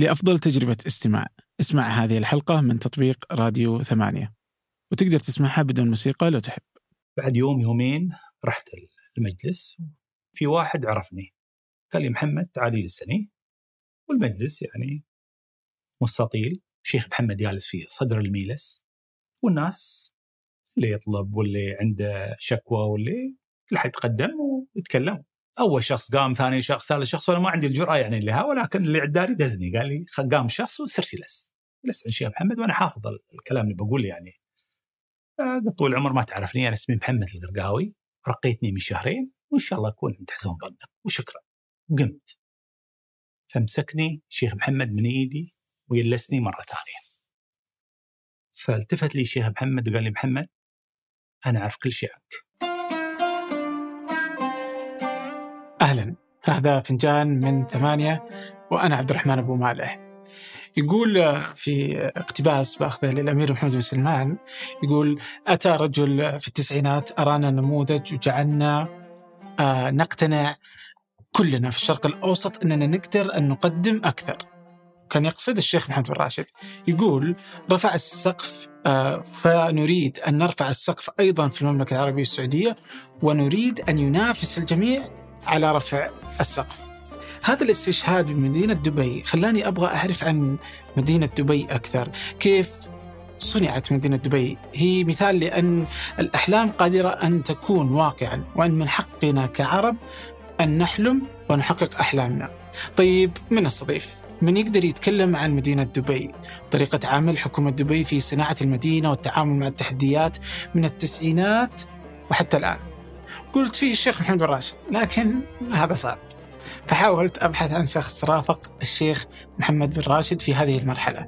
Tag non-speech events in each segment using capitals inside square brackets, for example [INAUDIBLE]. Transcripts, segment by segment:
لأفضل تجربة استماع. اسمع هذه الحلقة من تطبيق راديو ثمانية. وتقدر تسمعها بدون موسيقى لو تحب. بعد يوم يومين رحت المجلس في واحد عرفني. قال لي محمد تعالي للسني والمجلس يعني مستطيل. شيخ محمد جالس في صدر الميلس. والناس اللي يطلب واللي عنده شكوى واللي كل حد يتقدم ويتكلم. أول شخص قام ثاني شخص ثالث شخص وأنا ما عندي الجرأة يعني لها ولكن اللي عداري دزني قال لي قام شخص وصرت جلس جلست عند الشيخ محمد وأنا حافظ الكلام اللي بقوله يعني. قلت طول العمر ما تعرفني أنا اسمي محمد القرقاوي رقيتني من شهرين وإن شاء الله أكون عند حسن ظنك وشكرا. قمت. فمسكني الشيخ محمد من إيدي ويلسني مرة ثانية. فالتفت لي الشيخ محمد وقال لي محمد أنا أعرف كل شيء عنك. أهلا. هذا فنجان من ثمانية وأنا عبد الرحمن أبو مالح. يقول في اقتباس بأخذه للأمير محمد بن سلمان يقول أتى رجل في التسعينات أرانا نموذج وجعلنا آه نقتنع كلنا في الشرق الأوسط أننا نقدر أن نقدم أكثر. كان يقصد الشيخ محمد بن راشد. يقول رفع السقف آه فنريد أن نرفع السقف أيضا في المملكة العربية السعودية ونريد أن ينافس الجميع على رفع السقف. هذا الاستشهاد بمدينة دبي خلاني أبغى أعرف عن مدينة دبي أكثر. كيف صنعت مدينة دبي؟ هي مثال لأن الأحلام قادرة أن تكون واقعا وأن من حقنا كعرب أن نحلم ونحقق أحلامنا. طيب من نستضيف؟ من يقدر يتكلم عن مدينة دبي؟ طريقة عمل حكومة دبي في صناعة المدينة والتعامل مع التحديات من التسعينات وحتى الآن. قلت فيه الشيخ محمد بن راشد لكن هذا صعب. فحاولت أبحث عن شخص رافق الشيخ محمد بن راشد في هذه المرحلة.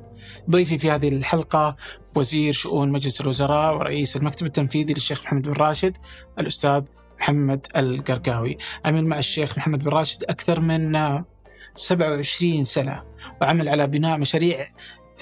ضيفي في هذه الحلقة وزير شؤون مجلس الوزراء ورئيس المكتب التنفيذي للشيخ محمد بن راشد الأستاذ محمد القرقاوي. عمل مع الشيخ محمد بن راشد أكثر من 27 سنة وعمل على بناء مشاريع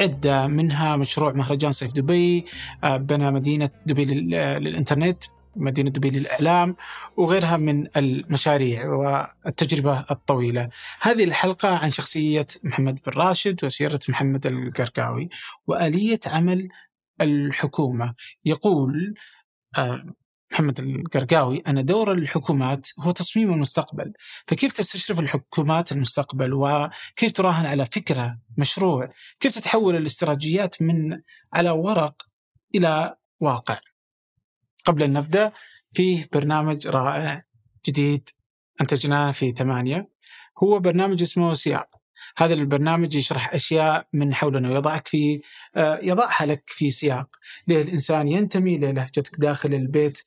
عدة منها مشروع مهرجان صيف دبي بنى مدينة دبي للإنترنت. مدينة دبي للإعلام وغيرها من المشاريع والتجربة الطويلة. هذه الحلقة عن شخصية محمد بن راشد وسيرة محمد القرقاوي وآلية عمل الحكومة. يقول محمد القرقاوي أن دور الحكومات هو تصميم المستقبل. فكيف تستشرف الحكومات المستقبل؟ وكيف تراهن على فكرة مشروع؟ كيف تتحول الاستراتيجيات من على ورق إلى واقع؟ قبل أن نبدأ فيه برنامج رائع جديد أنتجناه في ثمانية. هو برنامج اسمه سياق هذا البرنامج يشرح أشياء من حولنا ويضعك في يضعها لك في سياق. ليه؟ الإنسان ينتمي للهجتك داخل البيت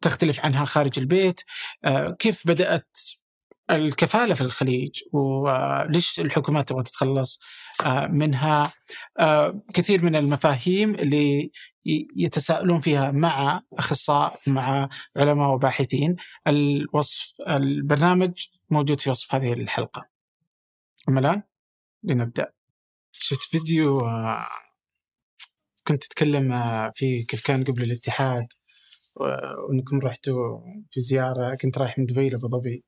تختلف عنها خارج البيت. كيف بدأت الكفالة في الخليج؟ وليش الحكومات تبغى تتخلص منها؟ كثير من المفاهيم اللي يتساءلون فيها مع أخصائي مع علماء وباحثين. الوصف البرنامج موجود في وصف هذه الحلقة. أما الآن لنبدأ. شفت فيديو كنت تتكلم فيه كيف كان قبل الاتحاد وإنكم رحتوا في زيارة. كنت رايح من دبي لأبو ظبي.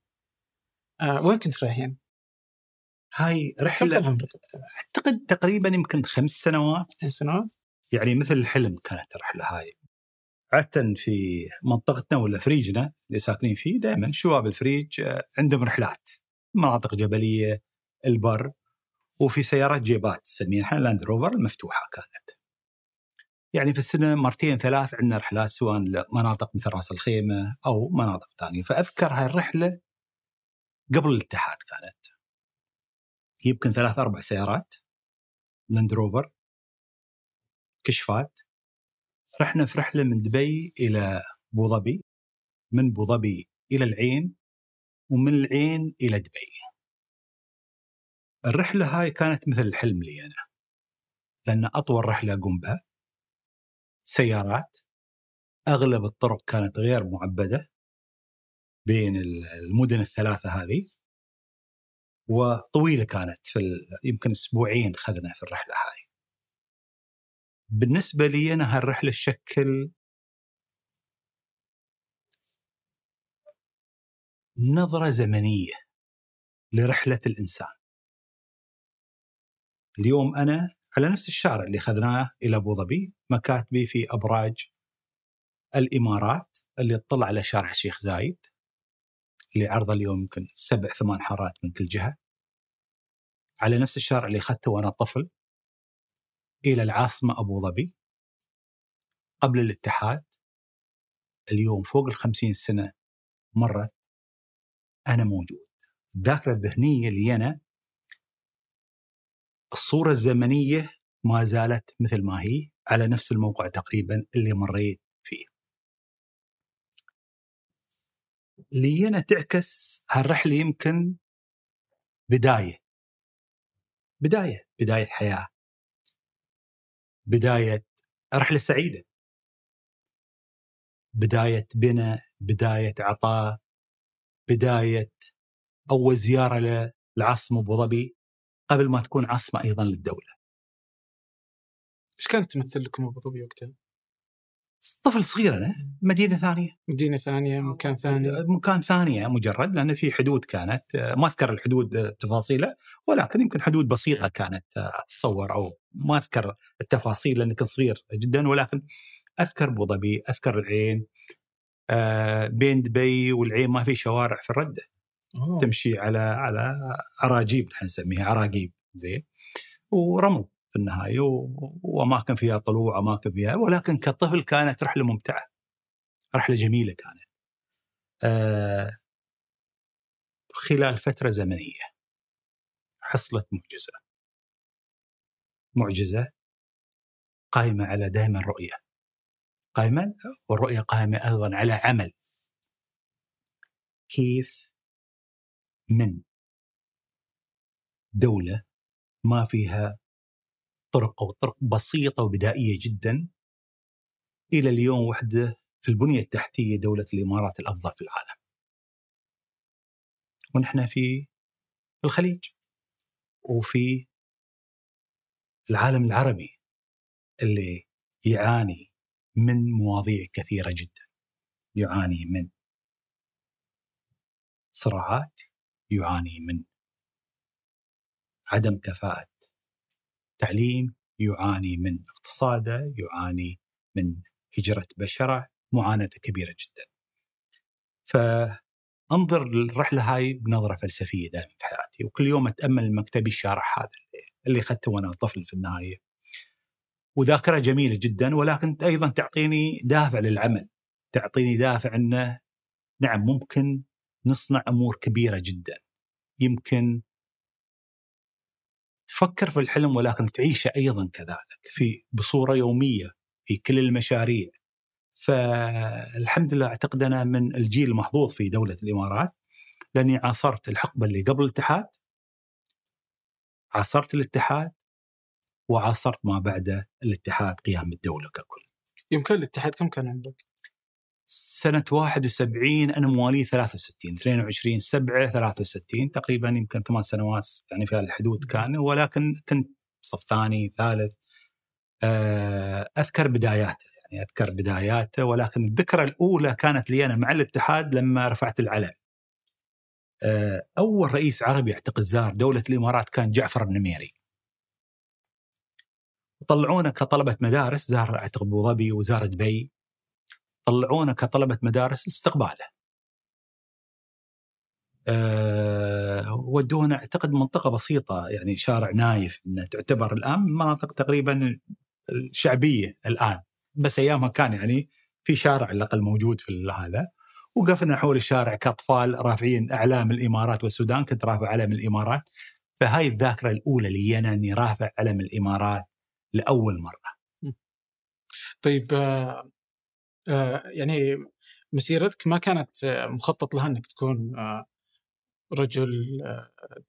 آه وين كنت رايحين؟ هاي رحلة أعتقد تقريبا يمكن خمس سنوات. خمس سنوات؟ يعني مثل الحلم كانت الرحله هاي عادة في منطقتنا ولا فريجنا اللي ساكنين فيه دائما شباب الفريج عندهم رحلات مناطق جبلية البر وفي سيارات جيبات نسميها لاند روفر المفتوحة كانت. يعني في السنة مرتين ثلاث عندنا رحلات سواء لمناطق مثل راس الخيمة أو مناطق ثانية، فأذكر هاي الرحلة قبل الاتحاد كانت. يمكن ثلاث أربع سيارات لاند روفر كشفات رحنا في رحلة من دبي إلى أبو ظبي من أبو ظبي إلى العين ومن العين إلى دبي. الرحلة هاي كانت مثل الحلم لي أنا. لأن أطول رحلة أقوم بها سيارات أغلب الطرق كانت غير معبدة بين المدن الثلاثة هذه وطويلة كانت في يمكن أسبوعين خذنا في الرحلة هاي. بالنسبة لي أنا هالرحلة تشكل نظرة زمنية لرحلة الإنسان. اليوم أنا على نفس الشارع اللي أخذناه إلى أبو ظبي مكاتبي في أبراج الإمارات اللي تطلع على شارع الشيخ زايد اللي عرضه اليوم يمكن سبع ثمان حارات من كل جهة على نفس الشارع اللي أخذته وأنا طفل إلى العاصمة أبو ظبي قبل الاتحاد. اليوم فوق الخمسين سنة مرت. أنا موجود. الذاكرة الذهنية اللي أنا. الصورة الزمنية ما زالت مثل ما هي على نفس الموقع تقريبا اللي مريت فيه. اللي أنا تعكس هالرحلة يمكن بداية. بداية. بداية حياة. بداية رحله سعيده بداية بناء بداية عطاء بداية أول زيارة للعاصمه أبو ظبي قبل ما تكون عاصمة أيضا للدولة. إيش كانت تمثل لكم أبو ظبي وقتها؟ طفل صغير أنا مدينة ثانية. مدينة ثانية مكان ثاني. مكان ثانية مجرد لأن في حدود كانت ما أذكر الحدود تفاصيلها ولكن يمكن حدود بسيطة كانت أتصور أو ما أذكر التفاصيل لأني كنت صغير جدا ولكن أذكر أبو ظبي أذكر العين آه بين دبي والعين ما في شوارع في الردة. أوه. تمشي على على أراجيب نحن نسميها اراجيب زين. ورمل في النهاية واماكن فيها طلوع اماكن فيها ولكن كطفل كانت رحلة ممتعة رحلة جميلة كانت. آه خلال فترة زمنية حصلت معجزة. معجزة قائمة على دائما رؤية. قائمه والرؤية قائمة أيضا على عمل. كيف من دولة ما فيها طرق أو طرق بسيطة وبدائية جدا إلى اليوم وحدة في البنية التحتية دولة الإمارات الأفضل في العالم. ونحن في الخليج وفي العالم العربي اللي يعاني من مواضيع كثيرة جدا. يعاني من صراعات يعاني من عدم كفاءة تعليم يعاني من اقتصاده يعاني من هجرة بشرة معاناة كبيرة جدا. فأنظر للرحلة هاي بنظرة فلسفية دائما في حياتي وكل يوم أتأمل مكتبي الشارح هذا اللي أخذته وأنا طفل في النهاية. وذاكرة جميلة جدا ولكن أيضا تعطيني دافع للعمل تعطيني دافع أنه نعم ممكن نصنع أمور كبيرة جدا. يمكن تفكر في الحلم ولكن تعيشه أيضا كذلك في بصورة يومية في كل المشاريع فالحمد لله أعتقد أنا من الجيل المحظوظ في دولة الإمارات لأني عاصرت الحقبة اللي قبل الاتحاد عاصرت الاتحاد وعاصرت ما بعد الاتحاد قيام الدولة ككل. يوم كان الاتحاد كم كان عمرك؟ سنة 71 أنا مواليد 63 22 7 63 تقريبا يمكن ثمان سنوات يعني في الحدود كان ولكن كنت صف ثاني ثالث آه، أذكر بداياته يعني أذكر بداياته ولكن الذكرى الأولى كانت لي أنا مع الاتحاد لما رفعت العلم. آه، أول رئيس عربي أعتقد زار دولة الإمارات كان جعفر النميري طلعونا كطلبة مدارس زار أعتقد أبو ظبي وزار دبي. طلعونا كطلبة مدارس لاستقباله. أه ودونا أعتقد منطقة بسيطة يعني شارع نايف تعتبر الآن مناطق تقريبا الشعبيه الآن بس أيامها كان يعني في شارع على الأقل موجود في هذا وقفنا حول الشارع كأطفال رافعين أعلام الإمارات والسودان كنت رافع علم الإمارات فهاي الذاكرة الأولى لي أنا إني رافع علم الإمارات لأول مرة. طيب آه، يعني مسيرتك ما كانت آه، مخطط لها إنك تكون آه، رجل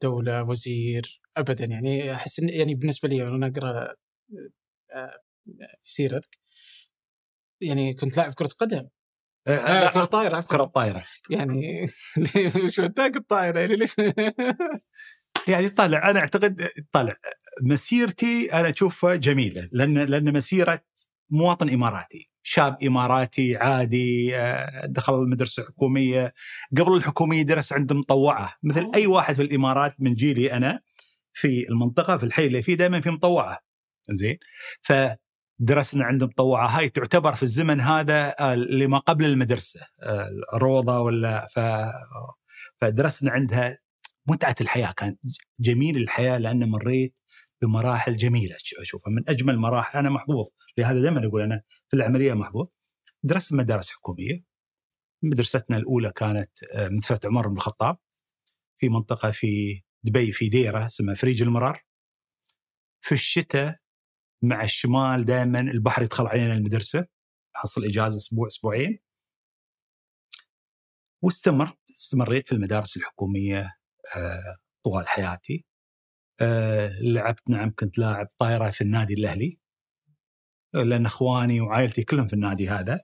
دولة وزير ابدا. يعني أحس يعني بالنسبة لي وأنا أقرأ في سيرتك يعني كنت لاعب كرة قدم. آه كرة طايرة عفوا. كرة طايرة. يعني [LAUGHS] وش وداك الطايرة يعني؟ ليش؟ [LAUGHS] يعني طالع أنا أعتقد طالع مسيرتي أنا أشوفها جميلة لأن لأن مسيرة مواطن إماراتي. شاب إماراتي عادي آه، دخل المدرسة الحكومية. قبل الحكومية درس عند مطوعة. مثل أي واحد في الإمارات من جيلي أنا في المنطقة في الحي اللي فيه دائما في مطوعة. زين فدرسنا عند مطوعة. هاي تعتبر في الزمن هذا آه، اللي ما قبل المدرسة آه، روضه ولا ف فدرسنا عندها متعة الحياة. كانت جميل الحياة لأن مريت بمراحل جميلة أشوفها. من أجمل مراحل أنا محظوظ. لهذا دائما أقول أنا في العملية محظوظ. درست مدارس حكومية. مدرستنا الأولى كانت آه، مدرسة عمر بن الخطاب. في منطقة في دبي في ديرة اسمها فريج المرار. في الشتاء مع الشمال دائما البحر يدخل علينا المدرسة. حصل إجازة أسبوع أسبوعين. واستمرت استمريت في المدارس الحكومية آه، طوال حياتي. آه، لعبت نعم كنت لاعب طايره في النادي الأهلي. لأن أخواني وعائلتي كلهم في النادي هذا.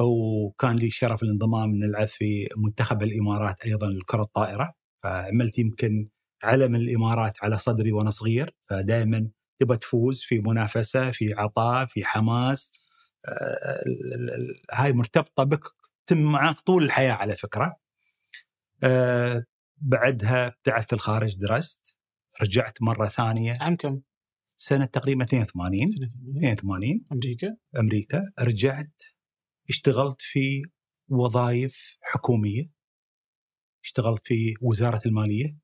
وكان لي شرف الانضمام نلعب في منتخب الإمارات أيضا لكرة الطائرة. فعملت يمكن علم الإمارات على صدري وأنا صغير. فدائما تبى تفوز في منافسة في عطاء في حماس. آه، هاي مرتبطة بك تم معك طول الحياة على فكرة. آه، بعدها ابتعثت في الخارج درست. رجعت مرة ثانية. عام كم؟ سنة تقريبا 82 82 أمريكا. أمريكا. رجعت اشتغلت في وظائف حكومية. اشتغلت في وزارة المالية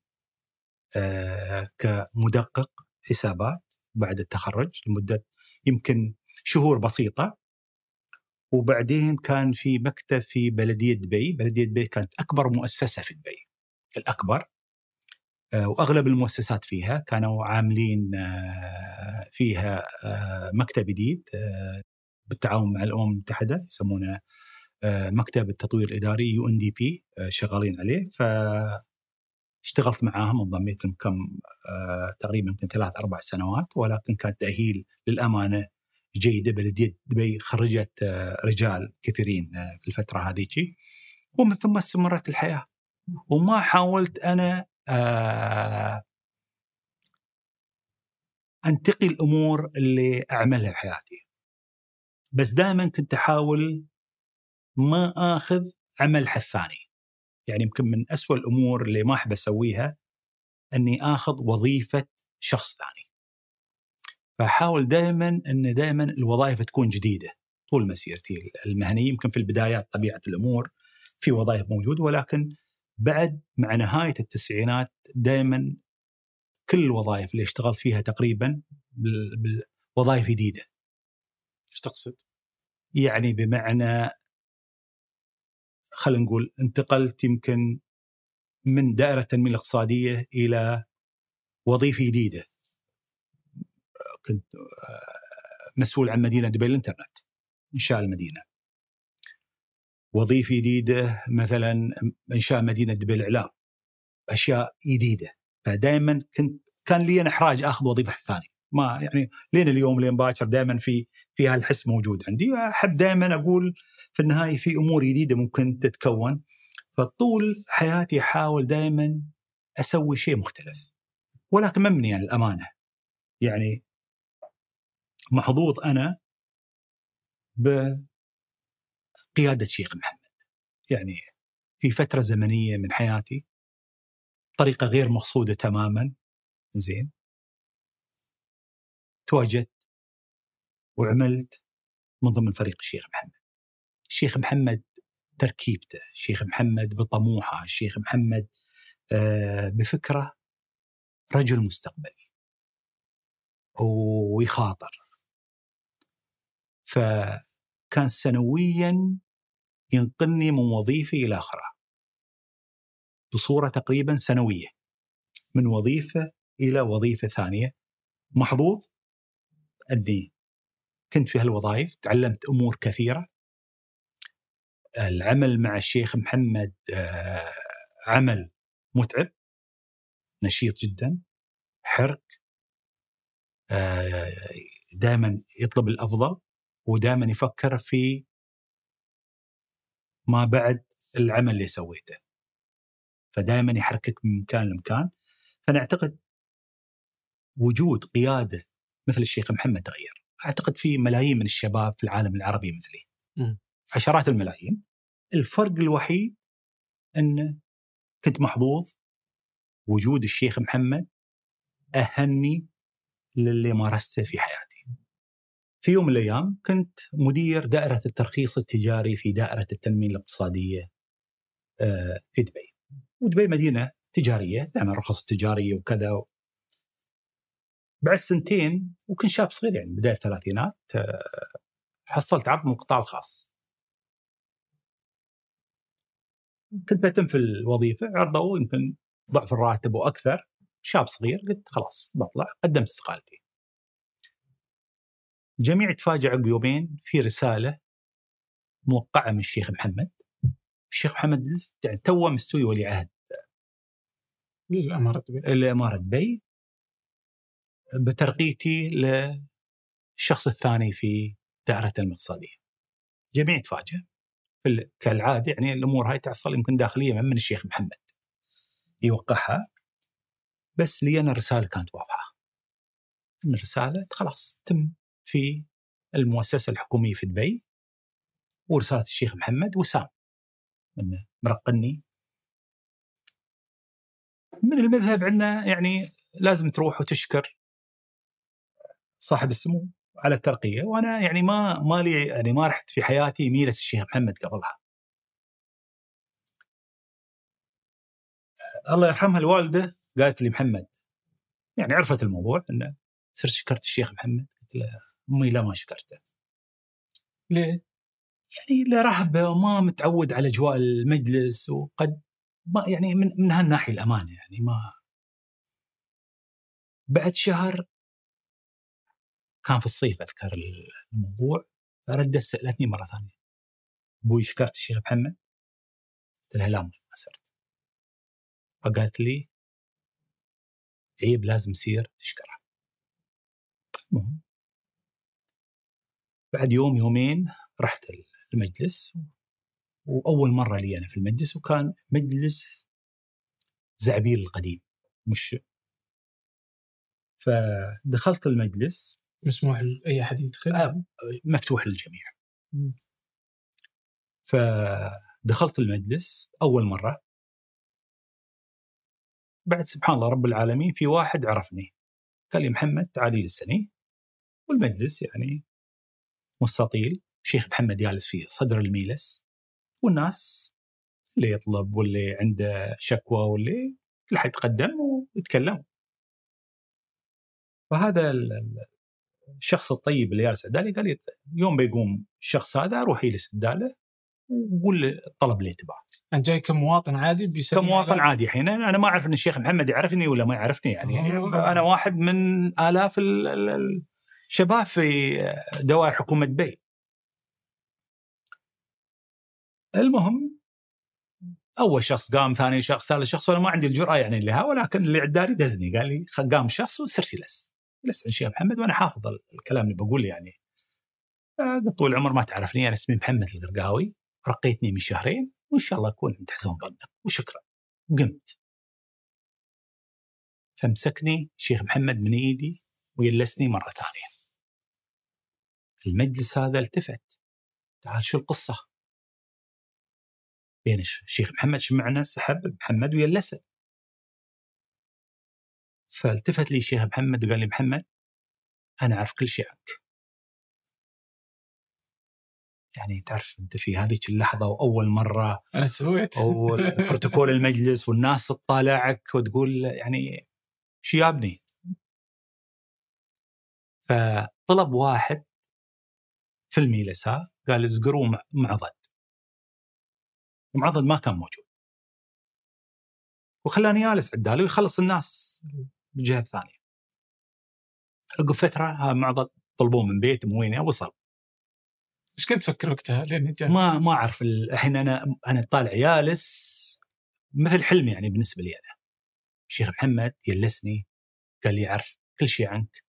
آه كمدقق حسابات بعد التخرج لمدة يمكن شهور بسيطة. وبعدين كان في مكتب في بلدية دبي، بلدية دبي كانت أكبر مؤسسة في دبي. الأكبر. وأغلب المؤسسات فيها كانوا عاملين آه، فيها آه، مكتب جديد بالتعاون مع الأمم المتحدة يسمونه مكتب التطوير الإداري يو إن دي بي شغالين عليه. ف اشتغلت معاهم انضميت لهم كم تقريبا يمكن ثلاث أربع سنوات ولكن كان تأهيل للأمانة جيدة بلديه دبي خرجت رجال كثيرين في الفترة هذيك. ومن ثم استمرت الحياة. وما حاولت أنا آه أنتقي الأمور اللي أعملها في حياتي بس دائما كنت أحاول ما آخذ عمل حد ثاني يعني يمكن من أسوأ الأمور اللي ما أحب أسويها إني آخذ وظيفة شخص ثاني. فأحاول دائما إن دائما الوظائف تكون جديدة. طول مسيرتي المهنية يمكن في البدايات طبيعة الأمور في وظائف موجودة ولكن بعد مع نهاية التسعينات دائما كل الوظائف اللي اشتغلت فيها تقريبا بالوظائف جديدة. إيش تقصد؟ يعني بمعنى خلينا نقول انتقلت يمكن من دائرة التنمية الاقتصادية إلى وظيفة جديدة. كنت آه، مسؤول عن مدينة دبي الإنترنت إنشاء المدينة. وظيفة جديدة مثلا انشاء مدينة دبي الإعلام. أشياء جديدة. فدائما كنت كان لي احراج اخذ وظيفة ثانية ما يعني لين اليوم لين باكر دائما في في هالحس موجود عندي. أحب دائما أقول في النهاية في أمور جديدة ممكن تتكون. فطول حياتي أحاول دائما أسوي شيء مختلف. ولكن ممني عن الأمانة. يعني محظوظ أنا قيادة شيخ محمد. يعني في فترة زمنية من حياتي طريقة غير مقصودة تماما زين تواجدت وعملت من ضمن فريق الشيخ محمد. الشيخ محمد تركيبته، الشيخ محمد بطموحه، الشيخ محمد آه، بفكره رجل مستقبلي ويخاطر فكان سنويا ينقلني من وظيفة إلى أخرى بصورة تقريبا سنوية. من وظيفة إلى وظيفة ثانية. محظوظ أني كنت في هالوظائف تعلمت أمور كثيرة. العمل مع الشيخ محمد آه، عمل متعب. نشيط جدا. حرك آه، دائما يطلب الأفضل ودائما يفكر في ما بعد العمل اللي سويته. فدائما يحركك من مكان لمكان. فأنا أعتقد وجود قيادة مثل الشيخ محمد تغير. أعتقد في ملايين من الشباب في العالم العربي مثلي. م. عشرات الملايين. الفرق الوحيد إن كنت محظوظ وجود الشيخ محمد اهني للي مارسته في حياتي. في يوم من الأيام كنت مدير دائرة الترخيص التجاري في دائرة التنمية الاقتصادية آه، في دبي. ودبي مدينة تجارية تعمل رخص تجاريه وكذا. بعد سنتين وكنت شاب صغير يعني بداية الثلاثينات آه، حصلت عرض من القطاع الخاص. كنت بتم في الوظيفة عرضوا يمكن ضعف الراتب وأكثر شاب صغير قلت خلاص بطلع قدمت استقالتي. الجميع تفاجأ عقب يومين في رسالة موقعة من الشيخ محمد. الشيخ محمد يعني توه مستوي ولي عهد. للاماره دبي الاماره دبي بترقيتي للشخص الثاني في دائرة الاقتصادية. جميع تفاجأ كالعادة يعني الأمور هاي تحصل يمكن داخليا من الشيخ محمد. يوقعها. بس لي أنا الرسالة كانت واضحة. إن الرسالة خلاص تم. في المؤسسة الحكومية في دبي ورسالة الشيخ محمد وسام. انه مرقني. من المذهب عندنا يعني لازم تروح وتشكر صاحب السمو على الترقية. وأنا يعني ما ما لي يعني ما رحت في حياتي ميلس الشيخ محمد قبلها. الله يرحمها الوالدة قالت لي محمد يعني عرفت الموضوع إنه صرت شكرت الشيخ محمد؟ قلت له أمي لا ما شكرته. ليه؟ يعني له رهبة وما متعود على أجواء المجلس وقد ما يعني من من هالناحية الأمانة يعني ما بعد شهر كان في الصيف أذكر الموضوع فردت سألتني مرة ثانية أبوي شكرت الشيخ محمد؟ قلت لها لا ما صرت فقالت لي عيب لازم يصير تشكره المهم بعد يوم يومين رحت المجلس وأول مرة لي أنا في المجلس وكان مجلس زعبيل القديم مش فدخلت المجلس مسموح لاي أحد يدخل؟ آه مفتوح للجميع. فدخلت المجلس أول مرة بعد سبحان الله رب العالمين في واحد عرفني قال لي محمد تعالي للسني والمجلس يعني مستطيل. شيخ محمد جالس في صدر الميلس. والناس اللي يطلب واللي عنده شكوى واللي كل حد يتقدم ويتكلم. فهذا الشخص الطيب اللي جالس عدالي قال لي يوم بيقوم الشخص هذا روح يجلس عداله وقول الطلب اللي تبعه. أنت جاي كمواطن عادي بيسلم كمواطن على- عادي الحين. أنا ما أعرف إن الشيخ محمد يعرفني ولا ما يعرفني يعني. آه. أنا واحد من آلاف ال- ال- الشباب في دوائر حكومة دبي. المهم أول شخص قام ثاني شخص ثالث شخص وأنا ما عندي الجرأة يعني لها ولكن اللي عدالي دزني قال لي قام شخص وصرت جلس جلست عند الشيخ محمد وأنا حافظ ال- الكلام اللي بقوله يعني. آه، قلت طول العمر ما تعرفني أنا اسمي محمد القرقاوي رقيتني من شهرين وإن شاء الله أكون عند حسن ظنك. وشكرا. قمت. فمسكني الشيخ محمد من إيدي ويلسني مرة ثانية. المجلس هذا التفت. تعال شو القصة؟ بين الش- الشيخ محمد شمعنا سحب محمد ويلسه فالتفت لي الشيخ محمد وقال لي محمد أنا أعرف كل شيء عنك. يعني تعرف أنت في هذيك اللحظة وأول مرة أنا سويت. وبروتوكول [LAUGHS] المجلس والناس تطالعك وتقول يعني شو يا ابني فطلب واحد في الميلسا قال ازقروا مع- معضد ومعضد ما كان موجود. وخلاني جالس عداله ويخلص الناس بالجهه الثانية عقب فترة ها معضد طلبوه من بيت من وين وصل. إيش كنت تفكر وقتها لين جاء؟ ما ما أعرف ال- الحين أنا أنا طالع جالس مثل حلم يعني بالنسبة لي أنا. الشيخ محمد يلسني قال لي اعرف كل شيء عنك.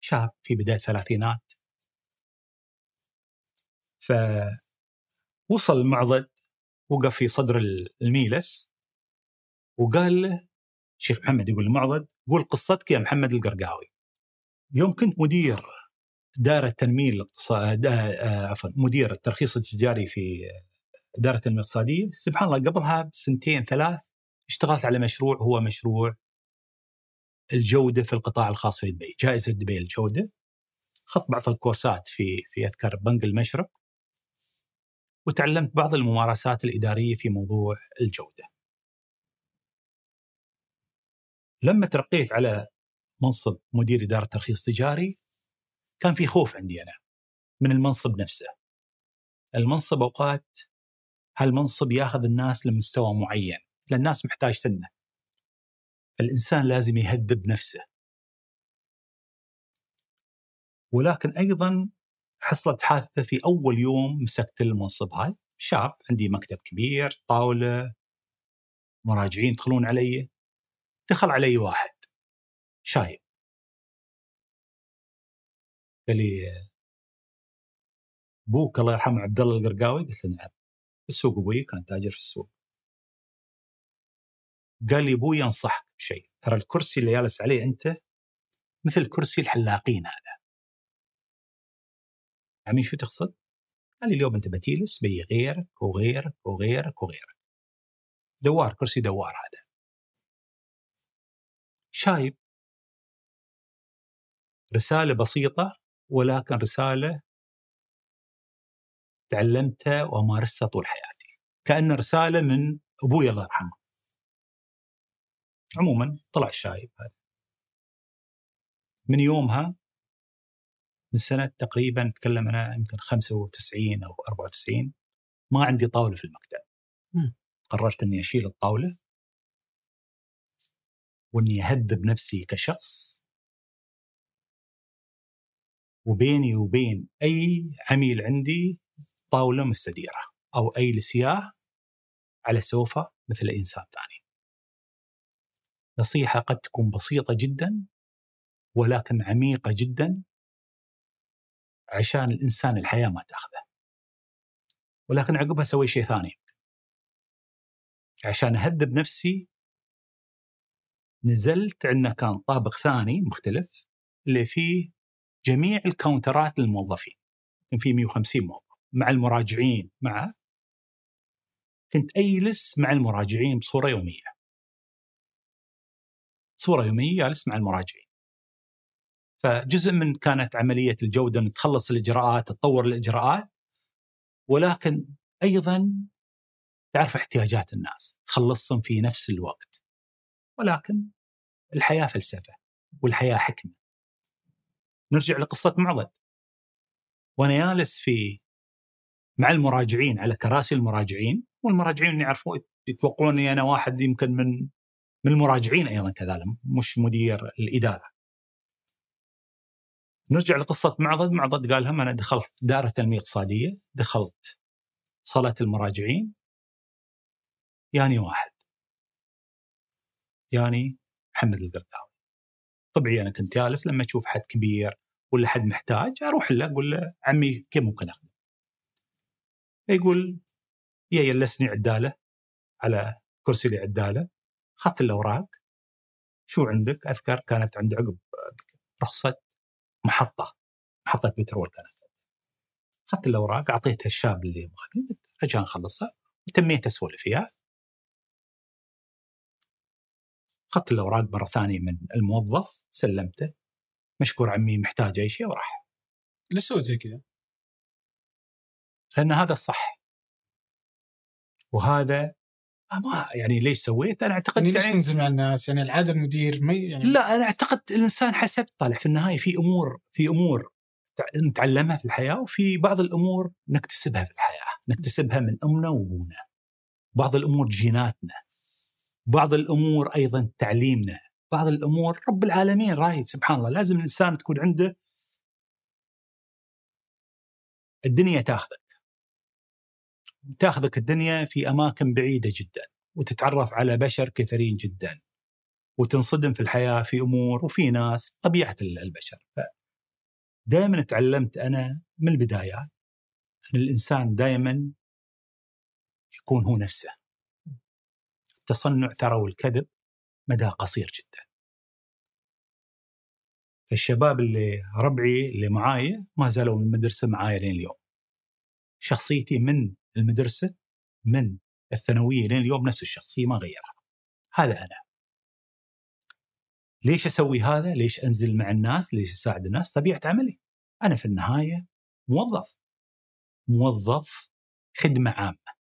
شاب في بداية الثلاثينات فوصل المعضد وقف في صدر ال- الميلس وقال له الشيخ محمد يقول للمعضد قول قصتك يا محمد القرقاوي يوم كنت مدير دائرة التنمية الاقتصاد آه، عفوا مدير الترخيص التجاري في إدارة التنمية الاقتصادية سبحان الله قبلها بسنتين ثلاث اشتغلت على مشروع هو مشروع الجودة في القطاع الخاص في دبي، جائزة دبي للجوده. اخذت بعض الكورسات في في اذكر بنك المشرق وتعلمت بعض الممارسات الإدارية في موضوع الجودة. لما ترقيت على منصب مدير إدارة ترخيص تجاري كان في خوف عندي أنا من المنصب نفسه. المنصب أوقات هالمنصب ياخذ الناس لمستوى معين، لأن الناس محتاج تنه. الإنسان لازم يهذب نفسه. ولكن أيضا حصلت حادثة في أول يوم مسكت المنصب هاي، شاب عندي مكتب كبير، طاولة مراجعين يدخلون علي. دخل علي واحد شايب. قال لي أبوك الله يرحمه عبد الله القرقاوي؟ قلت له نعم. السوق أبوي كان تاجر في السوق. قال لي أبوي انصحك بشيء. ترى الكرسي اللي جالس عليه أنت مثل كرسي الحلاقين هذا. عمي شو تقصد؟ قال لي اليوم أنت بتجلس بي غيرك وغيرك وغيرك وغيرك. دوار كرسي دوار هذا. شايب. رسالة بسيطة ولكن رسالة تعلمتها ومارستها طول حياتي. كأن رسالة من أبوي الله يرحمه. عموما طلع الشايب هذا. من يومها من سنة تقريبا نتكلم أنا يمكن 95 أو 94 ما عندي طاولة في المكتب م. قررت أني أشيل الطاولة وإني اهذب نفسي كشخص وبيني وبين أي عميل عندي طاولة مستديرة أو أي لسياه على سوفا مثل أي إنسان ثاني. نصيحة قد تكون بسيطة جدا ولكن عميقة جدا عشان الإنسان الحياة ما تأخذه. ولكن عقبها سوي شيء ثاني. عشان أهذب نفسي نزلت عندنا كان طابق ثاني مختلف اللي فيه جميع الكاونترات للموظفين. كان فيه 150 موظف مع المراجعين مع كنت أجلس مع المراجعين بصورة يومية. صوره يومية جالس مع المراجعين. فجزء من كانت عملية الجودة ان تخلص الإجراءات تطور الإجراءات ولكن أيضا تعرف احتياجات الناس تخلصهم في نفس الوقت ولكن الحياة فلسفة والحياة حكمة. نرجع لقصة معضد. وأنا جالس في مع المراجعين على كراسي المراجعين والمراجعين يعرفون يتوقعوني أنا واحد يمكن من من المراجعين أيضا كذلك مش مدير الإدارة. نرجع لقصة معضد، معضد قال هم أنا دخلت دائره التنميه الاقتصاديه، دخلت صلاة المراجعين. يعني واحد. يعني محمد القرقاوي. طبيعي أنا كنت جالس لما أشوف حد كبير ولا حد محتاج أروح له أقول له عمي كيف ممكن أخدم؟ يقول يا يلسني عدالة على كرسي لي عدالة اخذت الأوراق. شو عندك؟ أذكر كانت عنده عقب رخصة محطة محطة بترول كانت. أخذت الأوراق أعطيتها الشاب اللي مخلي رجال نخلصها وتميت اسولف فيها أخذت الأوراق مرة ثانية من الموظف سلمته. مشكور عمي محتاج أي شيء وراح. ليش سويت زي كذا؟ لأن هذا الصح. وهذا ما يعني ليش سويت؟ أنا أعتقد يعني ليش تنزل مع الناس؟ يعني العاده المدير ما يعني لا أنا أعتقد الإنسان حسب طالع في النهاية في أمور في أمور نتعلمها في الحياة وفي بعض الأمور نكتسبها في الحياة، نكتسبها من أمنا وأبونا. بعض الأمور جيناتنا بعض الأمور أيضا تعليمنا بعض الأمور رب العالمين رايد سبحان الله لازم الإنسان تكون عنده الدنيا تاخذك تاخذك الدنيا في أماكن بعيدة جدا وتتعرف على بشر كثيرين جدا وتنصدم في الحياة في أمور وفي ناس طبيعة البشر. دائما تعلمت أنا من البدايات أن الإنسان دائما يكون هو نفسه. التصنع ترى والكذب مدى قصير جدا. الشباب اللي ربعي اللي معاي ما زالوا من المدرسة معاي لين اليوم. شخصيتي من المدرسة من الثانوية لين اليوم نفس الشخصية ما غيرها هذا أنا ليش أسوي هذا؟ ليش أنزل مع الناس؟ ليش أساعد الناس؟ طبيعة عملي. أنا في النهاية موظف. موظف خدمة عامة.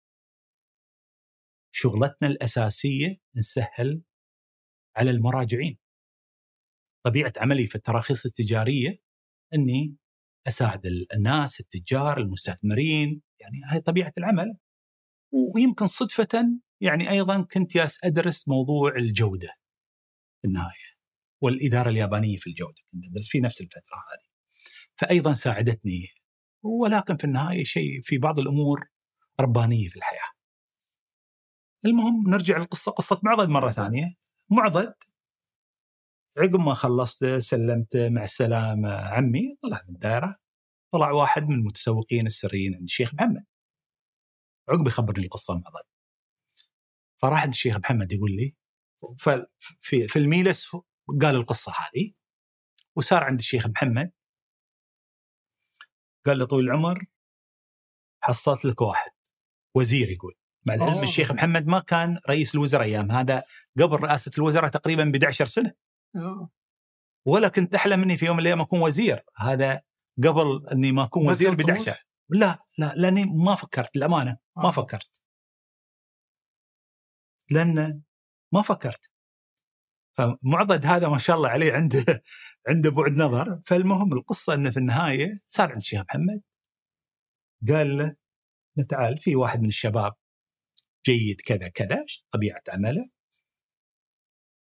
شغلتنا الأساسية نسهل على المراجعين. طبيعة عملي في التراخيص التجارية إني أساعد الناس التجار المستثمرين يعني هاي طبيعة العمل. ويمكن صدفة يعني أيضا كنت ياس أدرس موضوع الجودة في النهاية والإدارة اليابانية في الجودة كنت أدرس في نفس الفترة هذه. فايضا ساعدتني ولكن في النهاية شيء في بعض الأمور ربانية في الحياة. المهم نرجع للقصه قصة معضد مرة ثانية. معضد عقب ما خلصت سلمت مع السلامة عمي طلع من الدائره طلع واحد من المتسوقين السريين عند الشيخ محمد. عقب يخبرني القصة معضد فراح عند الشيخ محمد يقول لي في في الميلس قال القصة هذه وصار عند الشيخ محمد. قال له طويل العمر حصلت لك واحد وزير يقول. مع العلم أوه. الشيخ محمد ما كان رئيس الوزراء أيام هذا قبل رئاسة الوزراء تقريبا ب 11 سنة. أوه. ولا كنت احلم اني في يوم من الأيام أكون وزير. هذا قبل إني ما أكون وزير ب 11 لا لا لأني ما فكرت للأمانة ما آه. فكرت. لأن ما فكرت. فمعضد هذا ما شاء الله عليه عنده [LAUGHS] عنده بعد نظر. فالمهم القصة إنه في النهاية صار عند الشيخ محمد. قال له تعال في واحد من الشباب جيد كذا كذا طبيعة عمله.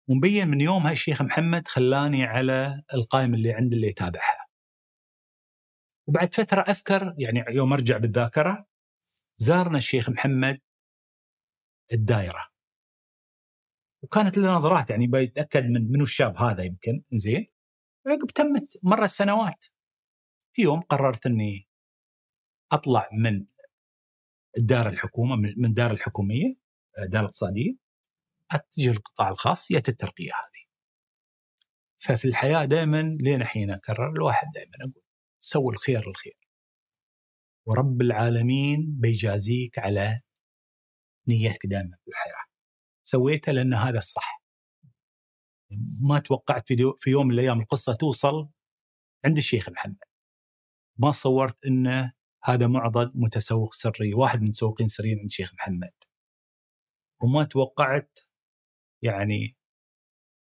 ومبين من يومها الشيخ محمد خلاني على القائمه اللي عند اللي يتابعها. وبعد فترة أذكر يعني يوم أرجع بالذاكرة زارنا الشيخ محمد الدائره وكانت لنا نظرات يعني بيتاكد من منو الشاب هذا يمكن زين عقب تمت مر السنوات في يوم قررت إني أطلع من الدار الحكومة من الدار الحكومية الدار الاقتصادية. أتجه للقطاع الخاص يت الترقية هذه. ففي الحياة دائما لين حين أكرر الواحد دائما أقول. سوي الخير الخير ورب العالمين بيجازيك على نيتك دائما في الحياة. سويته لأن هذا الصح. ما توقعت في يوم من الأيام القصة توصل عند الشيخ محمد. ما صورت انه هذا معضد متسوق سري واحد من المتسوقين السريين عند الشيخ محمد. وما توقعت يعني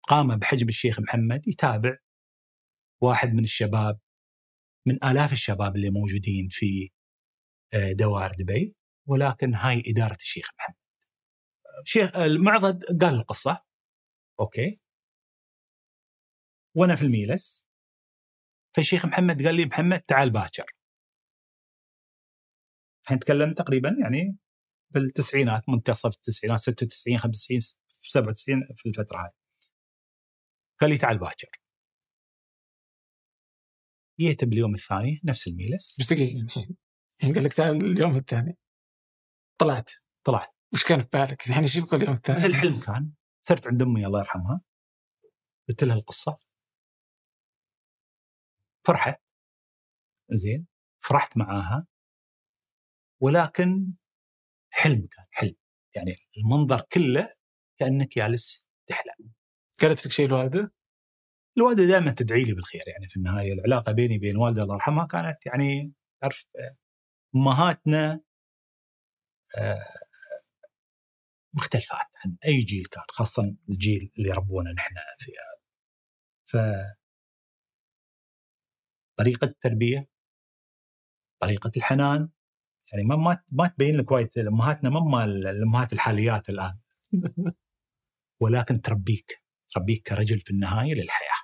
قامة بحجم الشيخ محمد يتابع واحد من الشباب من آلاف الشباب اللي موجودين في آه، دوائر دبي ولكن هاي إدارة الشيخ محمد. الشيخ المعضد قال القصة. أوكي. وأنا في الميلس. فالشيخ محمد قال لي محمد تعال باكر. إحنا نتكلم تقريبا يعني بالتسعينات منتصف التسعينات 96 95 97 في الفترة هاي. قال لي تعال باكر. جيت باليوم الثاني نفس الميلس. بس دقيقة الحين قال لك تعال اليوم الثاني. طلعت. طلعت. وش كان في بالك؟ الحين إيش يبغى اليوم الثاني؟ مثل حلم كان صرت عند أمي الله يرحمها. قلت لها القصة. فرحت. زين. فرحت معاها. ولكن حلم كان حلم. يعني المنظر كله كأنك جالس تحلم. قالت لك شيء الوالده؟ الوالدة دائما تدعي لي بالخير يعني في النهاية. العلاقة بيني وبين والدة الله يرحمها كانت يعني تعرف أمهاتنا آه مختلفات عن أي جيل كان خاصه الجيل اللي ربونا نحن في ف طريقة التربية طريقة الحنان يعني ما ما ما تبين لك وايد. أمهاتنا ما الأمهات الحاليات الآن. [LAUGHS] ولكن تربيك تربيك كرجل في النهاية للحياة.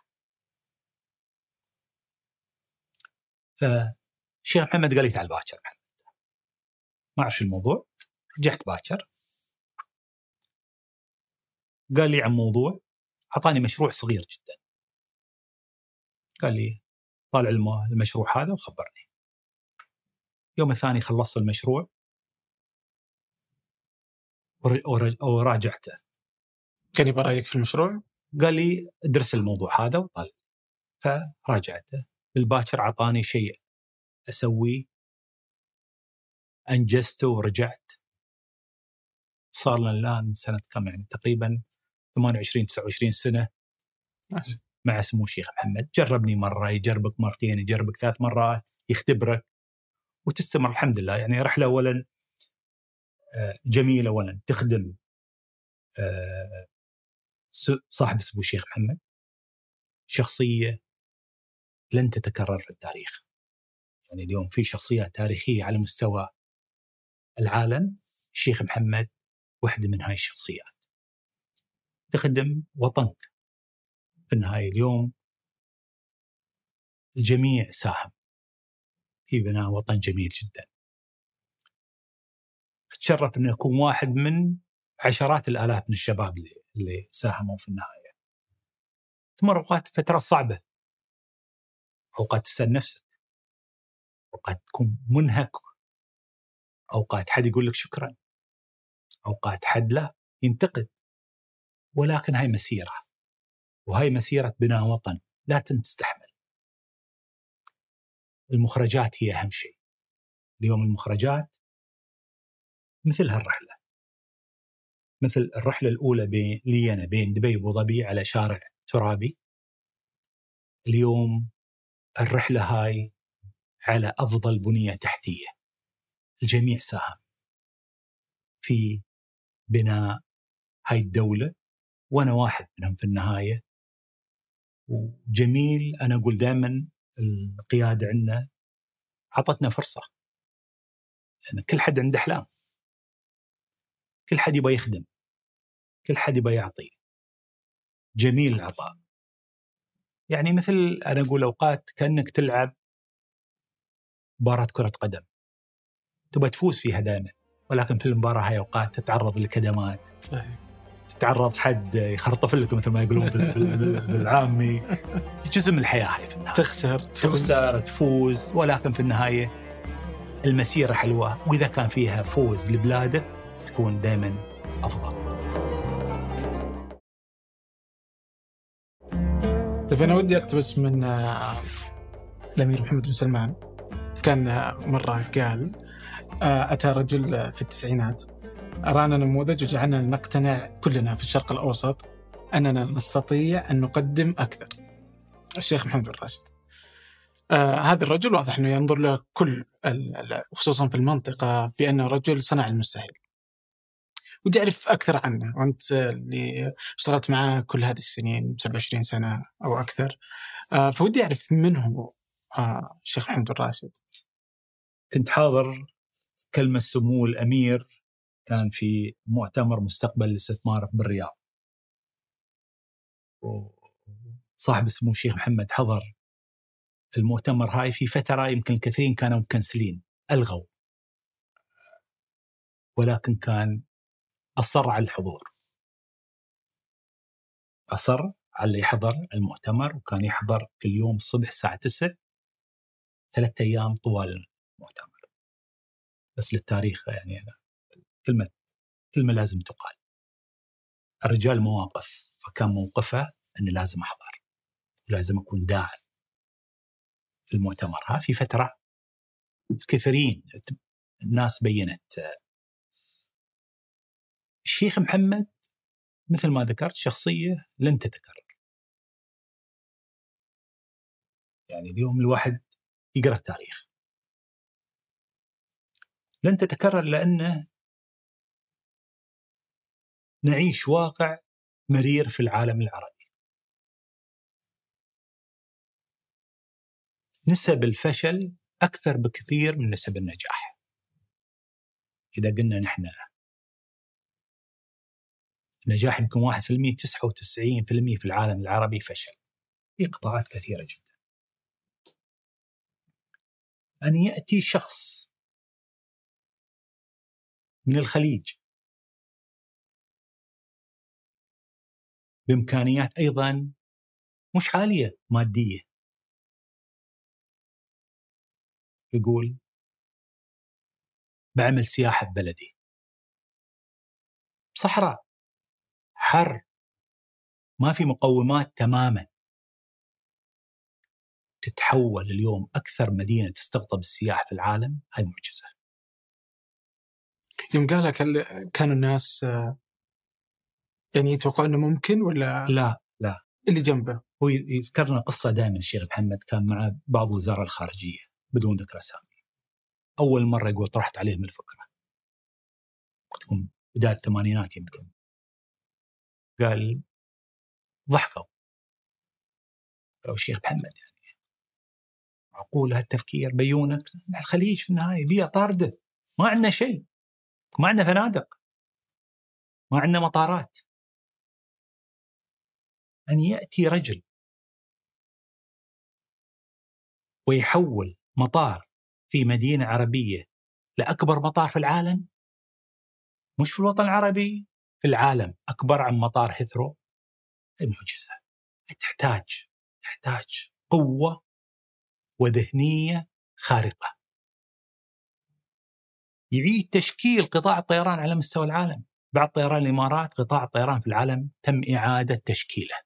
فالشيخ محمد قال لي تعال باكر. ما أعرف شو الموضوع. رجعت باكر. قال لي عن موضوع. أعطاني مشروع صغير جدا. قال لي طالع المشروع هذا وخبرني. يوم الثاني خلصت المشروع. وراجعته. كان يبغى رايك في المشروع؟ قال لي ادرس الموضوع هذا وطال فراجعته. بالباكر اعطاني شيء. اسويه أنجزته ورجعت. صار لنا الآن سنة كم يعني؟ تقريبا 28 29 سنة. مع سمو الشيخ محمد. جربني مرة يجربك مرتين يجربك ثلاث مرات يختبرك. وتستمر الحمد لله. يعني رحلة اولا آه، جميلة اولا. تخدم آه، صاحب سمو الشيخ محمد. شخصية لن تتكرر في التاريخ. يعني اليوم في شخصيات تاريخية على مستوى العالم الشيخ محمد واحدة من هاي الشخصيات. تخدم وطنك. في النهاية اليوم الجميع ساهم. في بناء وطن جميل جدا. أتشرف ان أكون واحد من عشرات الآلاف من الشباب اللي, اللي ساهموا في النهاية. تمر اوقات فترات صعبة. اوقات تسأل نفسك. اوقات تكون منهك. اوقات حد يقول لك شكرا. اوقات حد لا ينتقد. ولكن هاي مسيرة. وهاي مسيرة بناء وطن. لا تستحمل. المخرجات هي أهم شيء. اليوم المخرجات مثل هالرحلة. مثل الرحلة الأولى بين لي أنا بين دبي وأبو ظبي على شارع ترابي. اليوم الرحلة هاي على أفضل بنية تحتية. الجميع ساهم في بناء هاي الدولة وأنا واحد منهم في النهاية. وجميل أنا أقول دائما القيادة عندنا أعطتنا فرصة. لأن كل حد عنده أحلام. كل حد يبغى يخدم. كل حد يبغى يعطي. جميل العطاء. يعني مثل أنا أقول أوقات كأنك تلعب مباراة كرة قدم. تبغى تفوز فيها دائما ولكن في المباراة هاي أوقات تتعرض لكدمات صحيح. تتعرض حد يخرطف لك مثل ما يقولون بال- بال- بالعامي. جزء من الحياة هاي في النهاية. تخسر تفوز. تخسر تفوز ولكن في النهاية المسيرة حلوة وإذا كان فيها فوز لبلاده تكون دائما أفضل. طيب أنا ودي أقتبس من آه، الأمير محمد بن سلمان كان آه، مرة قال آه، أتى رجل في التسعينات أرانا نموذج وجعلنا نقتنع كلنا في الشرق الأوسط أننا نستطيع أن نقدم أكثر. الشيخ محمد بن راشد. آه هذا الرجل واضح إنه ينظر له كل ال- ال- خصوصا في المنطقة بانه رجل صنع المستحيل. ودي أعرف أكثر عنه وأنت اللي اشتغلت معاه كل هذه السنين 27 سنة أو أكثر آه فودي أعرف من هو آه الشيخ محمد بن راشد. كنت حاضر كلمة سمو الأمير كان في مؤتمر مستقبل الاستثمار بالرياض. صاحب سمو الشيخ محمد حضر المؤتمر هاي في فترة يمكن الكثيرين كانوا مكنسلين ألغوا ولكن كان أصر على الحضور. أصر على يحضر المؤتمر وكان يحضر كل يوم الصبح الساعة 9 ثلاثة أيام طوال المؤتمر. بس للتاريخ يعني أنا كلمة كلمة لازم تقال. الرجال مواقف فكان موقفه انه لازم أحضر ولازم أكون داعم في المؤتمر. ها في فترة كثيرين الناس بينت الشيخ محمد مثل ما ذكرت شخصية لن تتكرر. يعني اليوم الواحد يقرأ التاريخ. لن تتكرر لأنه نعيش واقع مرير في العالم العربي. نسب الفشل أكثر بكثير من نسب النجاح. إذا قلنا نحن النجاح يمكن 1% 99% في العالم العربي فشل. في قطاعات كثيرة جدا. أن يأتي شخص من الخليج. بإمكانيات أيضا مش عالية مادية. يقول بعمل سياحة ببلدي. صحراء. حر. ما في مقومات تماما. تتحول اليوم أكثر مدينة تستقطب السياح في العالم هاي معجزة. يوم قالها كان- كانوا الناس يعني يتوقعون إنه ممكن ولا؟ لا لا. اللي جنبه. هو يذكرنا قصة دائما الشيخ محمد كان مع بعض وزارة الخارجية بدون ذكر أسامي. أول مرة يقول طرحت عليهم الفكرة. تكون بداية الثمانينات يمكن. قال ضحكوا. قالوا الشيخ محمد يعني معقول هالتفكير بيونك الخليج في النهاية بيئة طاردة ما عندنا شيء ما عندنا فنادق ما عندنا مطارات. أن يأتي رجل ويحول مطار في مدينة عربية لأكبر مطار في العالم؟ مش في الوطن العربي؟ في العالم أكبر عن مطار هيثرو؟ المعجزة. تحتاج تحتاج قوة وذهنية خارقة. يعيد تشكيل قطاع الطيران على مستوى العالم. بعد طيران الإمارات قطاع الطيران في العالم تم إعادة تشكيله.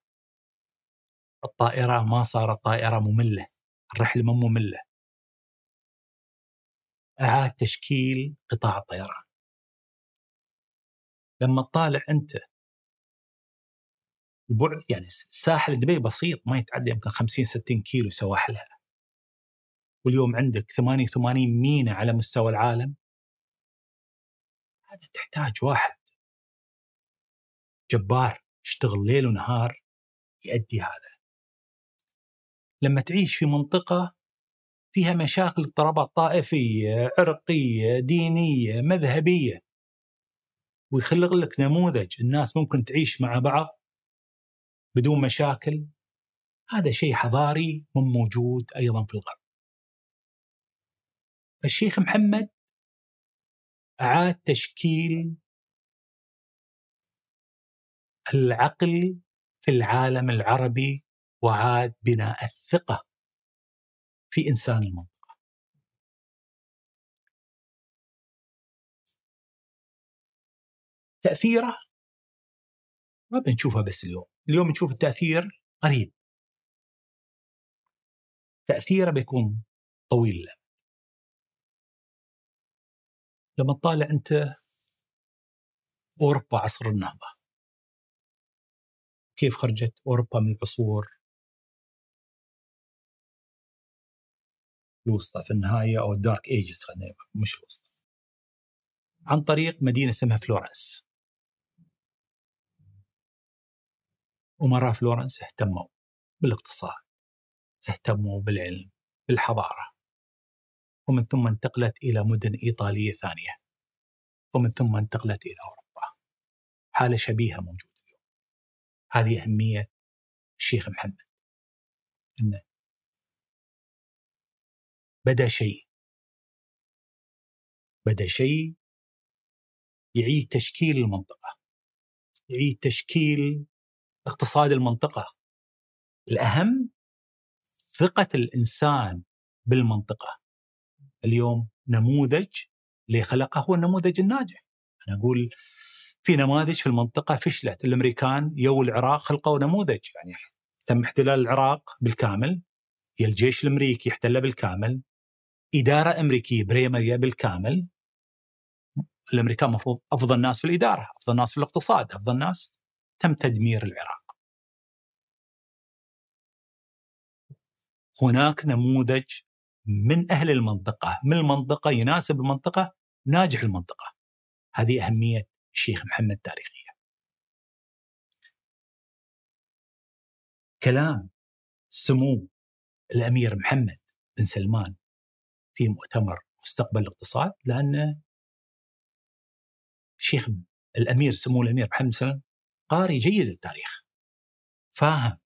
الطائرة ما صارت طائرة مملة. الرحلة مو مملة. أعاد تشكيل قطاع الطيران. لما تطالع أنت البعد يعني ساحل دبي بسيط ما يتعدى يمكن 50 60 كيلو سواحلها. واليوم عندك 88 مينا على مستوى العالم. هذا تحتاج واحد جبار يشتغل ليل ونهار يؤدي هذا. لما تعيش في منطقة فيها مشاكل اضطرابات طائفية عرقية دينية مذهبية ويخلق لك نموذج الناس ممكن تعيش مع بعض بدون مشاكل. هذا شيء حضاري من موجود أيضا في الغرب. الشيخ محمد أعاد تشكيل العقل في العالم العربي وعاد بناء الثقة في إنسان المنطقة تأثيره؟ ما بنشوفها بس اليوم. اليوم نشوف التأثير قريب تأثيره بيكون طويل. الأمد لما تطالع أنت أوروبا عصر النهضة. كيف خرجت أوروبا من العصور؟ الوسطى في النهاية أو الدارك ايجز خلينا مش الوسطى. عن طريق مدينة اسمها فلورنس. أمراء فلورنس اهتموا بالاقتصاد اهتموا بالعلم بالحضارة ومن ثم انتقلت إلى مدن إيطالية ثانية ومن ثم انتقلت إلى أوروبا. حالة شبيهة موجودة اليوم. هذه أهمية الشيخ محمد. أنه بدا شيء. بدا شيء يعيد تشكيل المنطقة يعيد تشكيل اقتصاد المنطقة. الأهم ثقة الإنسان بالمنطقة. اليوم نموذج اللي خلقه هو النموذج الناجح. أنا أقول في نماذج في المنطقة فشلت. الأمريكان يو العراق خلقوا نموذج. يعني تم احتلال العراق بالكامل. يا الجيش الأمريكي احتله بالكامل. إدارة أمريكية بريمريه بالكامل. الأمريكان المفروض أفضل ناس في الإدارة، أفضل ناس في الاقتصاد، أفضل ناس تم تدمير العراق. هناك نموذج من أهل المنطقة، من المنطقة يناسب المنطقة، ناجح المنطقة. هذه أهمية الشيخ محمد تاريخية. كلام سمو الأمير محمد بن سلمان في مؤتمر مستقبل الاقتصاد لأن الشيخ الأمير سمو الأمير محمد سلام قاري جيد التاريخ فاهم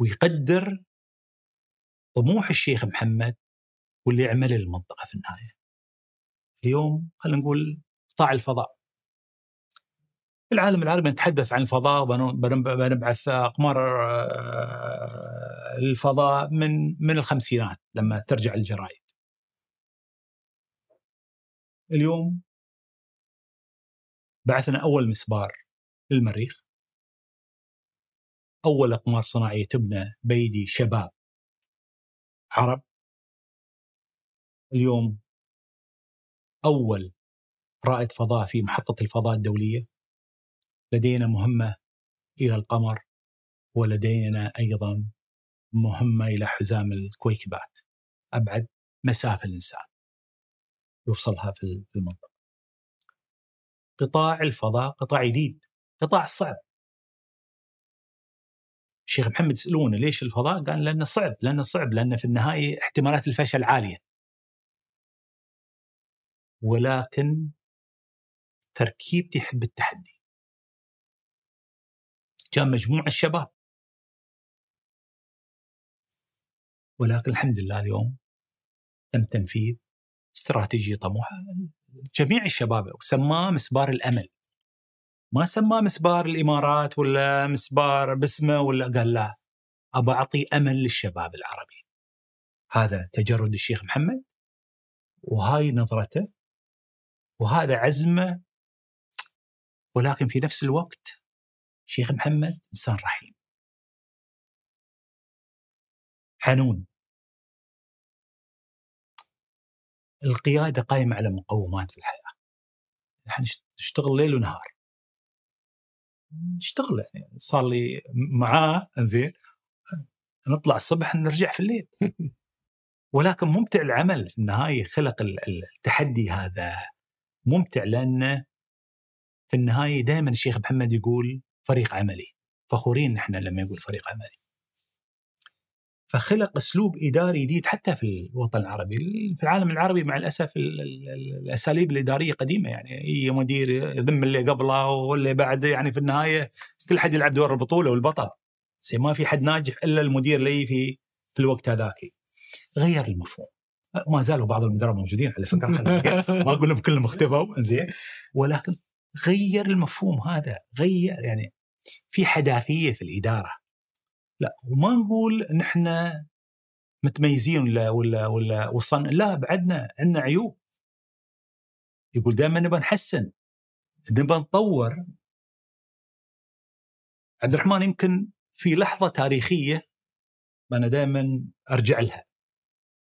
ويقدر طموح الشيخ محمد واللي يعمله للمنطقه في النهاية. اليوم خلينا نقول قطاع الفضاء. في العالم العربي نتحدث عن الفضاء وبنبعث أقمار الفضاء من من الخمسينات لما ترجع الجرايد اليوم بعثنا أول مسبار للمريخ. أول أقمار صناعية تبنى بيدي شباب عرب. اليوم أول رائد فضاء في محطة الفضاء الدولية. لدينا مهمة إلى القمر ولدينا أيضا مهمة إلى حزام الكويكبات. أبعد مسافة الإنسان يوصلها في المنطقة. قطاع الفضاء قطاع جديد قطاع صعب الشيخ محمد يسألونه ليش الفضاء؟ قال لأنه صعب لأنه صعب لأنه في النهاية احتمالات الفشل عالية. ولكن تركيبتي يحب التحدي. كان مجموعة الشباب ولكن الحمد لله اليوم تم تنفيذ استراتيجية طموحة جميع الشباب وسماه مسبار الأمل. ما سماه مسبار الإمارات ولا مسبار بسمه ولا قال لا. ابى أعطي أمل للشباب العربي. هذا تجرد الشيخ محمد وهاي نظرته وهذا عزمه. ولكن في نفس الوقت شيخ محمد إنسان رحيم. حنون. القيادة قائمة على مقومات في الحياة. إحنا نشتغل ليل ونهار. نشتغل يعني صار لي معاه زين نطلع الصبح نرجع في الليل. [LAUGHS] ولكن ممتع العمل في النهاية خلق التحدي هذا ممتع لأنه في النهاية دائما الشيخ محمد يقول فريق عملي. فخورين نحن لما يقول فريق عملي. فخلق أسلوب إداري جديد حتى في الوطن العربي، في العالم العربي مع الأسف الأساليب الإدارية قديمة يعني اي مدير يذم اللي قبله واللي بعده يعني في النهاية كل حد يلعب دور البطولة والبطل. ما في حد ناجح إلا المدير اللي في في الوقت هذاك. غير المفهوم. ما زالوا بعض المدراء موجودين على فكرة ما أقول لهم كلهم اختفوا زين ولكن غير المفهوم هذا غير يعني في حداثية في الإدارة لا وما نقول نحن متميزين ولا ولا ولا وصلنا لا بعدنا عندنا عيوب. يقول دائما نبغى نحسن نبغى نطور. عبد الرحمن يمكن في لحظة تاريخية أنا دائما أرجع لها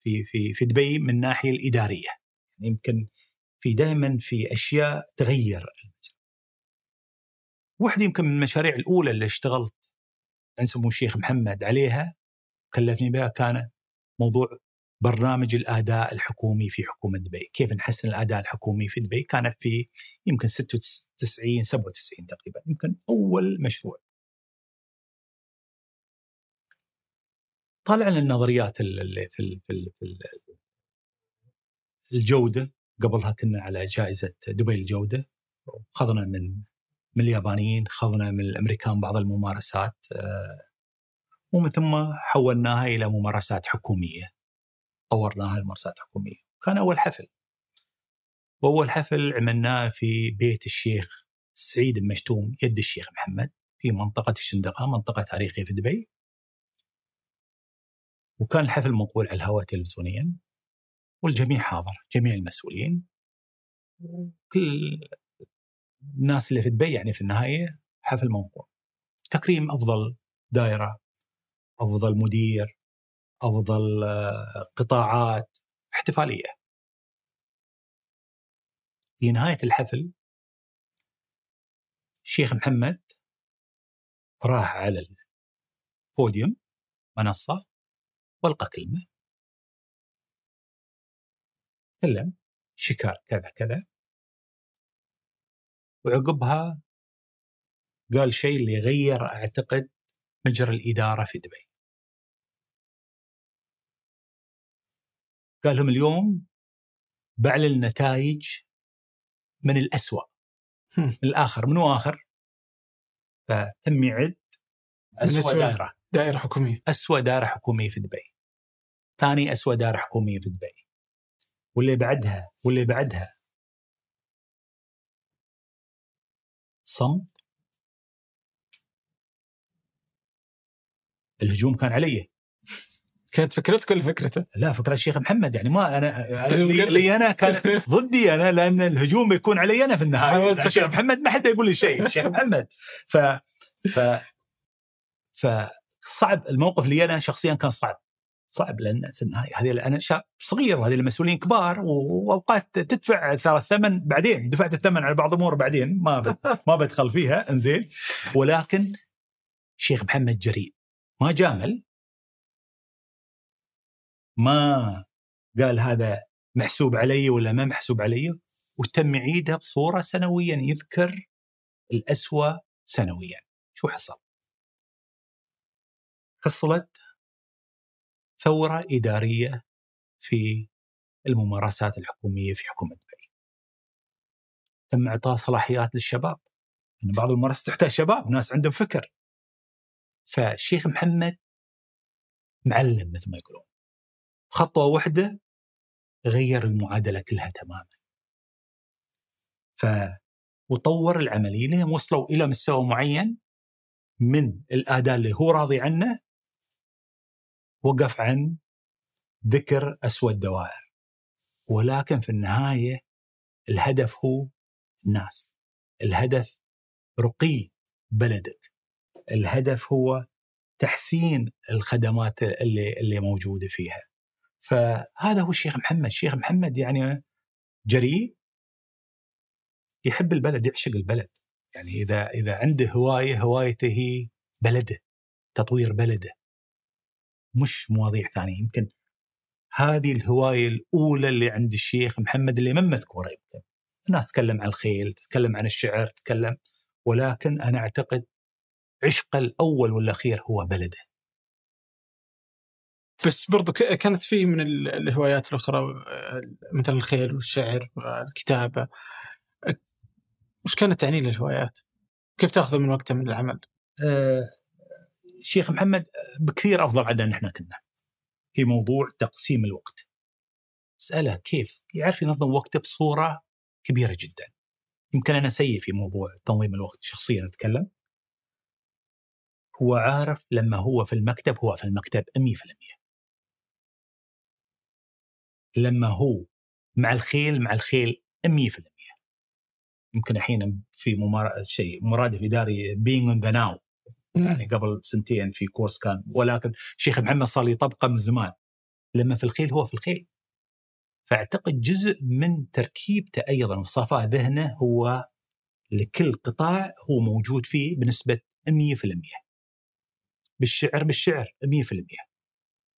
في في في دبي من الناحية الإدارية. يعني يمكن في دائما في أشياء تغير واحدة يمكن من المشاريع الأولى اللي اشتغلت سمو الشيخ محمد عليها كلفني بها كان موضوع برنامج الأداء الحكومي في حكومة دبي، كيف نحسن الأداء الحكومي في دبي؟ كانت في يمكن 96 97 تقريبا، يمكن أول مشروع. طالع النظريات اللي في في في الجودة قبلها كنا على جائزة دبي الجودة اخذنا من من اليابانيين خذنا من الأمريكان بعض الممارسات آه، ومن ثم حولناها إلى ممارسات حكومية. طورناها لممارسات حكومية. كان أول حفل. وأول حفل عملناه في بيت الشيخ سعيد المشتوم يد الشيخ محمد في منطقة الشندقة منطقة تاريخية في دبي. وكان الحفل منقول على الهواء تلفزيونيا والجميع حاضر جميع المسؤولين. كل الناس اللي في دبي يعني في النهاية حفل موقوع. تكريم أفضل دائرة أفضل مدير أفضل آه، قطاعات احتفالية. في نهاية الحفل الشيخ محمد راح على البوديوم منصة والقى كلمة. تكلم شكر كذا كذا. وعقبها قال شيء اللي غير أعتقد مجرى الإدارة في دبي. قال لهم اليوم بعلن نتائج من الأسوأ. من الآخر. منو آخر؟ فتم يعد أسوأ دائرة. دائرة حكومية. أسوأ دائرة حكومية في دبي. ثاني أسوأ دائرة حكومية في دبي. واللي بعدها واللي بعدها صمت. الهجوم كان علي. كانت فكرتك ولا فكرته؟ لا فكرة الشيخ محمد يعني ما أنا طيب، لي أنا كان [LAUGHS] ضدي أنا لأن الهجوم بيكون علي أنا في النهاية. الشيخ محمد ما حد يقول لي شيء [LAUGHS] الشيخ محمد. ف ف ف صعب الموقف لي أنا شخصيا كان صعب. صعب لأن في النهاية. هذه أنا شاب صغير وهذه المسؤولين كبار وأوقات تدفع ترى الثمن بعدين دفعت الثمن على بعض الأمور بعدين ما [LAUGHS] ما بدخل فيها إنزين. ولكن الشيخ محمد جريء ما جامل. ما قال هذا محسوب علي ولا ما محسوب علي وتم يعيدها بصورة سنويا يذكر الأسوأ سنويا. شو حصل؟ حصلت ثورة إدارية في الممارسات الحكومية في حكومة دبي تم إعطاء صلاحيات للشباب. يعني بعض الممارسات تحتاج شباب ناس عندهم فكر. فالشيخ محمد معلم مثل ما يقولون. خطوة واحدة غير المعادلة كلها تماما. ف وطور العملية لين وصلوا إلى مستوى معين من الأداء اللي هو راضي عنه وقف عن ذكر أسوأ الدوائر ولكن في النهاية الهدف هو الناس. الهدف رقي بلدك. الهدف هو تحسين الخدمات اللي اللي موجودة فيها. فهذا هو الشيخ محمد. الشيخ محمد يعني جريء يحب البلد يعشق البلد. يعني إذا إذا عنده هواية هوايته هي بلده تطوير بلده. مش مواضيع ثانية يمكن هذه الهواية الأولى اللي عند الشيخ محمد اللي ما مذكورة يمكن الناس تتكلم عن الخيل تتكلم عن الشعر تتكلم ولكن أنا أعتقد عشقه الأول والأخير هو بلده بس برضو كانت في من الهوايات الأخرى مثل الخيل والشعر والكتابة وش كانت تعني له الهوايات؟ كيف تاخذه من وقته من العمل؟ أه شيخ محمد بكثير أفضل عنا نحن كنا في موضوع تقسيم الوقت. اساله كيف؟ يعرف ينظم وقته بصورة كبيرة جدا. يمكن أنا سيء في موضوع تنظيم الوقت شخصيا أتكلم. هو عارف لما هو في المكتب هو في المكتب 100% لما هو مع الخيل مع الخيل 100% يمكن الحين في ممار... شيء مرادف إداري being in the now يعني قبل سنتين في كورس كان ولكن شيخ محمد صار يطبقه من زمان. لما في الخيل هو في الخيل. فأعتقد جزء من تركيبته أيضا وصفاء ذهنه هو لكل قطاع هو موجود فيه بنسبة 100% بالشعر بالشعر 100%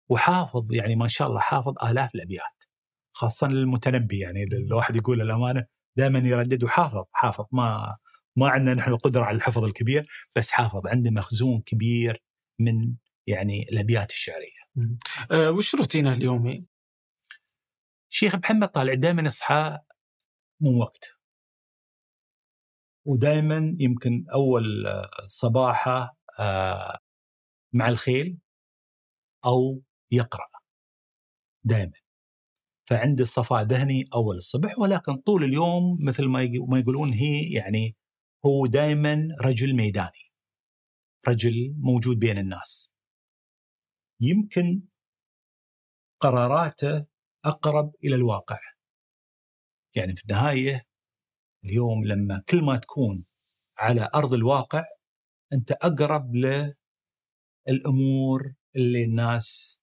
وحافظ يعني ما شاء الله حافظ آلاف الأبيات خاصة للمتنبي يعني الواحد يقول الأمانة دائما يردد وحافظ حافظ ما ما عندنا نحن القدرة على الحفظ الكبير بس حافظ عنده مخزون كبير من يعني الأبيات الشعرية. أه وش روتينه اليومي؟ شيخ محمد طالع دائما يصحى من وقت. ودائما يمكن أول صباحه آه مع الخيل أو يقرأ. دائما فعنده صفاء ذهني أول الصبح ولكن طول اليوم مثل ما يقولون هي يعني هو دائما رجل ميداني رجل موجود بين الناس. يمكن قراراته أقرب إلى الواقع. يعني في النهاية اليوم لما كل ما تكون على أرض الواقع أنت أقرب الأمور اللي الناس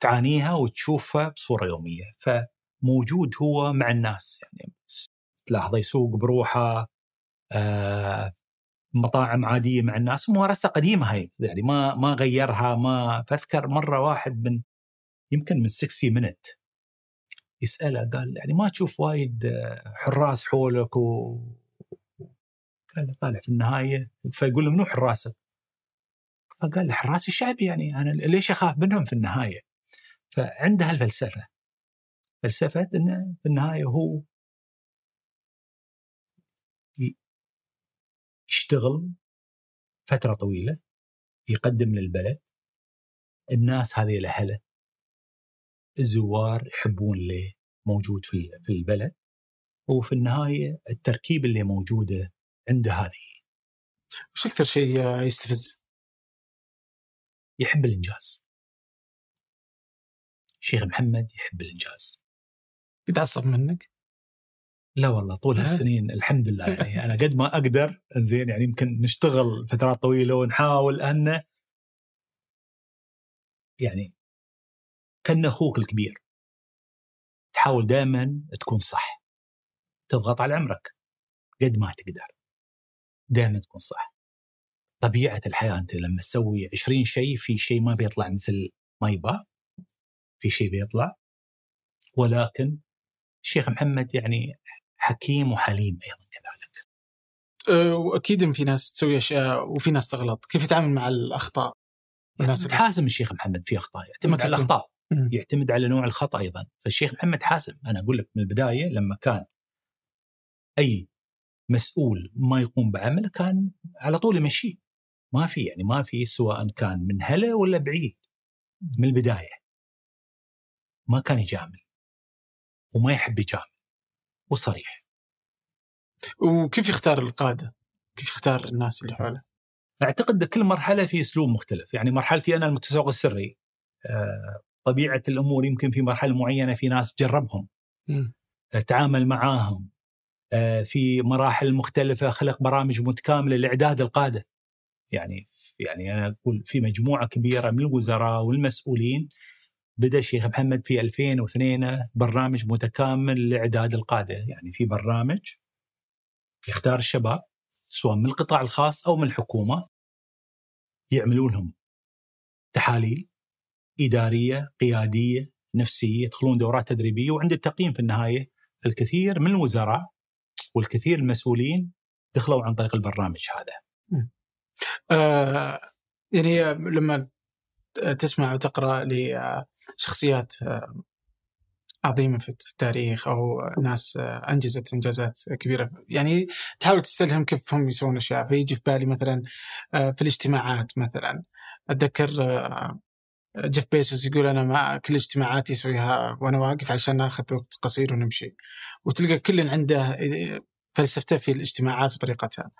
تعانيها وتشوفها بصورة يومية. فموجود هو مع الناس يعني تلاحظه يسوق بروحه مطاعم عادية مع الناس ممارسة قديمة هي يعني ما ما غيرها ما فاذكر مرة واحد من يمكن من 60 منت يسأله قال يعني ما تشوف وايد حراس حولك و قال طالع في النهاية فيقول له منو حراسك؟ فقال له حراس الشعب يعني أنا ليش أخاف منهم في النهاية؟ فعندها الفلسفه فلسفة إنه في النهاية هو يشتغل فترة طويلة يقدم للبلد. الناس هذه الأهلة الزوار يحبون اللي موجود في في البلد. وفي النهاية التركيب اللي موجودة عنده هذه. وش أكثر شيء يستفز؟ يحب الإنجاز. شيخ محمد يحب الإنجاز. يتعصب منك؟ لا والله طول هالسنين الحمد لله يعني أنا قد ما أقدر زين يعني يمكن نشتغل فترات طويلة ونحاول أن يعني كأن أخوك الكبير. تحاول دائما تكون صح. تضغط على عمرك قد ما تقدر. دائما تكون صح. طبيعة الحياة أنت لما تسوي 20 شيء في شيء ما بيطلع مثل ما يبغى. في شيء بيطلع. ولكن الشيخ محمد يعني حكيم وحليم أيضا كذلك. أه، وأكيد في ناس تسوي أشياء وفي ناس تغلط، كيف يتعامل مع الأخطاء؟ الناس حازم الشيخ محمد في أخطاء يعتمد على الأخطاء. يعتمد على نوع الخطأ أيضا، فالشيخ محمد حازم أنا أقول لك من البداية لما كان أي مسؤول ما يقوم بعمله كان على طول يمشيه. ما في يعني ما في سواء كان من هلا ولا بعيد. من البداية. ما كان يجامل. وما يحب يجامل. وصريح وكيف يختار القادة؟ كيف يختار الناس اللي حوله؟ أعتقد كل مرحلة في أسلوب مختلف، يعني مرحلتي أنا المتسوق السري آه، طبيعة الأمور يمكن في مرحلة معينة في ناس جربهم م. تعامل معاهم آه، في مراحل مختلفة خلق برامج متكاملة لإعداد القادة يعني يعني أنا أقول في مجموعة كبيرة من الوزراء والمسؤولين بدأ الشيخ محمد في 2002 برنامج متكامل لإعداد القادة. يعني في برنامج يختار الشباب سواء من القطاع الخاص أو من الحكومة يعملون لهم تحاليل إدارية قيادية نفسية يدخلون دورات تدريبية. وعند التقييم في النهاية الكثير من الوزراء والكثير المسؤولين دخلوا عن طريق البرنامج هذا. آه يعني لما تسمع وتقرأ لشخصيات آه، عظيمة في التاريخ أو ناس آه، أنجزت إنجازات كبيرة. يعني تحاول تستلهم كيف هم يسوون أشياء. فيجي في بالي مثلا آه، في الاجتماعات مثلا. أتذكر جيف بيسوس يقول أنا ما كل اجتماعاتي أسويها وأنا واقف عشان ناخذ وقت قصير ونمشي. وتلقى كل عنده فلسفته في الاجتماعات وطريقتها.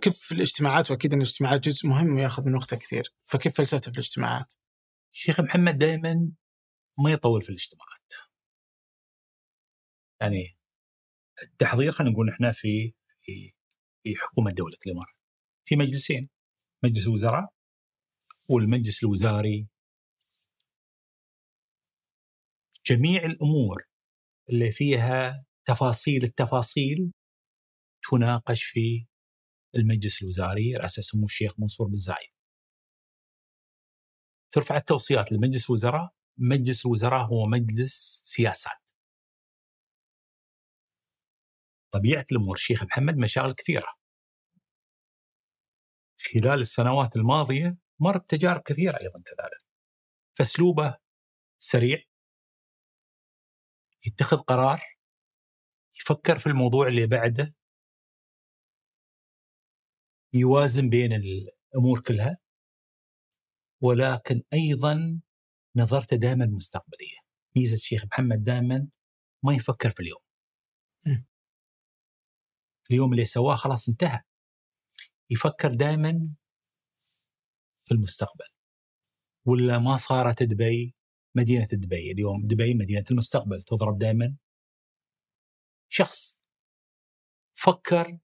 كيف الاجتماعات؟ وأكيد إن الاجتماعات جزء مهم ويأخذ من وقته كثير. فكيف فلسفته في الاجتماعات؟ الشيخ محمد دائما ما يطول في الاجتماعات. يعني التحضير خلينا نقول إحنا في في في حكومة دولة الإمارات. في مجلسين مجلس الوزراء والمجلس الوزاري. جميع الأمور اللي فيها تفاصيل التفاصيل تناقش في المجلس الوزاري رئاسة سمو الشيخ منصور بن زايد. ترفع التوصيات لمجلس الوزراء، مجلس الوزراء هو مجلس سياسات. طبيعة الأمور الشيخ محمد مشاغل كثيرة. خلال السنوات الماضية مر بتجارب كثيرة أيضا كذلك. فاسلوبه سريع يتخذ قرار يفكر في الموضوع اللي بعده يوازن بين الأمور كلها ولكن أيضا نظرته دائما مستقبلية. ميزة الشيخ محمد دائما ما يفكر في اليوم. اليوم اللي سواه خلاص انتهى. يفكر دائما في المستقبل. ولا ما صارت دبي مدينة دبي. اليوم دبي مدينة المستقبل. تضرب دائما شخص فكر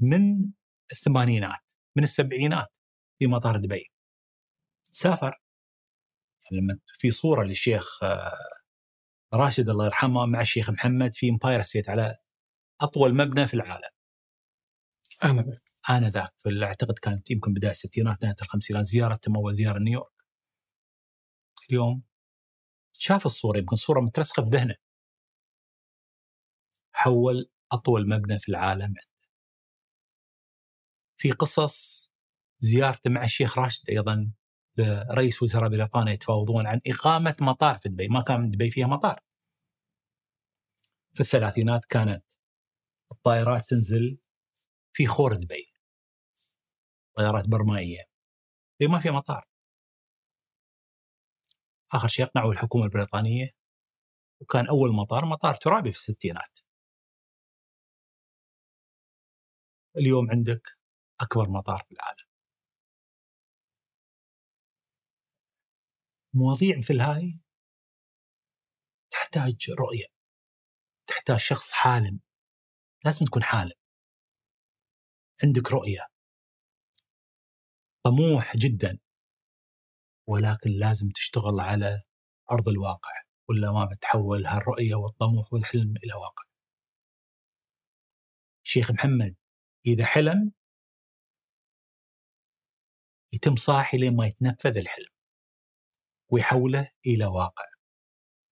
من الثمانينات من السبعينات. في مطار دبي. سافر. لما في صورة للشيخ آه، راشد الله يرحمه مع الشيخ محمد في Empire State على أطول مبنى في العالم. آنذاك آنذاك اعتقد كانت يمكن بداية الستينات نهاية الخمسينات زيارة أول زيارة نيويورك. اليوم شاف الصورة يمكن صورة مترسخة في ذهنه. حول أطول مبنى في العالم عنده. في قصص زيارته مع الشيخ راشد أيضا لرئيس وزراء بريطانيا يتفاوضون عن إقامة مطار في دبي ما كان دبي فيها مطار في الثلاثينات كانت الطائرات تنزل في خور دبي طيارات برمائية ما فيها مطار آخر شيء اقنعوا الحكومة البريطانية وكان أول مطار مطار ترابي في الستينات. اليوم عندك أكبر مطار في العالم. مواضيع مثل هاي تحتاج رؤية تحتاج شخص حالم لازم تكون حالم. عندك رؤية. طموح جدا ولكن لازم تشتغل على أرض الواقع ولا ما بتحول هالرؤية والطموح والحلم إلى واقع. شيخ محمد إذا حلم يتم صاحي لين ما يتنفذ الحلم. ويحوله إلى واقع.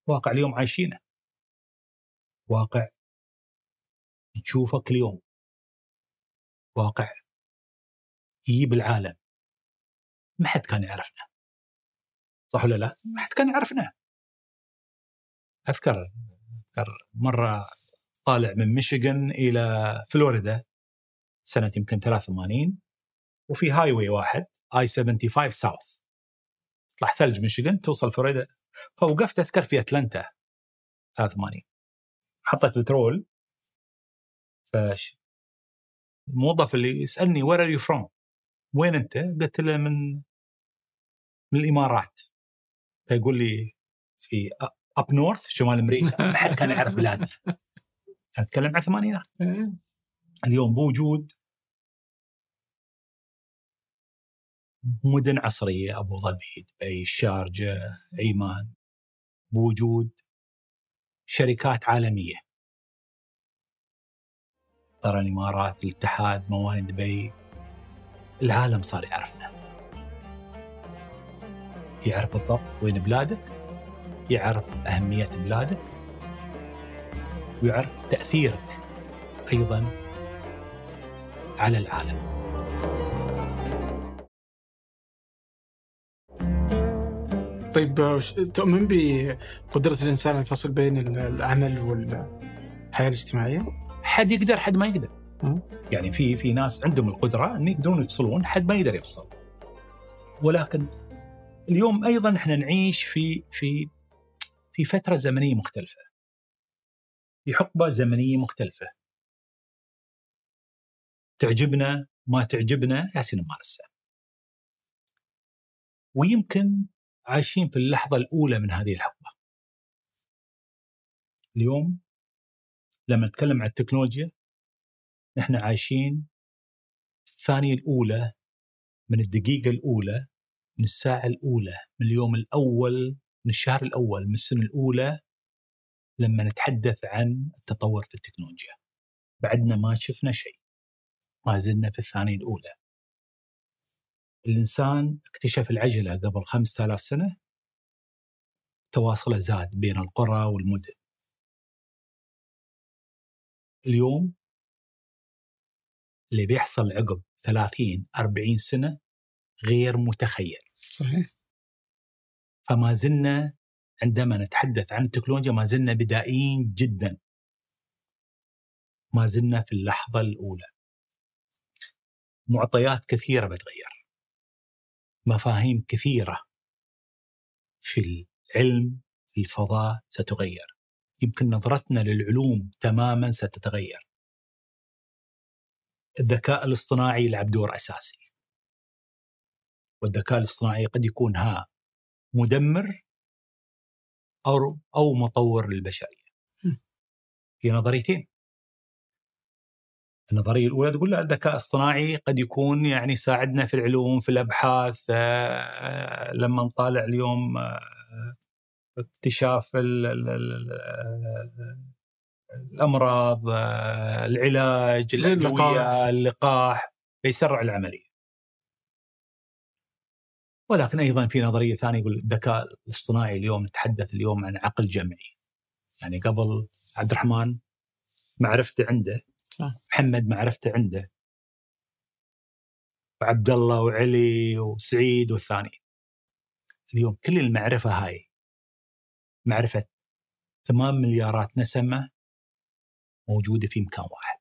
واقع اليوم عايشينه. واقع نشوفه كل يوم واقع يجيب العالم. ما حد كان يعرفنا. صح ولا لا؟ ما حد كان يعرفنا. أذكر أذكر مرة طالع من ميشيغان إلى فلوريدا سنة يمكن 83 وفي highway واحد I-75 south. تطلع ثلج ميشيغان توصل فلوريدا. فوقفت أذكر في أتلانتا. 83 حطيت بترول. فش. الموظف اللي يسألني where are you from؟ وين أنت؟ قلت له من من الإمارات. فيقول لي في up north شمال أمريكا. ما حد كان يعرف بلادنا. أتكلم عن الثمانينات [LAUGHS] اليوم بوجود مدن عصرية أبو ظبي دبي الشارجه عمان بوجود شركات عالمية. ترى الإمارات الاتحاد موانئ دبي العالم صار يعرفنا. يعرف بالضبط وين بلادك يعرف أهمية بلادك ويعرف تأثيرك أيضا على العالم. طيب تؤمن بقدرة الإنسان الفصل بين العمل والحياة الاجتماعية؟ حد يقدر حد ما يقدر. يعني في في ناس عندهم القدرة أن يقدرون يفصلون حد ما يقدر يفصل. ولكن اليوم أيضا إحنا نعيش في في في فترة زمنية مختلفة. في حقبة زمنية مختلفة. تعجبنا ما تعجبنا ياسين نمارسها ويمكن عايشين في اللحظة الأولى من هذه الحقبة. اليوم لما نتكلم عن التكنولوجيا نحن عايشين الثانية الأولى من الدقيقة الأولى من الساعة الأولى من اليوم الأول من الشهر الأول من السنة الأولى لما نتحدث عن التطور في التكنولوجيا. بعدنا ما شفنا شيء ما زلنا في الثانية الأولى. الإنسان اكتشف العجلة قبل خمسة آلاف سنة تواصله زاد بين القرى والمدن. اليوم اللي بيحصل عقب 30 40 سنة غير متخيل. صحيح. فما زلنا عندما نتحدث عن التكنولوجيا ما زلنا بدائيين جدا. ما زلنا في اللحظة الأولى. معطيات كثيرة بتغير. مفاهيم كثيرة في العلم في الفضاء ستغير يمكن نظرتنا للعلوم تماما ستتغير. الذكاء الاصطناعي يلعب دور أساسي. والذكاء الاصطناعي قد يكون ها مدمر أو أو مطور للبشرية. في نظريتين. النظرية الأولى تقول لا الذكاء الاصطناعي قد يكون يعني يساعدنا في العلوم في الأبحاث آه، لما نطالع اليوم آه، اكتشاف الأمراض آه، العلاج الأدوية اللقاح بيسرع العملية. ولكن أيضا في نظرية ثانية يقول الذكاء الاصطناعي اليوم نتحدث اليوم عن عقل جمعي. يعني قبل عبد الرحمن معرفته عنده صح. محمد معرفته عنده. وعبد الله وعلي وسعيد والثاني. اليوم كل المعرفة هاي. معرفة ثمان مليارات نسمة موجودة في مكان واحد.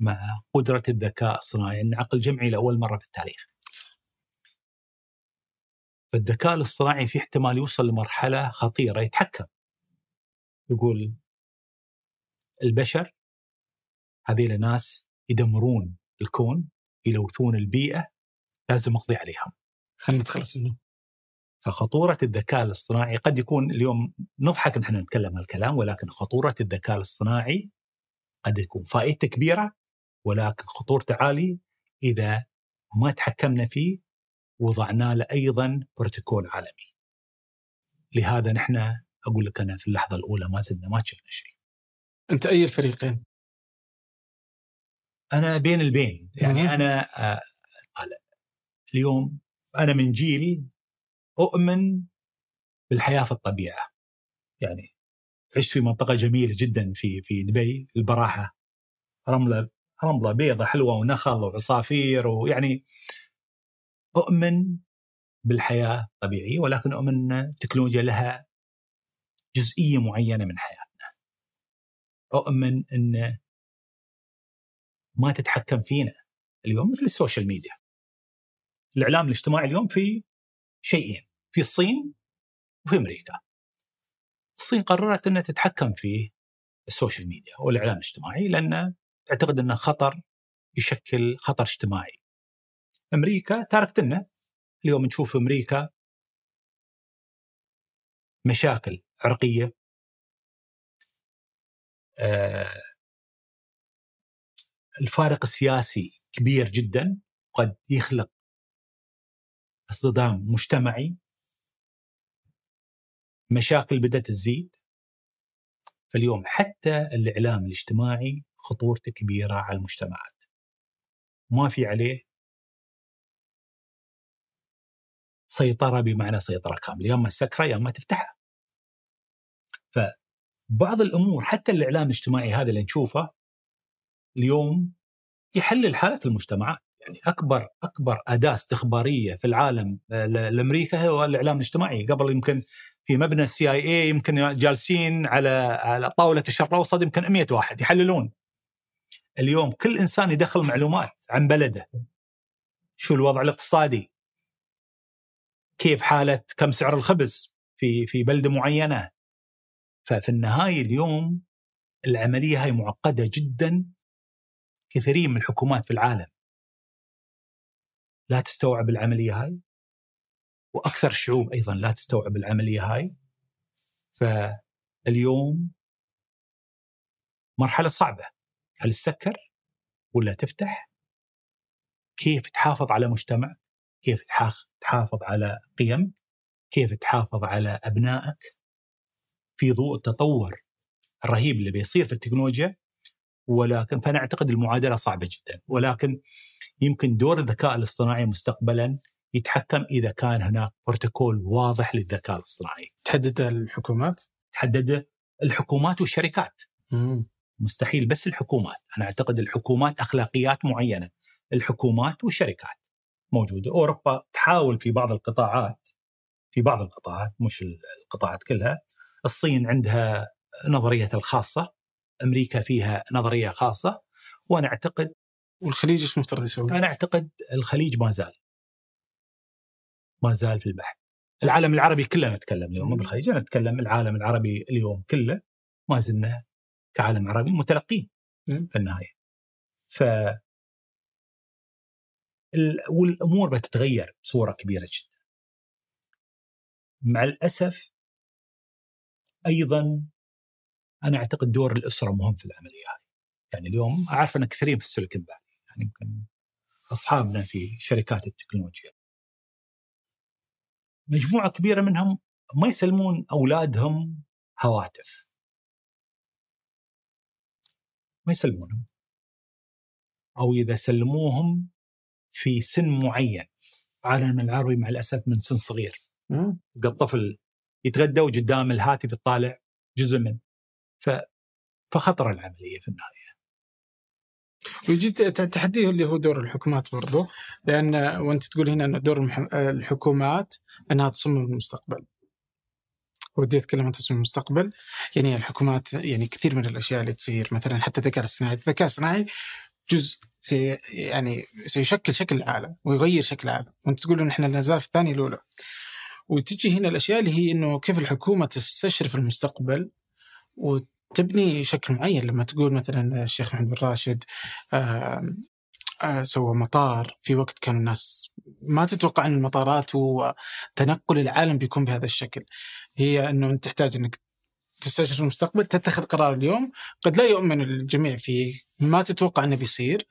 مع قدرة الذكاء الصناعي إن عقل جمعي لأول مرة في التاريخ. فالذكاء الاصطناعي في احتمال يوصل لمرحلة خطيرة يتحكم. يقول البشر هذيل ناس يدمرون الكون يلوثون البيئة لازم أقضي عليهم خلينا نتخلص منه فخطورة الذكاء الاصطناعي قد يكون اليوم نضحك نحن نتكلم الكلام ولكن خطورة الذكاء الاصطناعي قد يكون فائدته كبيرة ولكن خطورته عالية إذا ما تحكمنا فيه وضعنا له أيضا بروتوكول عالمي. لهذا نحن أقول لك أنا في اللحظة الأولى ما زلنا ما شفنا شيء. أنت أي الفريقين؟ أنا بين البين. يعني أنا آه، طالع. اليوم أنا من جيل أؤمن بالحياة في الطبيعة. يعني عشت في منطقة جميلة جدا في في دبي البراحة. رملة رملة بيضة حلوة ونخل وعصافير ويعني أؤمن بالحياة الطبيعيه ولكن أؤمن أن التكنولوجيا لها جزئية معينة من حياتنا. أؤمن أن ما تتحكم فينا اليوم مثل ال social media. الإعلام الاجتماعي اليوم في شيئين، في الصين وفي أمريكا. الصين قررت إنها تتحكم في ال social media والإعلام الاجتماعي لأن تعتقد إنه خطر يشكل خطر اجتماعي. أمريكا تركت لنا اليوم نشوف أمريكا مشاكل عرقية آه الفارق السياسي كبير جدا قد يخلق اصطدام مجتمعي. مشاكل بدأت تزيد. فاليوم حتى الإعلام الاجتماعي خطورته كبيرة على المجتمعات. ما في عليه سيطرة بمعنى سيطرة كاملة. يا اما تسكرة يا اما تفتحها. فبعض الأمور حتى الإعلام الاجتماعي هذا اللي نشوفه اليوم يحلل حالة المجتمعات. يعني أكبر أكبر أداة استخبارية في العالم لأمريكا هو الإعلام الاجتماعي. قبل يمكن في مبنى السي آي اي يمكن جالسين على على طاولة الشرق الأوسط يمكن 100 واحد يحللون. اليوم كل إنسان يدخل معلومات عن بلده. شو الوضع الاقتصادي؟ كيف حالة كم سعر الخبز في في بلدة معينة؟ ففي النهاية اليوم العملية هاي معقدة جدا. كثيرين من الحكومات في العالم. لا تستوعب العملية هاي. وأكثر الشعوب أيضا لا تستوعب العملية هاي. فاليوم مرحلة صعبة. هل تسكر ولا تفتح؟ كيف تحافظ على مجتمعك؟ كيف تحافظ على قيمك؟ كيف تحافظ على أبنائك؟ في ضوء التطور الرهيب اللي بيصير في التكنولوجيا ولكن فأنا أعتقد المعادلة صعبة جدا ولكن يمكن دور الذكاء الاصطناعي مستقبلا يتحكم إذا كان هناك بروتوكول واضح للذكاء الاصطناعي. تحدد الحكومات؟ تحدد الحكومات والشركات. مم. مستحيل بس الحكومات، أنا أعتقد الحكومات أخلاقيات معينة، الحكومات والشركات موجوده، أوروبا تحاول في بعض القطاعات في بعض القطاعات مش القطاعات كلها، الصين عندها نظرية الخاصة، أمريكا فيها نظرية خاصة، وأنا أعتقد والخليج إيش مفترض يسوي؟ أنا أعتقد الخليج ما زال ما زال في البحث. العالم العربي كله نتكلم اليوم مو بالخليج، أنا أتكلم العالم العربي اليوم كله ما زلنا كعالم عربي متلقين في النهاية. ف والأمور بتتغير بصورة كبيرة جدا. مع الأسف أيضا أنا أعتقد دور الأسرة مهم في العملية هذه. يعني اليوم أعرف أن كثيرين في السيليكون فالي يعني يمكن أصحابنا في شركات التكنولوجيا. مجموعة كبيرة منهم ما يسلمون أولادهم هواتف. ما يسلمونهم. أو إذا سلموهم في سن معين. عالم العربي مع الأسف من سن صغير. الطفل يتغدى وقدام الهاتف يطالع جزء من. فخطر العملية في النهاية. ويجي التحدي اللي هو دور الحكومات برضو لأن وأنت تقول هنا ان دور الحكومات إنها تصمم المستقبل ودي أتكلم عن تصميم المستقبل. يعني الحكومات يعني كثير من الأشياء اللي تصير مثلا حتى الذكاء الصناعي، الذكاء الصناعي جزء سي يعني سيشكل شكل العالم ويغير شكل العالم، وأنت تقول ان إحنا نزال في الثانية الأولى. وتجي هنا الأشياء اللي هي إنه كيف الحكومة تستشرف المستقبل تبني شكل معين لما تقول مثلا الشيخ محمد بن راشد آه سوى مطار في وقت كان الناس ما تتوقع إن المطارات وتنقل العالم بيكون بهذا الشكل. هي إنه أنت تحتاج إنك تستشرف المستقبل تتخذ قرار اليوم. قد لا يؤمن الجميع فيه ما تتوقع إنه بيصير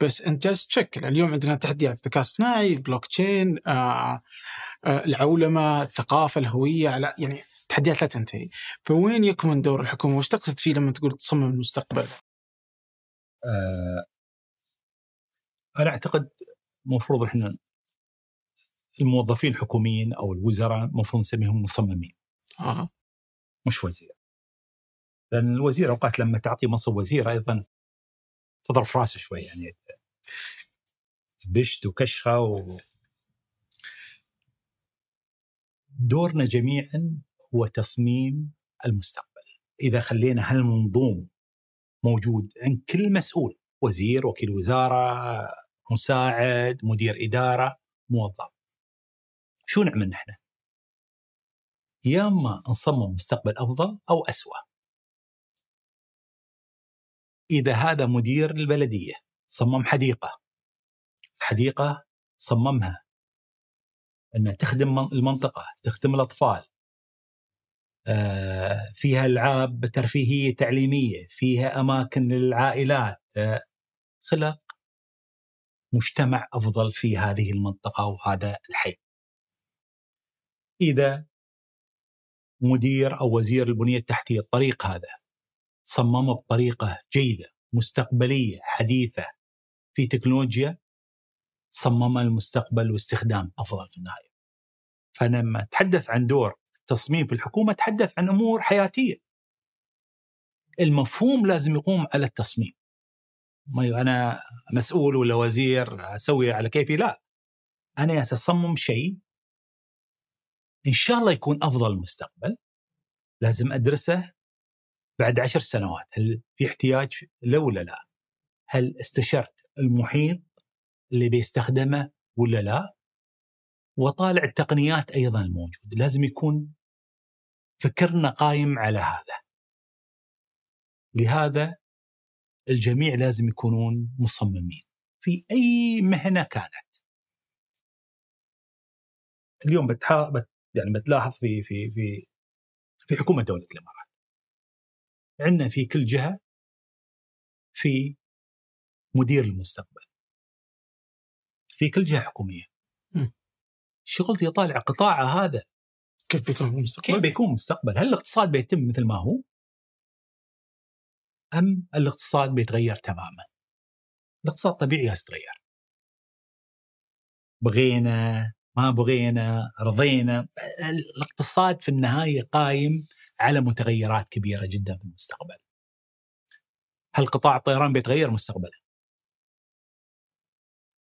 بس إنت جالس تشكل. اليوم عندنا تحديات ذكاء اصطناعي بلوك تشين آه آه العولمة الثقافة الهوية على يعني تحديات لا تنتهي. فوين يكمن دور الحكومة؟ وش تقصد فيه لما تقول تصمم المستقبل؟ آه أنا أعتقد المفروض إحنا الموظفين الحكوميين أو الوزراء المفروض نسميهم مصممين. آه. مش وزير. لأن الوزير أوقات لما تعطي منصب وزير أيضا تضرب في راسه شوي يعني بشت وكشخة و... دورنا جميعا هو تصميم المستقبل. إذا خلينا هالمنظوم موجود عند كل مسؤول وزير وكيل وزارة مساعد مدير إدارة موظف. شو نعمل نحن؟ يا إما نصمم مستقبل أفضل أو أسوأ. إذا هذا مدير البلدية صمم حديقة الحديقه صممها. إنها تخدم المنطقة تخدم الأطفال فيها ألعاب ترفيهية تعليمية فيها أماكن للعائلات آه، خلق مجتمع أفضل في هذه المنطقة وهذا الحي إذا مدير أو وزير البنية التحتية الطريق هذا صممه بطريقة جيدة مستقبلية حديثة في تكنولوجيا صمم المستقبل واستخدام أفضل في النهاية. فلما أتحدث عن دور التصميم في الحكومة اتحدث عن أمور حياتية. المفهوم لازم يقوم على التصميم. ما أنا مسؤول ولا وزير أسوي على كيفي لا. أنا اصمم شيء إن شاء الله يكون أفضل المستقبل لازم أدرسه بعد عشر سنوات هل في احتياج له ولا لا؟ هل استشرت المحيط اللي بيستخدمه ولا لا؟ وطالع التقنيات أيضا الموجود. لازم يكون فكرنا قايم على هذا. لهذا الجميع لازم يكونون مصممين. في أي مهنة كانت. اليوم بتحا بت يعني بتلاحظ في في في في حكومة دولة الإمارات. عندنا في كل جهة في مدير المستقبل. في كل جهة حكومية. شغلتي اطالع قطاع هذا كيف بيكون المستقبل؟ كيف بيكون المستقبل؟ هل الاقتصاد بيتم مثل ما هو؟ أم الاقتصاد بيتغير تماما؟ الاقتصاد طبيعي يتغير. بغينا ما بغينا رضينا الاقتصاد في النهاية قايم على متغيرات كبيرة جدا في المستقبل. هل قطاع الطيران بيتغير مستقبلا؟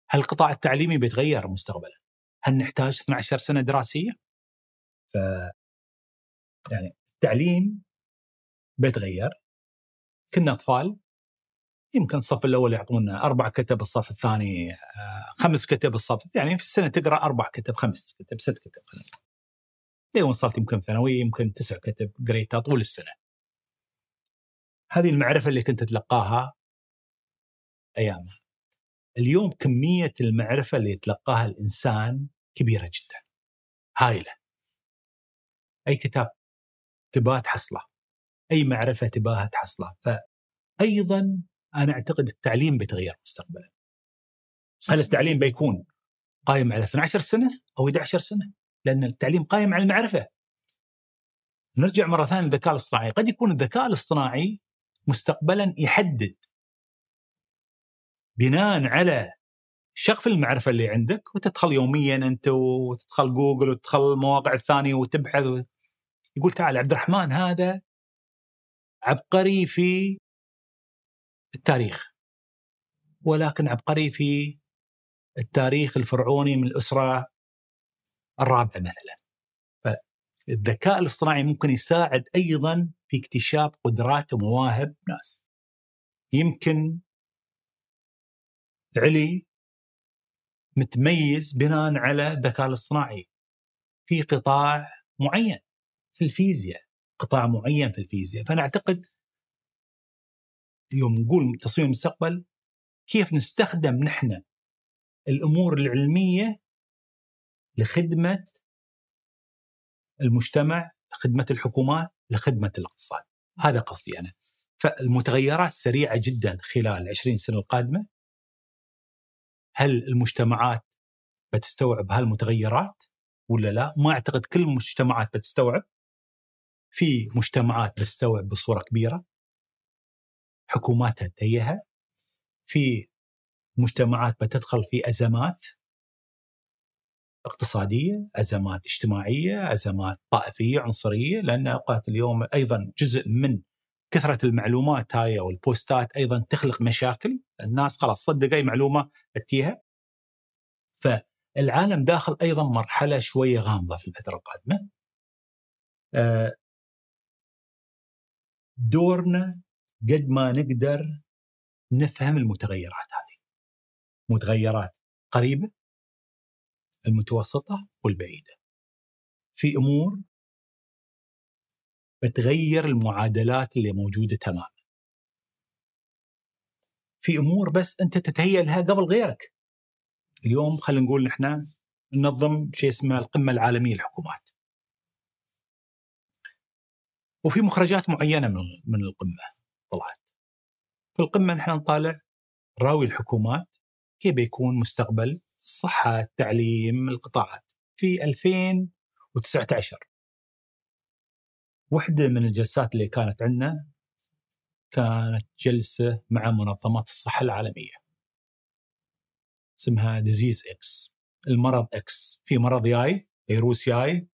هل القطاع التعليمي بيتغير مستقبلا؟ هل نحتاج 12 سنة دراسية؟ ف يعني التعليم بيتغير. كنا أطفال يمكن الصف الأول يعطونا أربع كتب الصف الثاني آه، خمس كتب الصف يعني في السنة تقرأ أربع كتب خمس كتب ست كتب لين وصلت يمكن ثانويه يمكن تسع كتب قريتها طول السنة. هذه المعرفة اللي كنت تتلقاها أيامها. اليوم كمية المعرفة اللي يتلقاها الإنسان كبيرة جدا. هائله أي كتاب تباه تحصله. أي معرفة تباها تحصله. فايضا أنا أعتقد التعليم بيتغير مستقبلا. هل التعليم بيكون قائم على 12 سنة أو 11 سنة؟ لأن التعليم قائم على المعرفة. نرجع مرة ثانية للذكاء الاصطناعي. قد يكون الذكاء الاصطناعي مستقبلا يحدد بناء على شغف المعرفة اللي عندك وتدخل يوميا أنت وتدخل جوجل وتدخل المواقع الثانية وتبحث و... يقول تعال عبد الرحمن هذا عبقري في التاريخ ولكن عبقري في التاريخ الفرعوني من الأسرة الرابعة مثلا. فالذكاء الاصطناعي ممكن يساعد أيضا في اكتشاف قدرات ومواهب ناس. يمكن علي متميز بناء على الذكاء الاصطناعي. في قطاع معين في الفيزياء قطاع معين في الفيزياء. فأنا أعتقد يوم نقول تصميم المستقبل كيف نستخدم نحن الأمور العلمية لخدمة المجتمع لخدمة الحكومات لخدمة الاقتصاد. هذا قصدي أنا. فالمتغيرات سريعة جدا خلال العشرين سنة القادمة. هل المجتمعات بتستوعب هالمتغيرات ولا لا؟ ما أعتقد كل المجتمعات بتستوعب. في مجتمعات بتستوعب بصورة كبيرة. حكوماتها تيها. في مجتمعات بتدخل في أزمات. اقتصادية، أزمات اجتماعية، أزمات طائفية عنصرية لأن أوقات اليوم أيضا جزء من كثرة المعلومات هاي أو البوستات أيضا تخلق مشاكل، الناس خلاص صدق أي معلومة تتيها. فالعالم داخل أيضا مرحلة شوية غامضة في الفترة القادمة. آه، دورنا قد ما نقدر نفهم المتغيرات هذه. متغيرات قريبة المتوسطة والبعيدة. في أمور بتغير المعادلات اللي موجودة تماما. في أمور بس أنت تتهيأ لها قبل غيرك. اليوم خلينا نقول نحن ننظم شيء اسمه القمة العالمية للحكومات. وفي مخرجات معينة من من القمة طلعت. في القمة نحن نطالع راوي الحكومات كيف بيكون مستقبل الصحة، التعليم، القطاعات في 2019 واحدة من الجلسات اللي كانت عندنا كانت جلسة مع منظمات الصحة العالمية. اسمها ديزيز إكس المرض إكس في مرض جاي فيروس جاي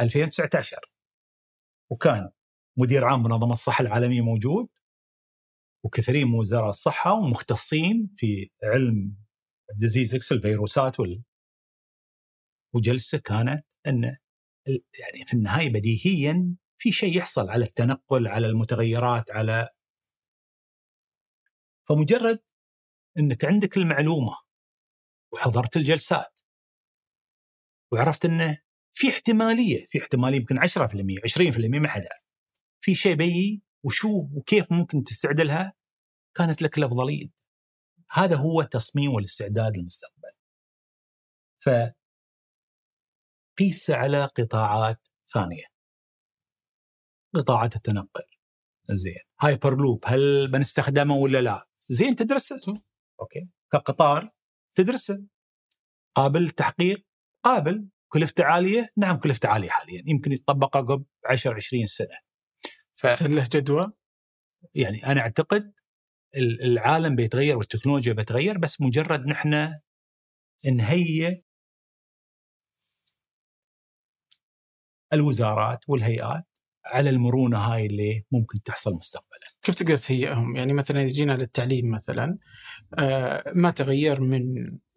2019 وكان مدير عام منظمة الصحة العالمية موجود وكثيرين من وزراء الصحة ومختصين في علم ال Disease X الفيروسات وال وجلسة كانت أن يعني في النهاية بديهيا في شيء يحصل على التنقل على المتغيرات على فمجرد إنك عندك المعلومة وحضرت الجلسات وعرفت إنه في احتمالية في احتمالية يمكن 10% 20% ما حد يعرف في شيء بيجي وشو وكيف ممكن تستعد لها كانت لك الافضليه هذا هو التصميم والاستعداد للمستقبل. ف قيس على قطاعات ثانية. قطاعات التنقل. زين. هايبر لوب هل بنستخدمه ولا لا؟ زين تدرسه. أوكي. كقطار تدرسه. قابل للتحقيق قابل. كلفته عاليه نعم كلفته عاليه حاليا. يمكن يتطبق عقب 10 20 سنة. ف... له جدوى يعني أنا أعتقد العالم بيتغير والتكنولوجيا بتغير بس مجرد نحن نهيئ الوزارات والهيئات على المرونة هاي اللي ممكن تحصل مستقبلا. كيف تقدر تهيئهم؟ يعني مثلا إذا جينا للتعليم مثلا آه، ما تغير من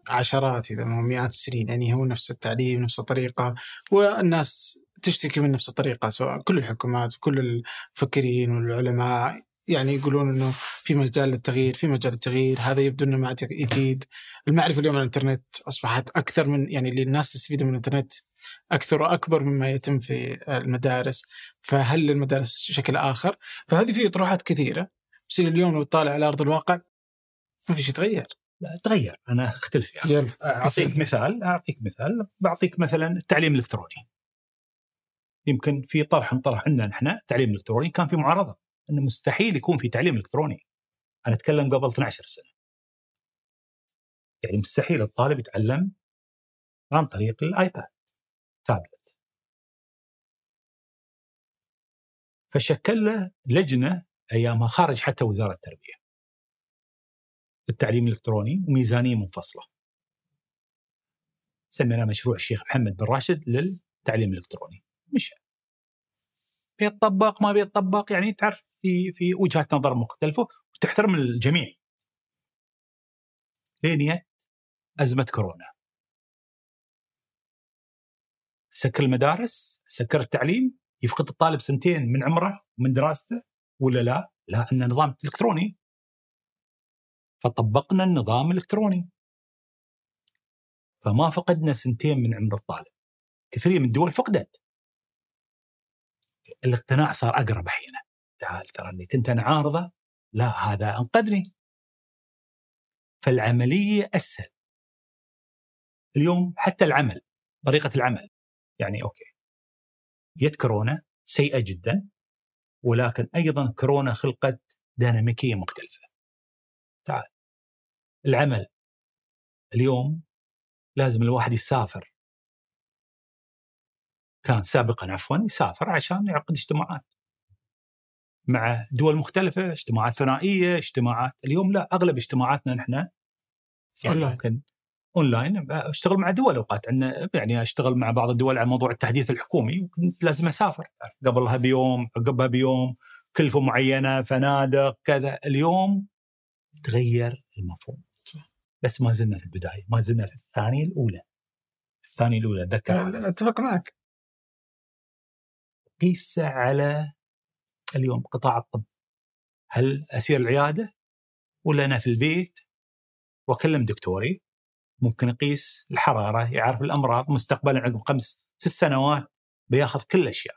عشرات اذا ما مئات السنين يعني هو نفس التعليم نفس الطريقة والناس تشتكي من نفس الطريقة سواء كل الحكومات وكل المفكرين والعلماء يعني يقولون إنه في مجال للتغيير في مجال للتغيير هذا يبدو إنه ما يفيد المعرفة اليوم عن الإنترنت أصبحت أكثر من يعني اللي الناس تستفيد من الإنترنت أكثر وأكبر مما يتم في المدارس. فهل المدارس شكل آخر؟ فهذه في اطروحات كثيرة. بس اليوم لو تطالع على أرض الواقع ما في شيء تغير لا تغير. أنا أختلف فيها. يلا. أعطيك مثال أعطيك مثال. بعطيك مثلا التعليم الإلكتروني. يمكن في طرح انطرح عندنا نحن التعليم الإلكتروني كان في معارضة. انه مستحيل يكون في تعليم إلكتروني. أنا أتكلم قبل 12 سنة. يعني مستحيل الطالب يتعلم عن طريق الآيباد تابلت. فشكل له لجنه ايامها خارج حتى وزارة التربية. التعليم الإلكتروني وميزانية منفصلة. سميناه مشروع الشيخ محمد بن راشد للتعليم الإلكتروني. مشى. بيتطبق ما بيتطبق يعني تعرف في في وجهات نظر مختلفة وتحترم الجميع. لين أزمة كورونا. سكر المدارس سكر التعليم يفقد الطالب سنتين من عمره ومن دراسته ولا لا؟ لا ان نظام إلكتروني. فطبقنا النظام الالكتروني فما فقدنا سنتين من عمر الطالب. كثير من الدول فقدت. الاقتناع صار أقرب أحيانا تعال ترى اللي كنت أنا عارضة لا هذا انقذني فالعملية أسهل. اليوم حتى العمل طريقة العمل. يعني أوكي. جت كورونا سيئة جدا ولكن أيضا كورونا خلقت ديناميكية مختلفة. تعال. العمل. اليوم لازم الواحد يسافر. كان سابقا عفوا يسافر عشان يعقد اجتماعات. مع دول مختلفة اجتماعات ثنائية اجتماعات اليوم لا أغلب اجتماعاتنا نحن يعني ممكن اونلاين أشتغل مع دول أوقات. عندنا يعني أشتغل مع بعض الدول على موضوع التحديث الحكومي وكنت لازم أسافر. قبلها بيوم عقبها بيوم كلفة معينة فنادق كذا. اليوم تغير المفهوم. بس ما زلنا في البداية ما زلنا في الثانية الأولى. الثانية الأولى أتذكر. أتفق معك. قيس على اليوم قطاع الطب هل أسير العيادة ولا أنا في البيت وأكلم دكتوري ممكن اقيس الحرارة يعرف الأمراض مستقبلا عقب خمس ست سنوات بياخذ كل الأشياء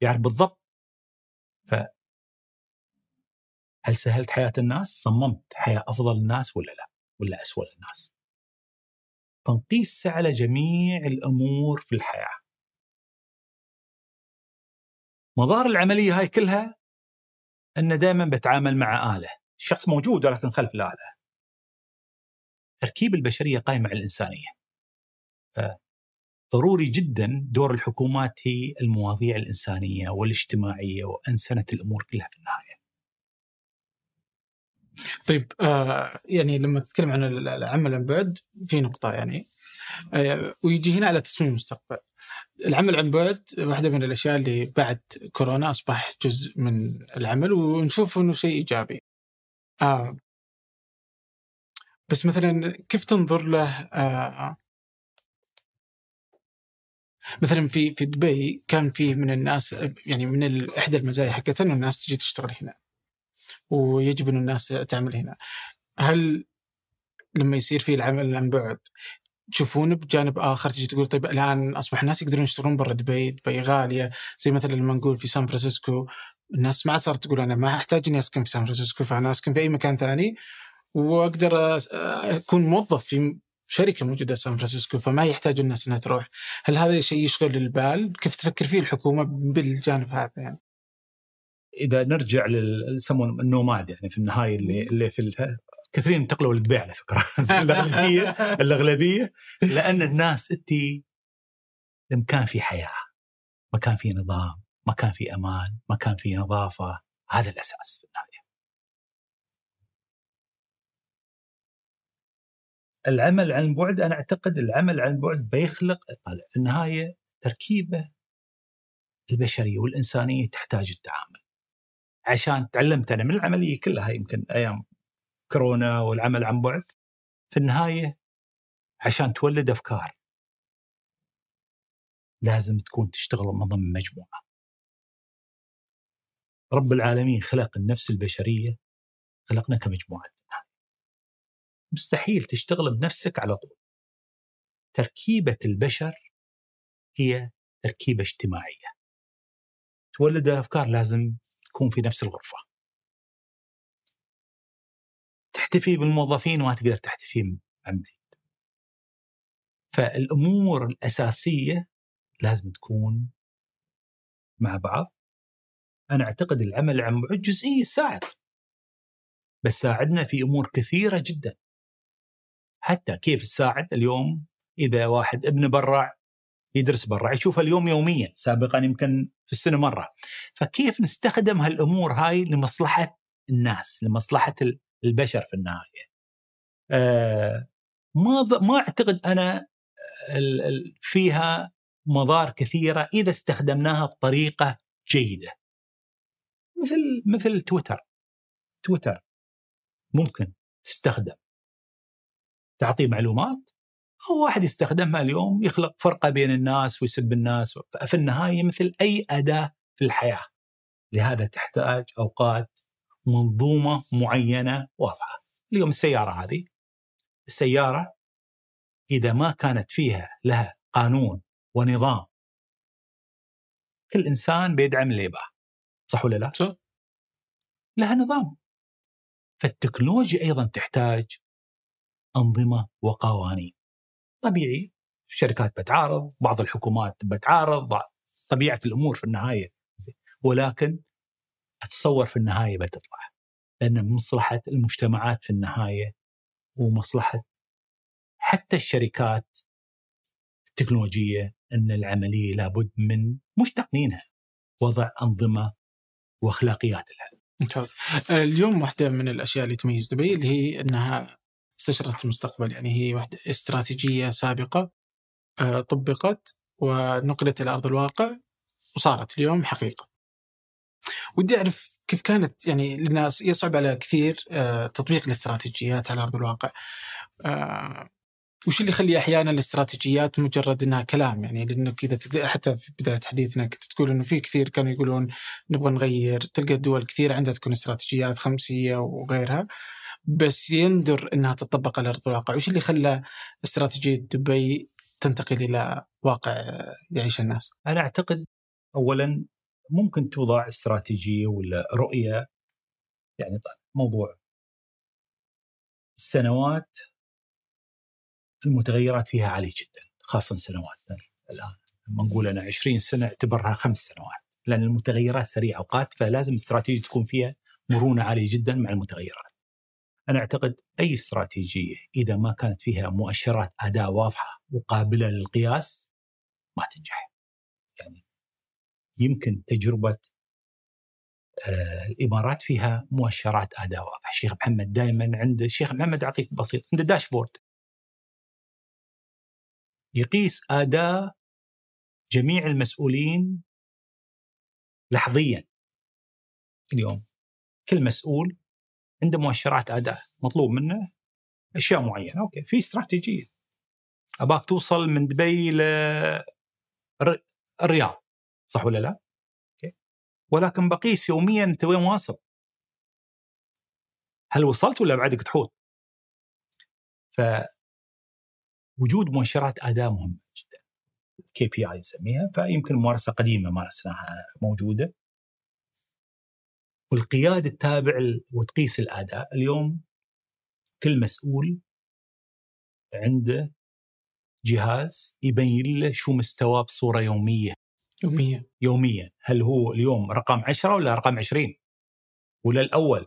يعرف بالضبط ف هل سهلت حياة الناس؟ صممت حياة أفضل الناس ولا لا؟ ولا اسوء الناس؟ فنقيس على جميع الأمور في الحياة. مظاهر العملية هاي كلها ان دائما بتعامل مع آلة، الشخص موجود ولكن خلف الآلة. تركيب البشرية قائمه على الإنسانية. ضروري جدا دور الحكومات هي المواضيع الإنسانية والاجتماعية وانسنه الأمور كلها في النهاية. طيب آه يعني لما تتكلم عن العمل عن بعد في نقطة يعني آه ويجي هنا على تصميم المستقبل. العمل عن بعد واحدة من الأشياء اللي بعد كورونا أصبح جزء من العمل ونشوف أنه شيء إيجابي. آه. بس مثلا كيف تنظر له آه مثلا في في دبي كان فيه من الناس يعني من إحدى المزايا حقتها إنه الناس تجي تشتغل هنا ويجب ان الناس تعمل هنا. هل لما يصير في العمل عن بعد تشوفونه بجانب آخر تجي تقول طيب الآن أصبح الناس يقدرون يشتغلون برا دبي، دبي غالية زي مثلا لما نقول في سان فرانسيسكو الناس ما صارت تقول أنا ما أحتاج إني أسكن في سان فرانسيسكو فأنا أسكن في أي مكان ثاني وأقدر أكون موظف في شركة موجودة في سان فرانسيسكو فما يحتاج الناس إنها تروح، هل هذا شيء يشغل البال؟ كيف تفكر فيه الحكومة بالجانب هذا يعني؟ إذا نرجع لل يسمون النوماد يعني في النهاية اللي اللي في كثيرين انتقلوا لدبي على فكرة. [LAUGHS] الاغلبيه [LAUGHS] الأغلبية. لأن الناس انت مكان في حياة مكان في نظام مكان في أمان مكان في نظافة هذا الأساس في النهاية. العمل عن بعد أنا أعتقد العمل عن بعد بيخلق طالع. في النهاية تركيبه البشرية والإنسانية تحتاج التعامل. عشان تعلمت أنا من العملية كلها يمكن أيام كورونا والعمل عن بعد في النهاية عشان تولد أفكار لازم تكون تشتغل من ضمن مجموعة. رب العالمين خلق النفس البشرية خلقنا كمجموعة مستحيل تشتغل بنفسك على طول. تركيبة البشر هي تركيبة اجتماعية. تولد أفكار لازم تكون في نفس الغرفة. تحتفي بالموظفين وما تقدر تحتفي عن بعيد. فالأمور الأساسية لازم تكون مع بعض. أنا أعتقد العمل عن بعد جزئية ساعد بس ساعدنا في أمور كثيرة جدا. حتى كيف تساعد اليوم؟ إذا واحد ابنه برا يدرس برا يشوف اليوم يوميا سابقا يمكن في السنة مرة. فكيف نستخدم هالأمور هاي لمصلحة الناس لمصلحة البشر في النهاية. آه ما ما أعتقد أنا فيها مضار كثيرة إذا استخدمناها بطريقة جيدة. مثل مثل تويتر. تويتر ممكن تستخدم تعطي معلومات أو واحد يستخدمها اليوم يخلق فرقة بين الناس ويسب الناس في النهاية مثل أي أداة في الحياة. لهذا تحتاج أوقات منظومة معينة واضحة. اليوم السيارة هذه السيارة إذا ما كانت فيها لها قانون ونظام كل إنسان بيدعم اللي يبغاه صح ولا لا؟ صح. لها نظام. فالتكنولوجيا أيضا تحتاج أنظمة وقوانين. طبيعي الشركات بتعارض بعض الحكومات بتعارض طبيعة الأمور في النهاية ولكن أتصور في النهاية بتطلع لأن مصلحة المجتمعات في النهاية ومصلحه حتى الشركات التكنولوجية إن العملية لابد من مش تقنينها وضع أنظمة وأخلاقيات لها. ممتاز. اليوم واحدة من الأشياء اللي تميز دبي اللي هي إنها استشرت المستقبل يعني هي واحدة استراتيجية سابقة آه، طبقت ونقلت إلى أرض الواقع وصارت اليوم حقيقة ودي أعرف كيف كانت يعني للناس يصعب على كثير آه، تطبيق الاستراتيجيات على أرض الواقع. آه، وش اللي يخلي أحيانا الاستراتيجيات مجرد إنها كلام؟ يعني لأنك إذا حتى في بداية حديثنا كنت تقول إنه في كثير كانوا يقولون نبغى نغير تلقى الدول كثير عندها تكون استراتيجيات خمسية وغيرها بس يندر إنها تطبق على أرض الواقع، وش اللي خلى استراتيجية دبي تنتقل إلى واقع يعيش الناس؟ أنا أعتقد اولا ممكن توضع استراتيجية ولا رؤية يعني موضوع السنوات المتغيرات فيها عالية جدا خاصه سنواتنا الآن لما نقول أنا 20 سنة اعتبرها خمس سنوات لأن المتغيرات سريعة اوقات فلازم استراتيجية تكون فيها مرونة عالية جدا مع المتغيرات. أنا أعتقد أي استراتيجية إذا ما كانت فيها مؤشرات اداء واضحة وقابله للقياس ما تنجح. يمكن تجربة آه الإمارات فيها مؤشرات أداء واضحة، الشيخ محمد دائما عنده الشيخ محمد اعطيك بسيط عنده داشبورد يقيس أداء جميع المسؤولين لحظيا. اليوم كل مسؤول عنده مؤشرات أداء مطلوب منه أشياء معينة. أوكي في استراتيجية. أباك توصل من دبي للرياض صح ولا لا؟ أوكي ولكن بقيس يوميا أنت وين واصل؟ هل وصلت ولا بعدك تحوط؟ ف وجود مؤشرات آداء مهمة جدا KPI نسميها فيمكن ممارسة قديمة مارسناها موجودة والقيادة تتابع وتقيس الآداء اليوم كل مسؤول عنده جهاز يبين له شو مستواه بصورة يومية يوميا. يوميا. هل هو اليوم رقم 10 ولا رقم 20 ولا الأول؟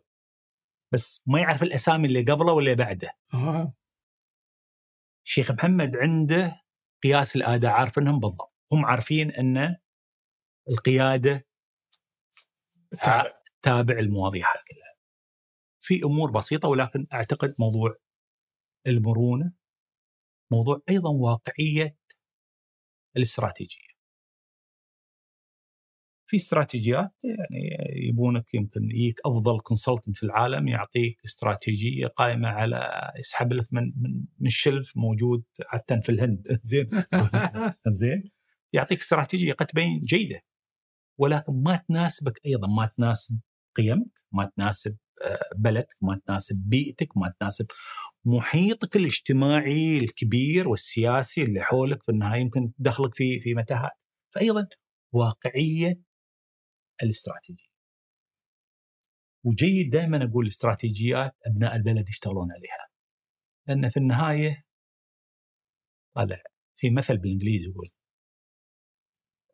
بس ما يعرف الأسامي اللي قبله واللي بعده. آه. الشيخ محمد عنده قياس الآداء عارف إنهم بالضبط. هم عارفين إن القيادة تابع. المواضيع كلها. في أمور بسيطة ولكن أعتقد موضوع المرونة موضوع أيضا واقعية الاستراتيجية. في استراتيجيات يعني يبونك يمكن يجيك أفضل كونسلتنت في العالم يعطيك استراتيجية قائمة على يسحب لك من من الشلف موجود حتى في الهند. [LAUGHS] زين. زين. يعطيك استراتيجية قد تبين جيدة. ولكن ما تناسبك أيضا. ما تناسب قيمك. ما تناسب آه، بلدك. ما تناسب بيئتك. ما تناسب محيطك الاجتماعي الكبير والسياسي اللي حولك في النهاية يمكن تدخلك في في متاهات. فايضا واقعية الاستراتيجية. وجيد دائما أقول الاستراتيجيات أبناء البلد يشتغلون عليها. لأن في النهاية طالع في مثل بالإنجليزي يقول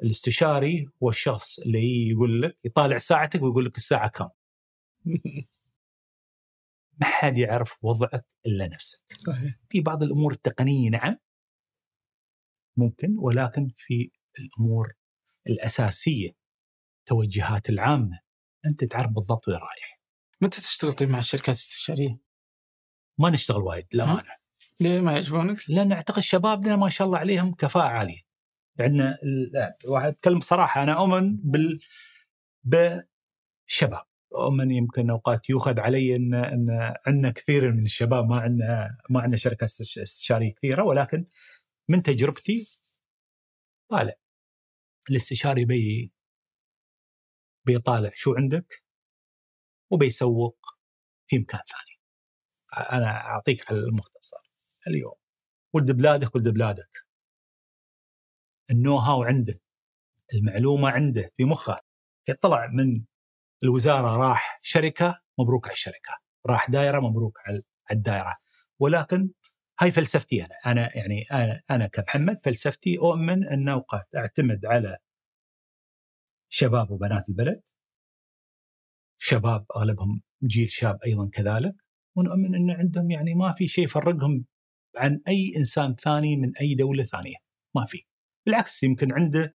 الاستشاري هو الشخص اللي يقول لك يطالع ساعتك ويقول لك الساعة كم. [LAUGHS] ما حد يعرف وضعك إلا نفسك. صحيح. في بعض الأمور التقنية نعم ممكن ولكن في الأمور الأساسية التوجهات العامة أنت تعرف بالضبط وين رايح. متى تشتغل طيب مع الشركات الاستشارية؟ ما نشتغل وايد للامانه. ليه ما يعجبونك؟ لأن أعتقد شبابنا ما شاء الله عليهم كفاءة عالية. عندنا واحد أتكلم بصراحة أنا أؤمن بال بالشباب أؤمن يمكن أوقات يؤخذ علي ان إن عندنا كثير من الشباب ما عندنا ما عندنا شركات استشارية كثيرة ولكن من تجربتي طالع الاستشاري بي بيطالع شو عندك وبيسوق في مكان ثاني. أنا أعطيك على المختصر. اليوم ولد بلادك ولد بلادك. النو هاو عنده المعلومة عنده في مخه. طلع من الوزارة راح شركة مبروك على الشركة راح دائره مبروك على الدائره ولكن هاي فلسفتي أنا. أنا يعني أنا أنا كمحمد فلسفتي أؤمن ان اوقات أعتمد على شباب وبنات البلد. شباب أغلبهم جيل شاب أيضا كذلك. ونؤمن إن عندهم يعني ما في شيء يفرقهم عن أي إنسان ثاني من أي دولة ثانية. ما في. بالعكس يمكن عنده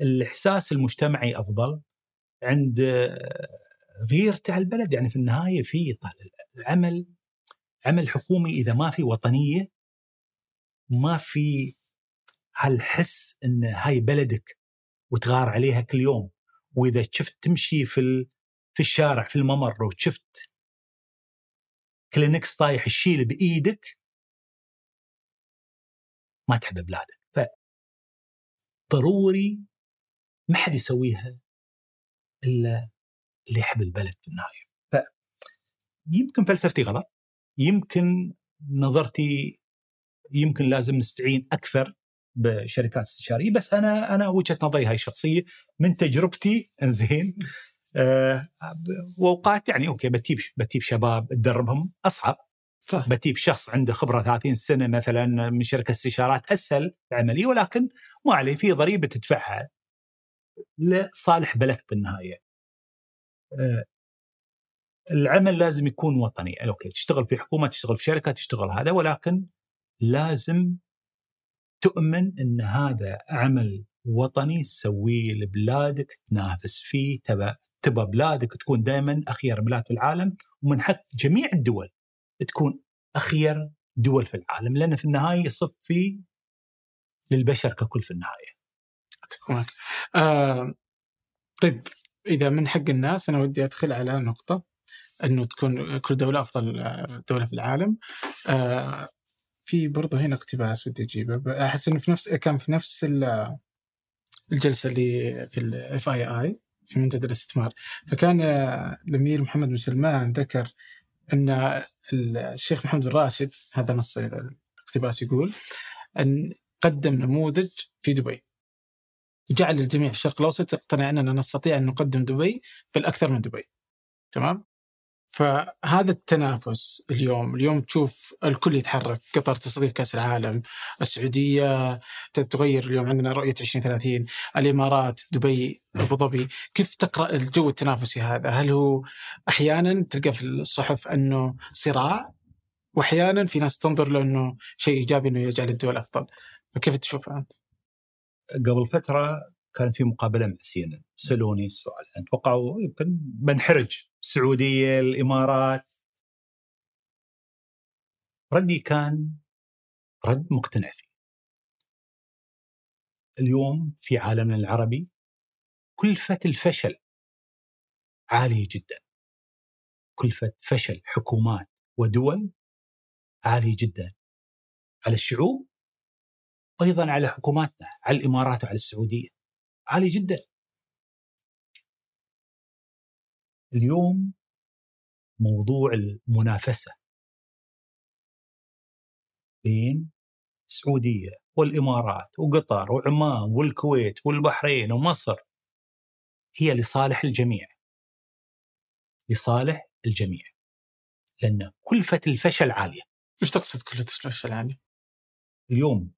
الإحساس المجتمعي أفضل عند غيرته على البلد. يعني في النهاية في العمل عمل حكومي إذا ما في وطنية ما في هالحس إن هاي بلدك وتغار عليها كل يوم. وإذا شفت تمشي في في الشارع في الممر وشفت كلينكس طايح الشيل بإيدك ما تحب بلادك. ف ضروري ما حد يسويها إلا اللي يحب البلد في النهاية. يمكن فلسفتي غلط يمكن نظرتي يمكن لازم نستعين أكثر بشركات استشارية بس أنا أنا وجهة نظري هاي الشخصية من تجربتي إنزين. أه وأوقات يعني أوكي بتجيب بتجيب شباب تدربهم أصعب. صح. بتجيب شخص عنده خبرة 30 سنة مثلا من شركة استشارات أسهل العملية ولكن ما عليه في ضريبة تدفعها لصالح بلدك بالنهاية. أه العمل لازم يكون وطني، أوكي تشتغل في حكومة، تشتغل في شركة، تشتغل هذا ولكن لازم تؤمن إن هذا عمل وطني تسويه لبلادك تنافس فيه تبى تبى بلادك تكون دائما أخير بلاد في العالم ومن حق جميع الدول تكون أخير دول في العالم لأن في النهاية يصف فيه للبشر ككل في النهاية. معك. آه طيب إذا من حق الناس أنا ودي أدخل على نقطة إنه تكون كل دولة أفضل دولة في العالم آه في برضه هنا اقتباس ودي أجيبه. أحس إنه في نفس كان في نفس الجلسة اللي في الاف اي اي في منتدى الاستثمار. فكان الأمير محمد بن سلمان ذكر أن الشيخ محمد بن راشد هذا نص الاقتباس يقول أن قدم نموذج في دبي. وجعل الجميع في الشرق الأوسط يقتنع أننا نستطيع أن نقدم دبي بل أكثر من دبي. تمام؟ فهذا التنافس اليوم اليوم تشوف الكل يتحرك قطر تستضيف كأس العالم السعودية تتغير اليوم عندنا رؤية 2030 الإمارات دبي أبو ظبي. كيف تقرأ الجو التنافسي هذا؟ هل هو أحيانا تلقى في الصحف أنه صراع واحيانا في ناس تنظر له أنه شيء إيجابي إنه يجعل الدول أفضل؟ فكيف تشوفها أنت؟ قبل فترة كان في مقابلة مع سي إن سألوني السؤال. أتوقع يمكن بنحرج السعودية الإمارات. ردي كان رد مقتنع فيه. اليوم في عالمنا العربي كلفة الفشل عالية جدا. كلفة فشل حكومات ودول عالية جدا. على الشعوب وأيضا على حكوماتنا على الإمارات وعلى السعودية. عالية جدا. اليوم موضوع المنافسة بين السعودية والإمارات وقطر وعمان والكويت والبحرين ومصر. هي لصالح الجميع. لصالح الجميع. لأن كلفة الفشل عالية. إيش تقصد كلفة الفشل عالية؟ اليوم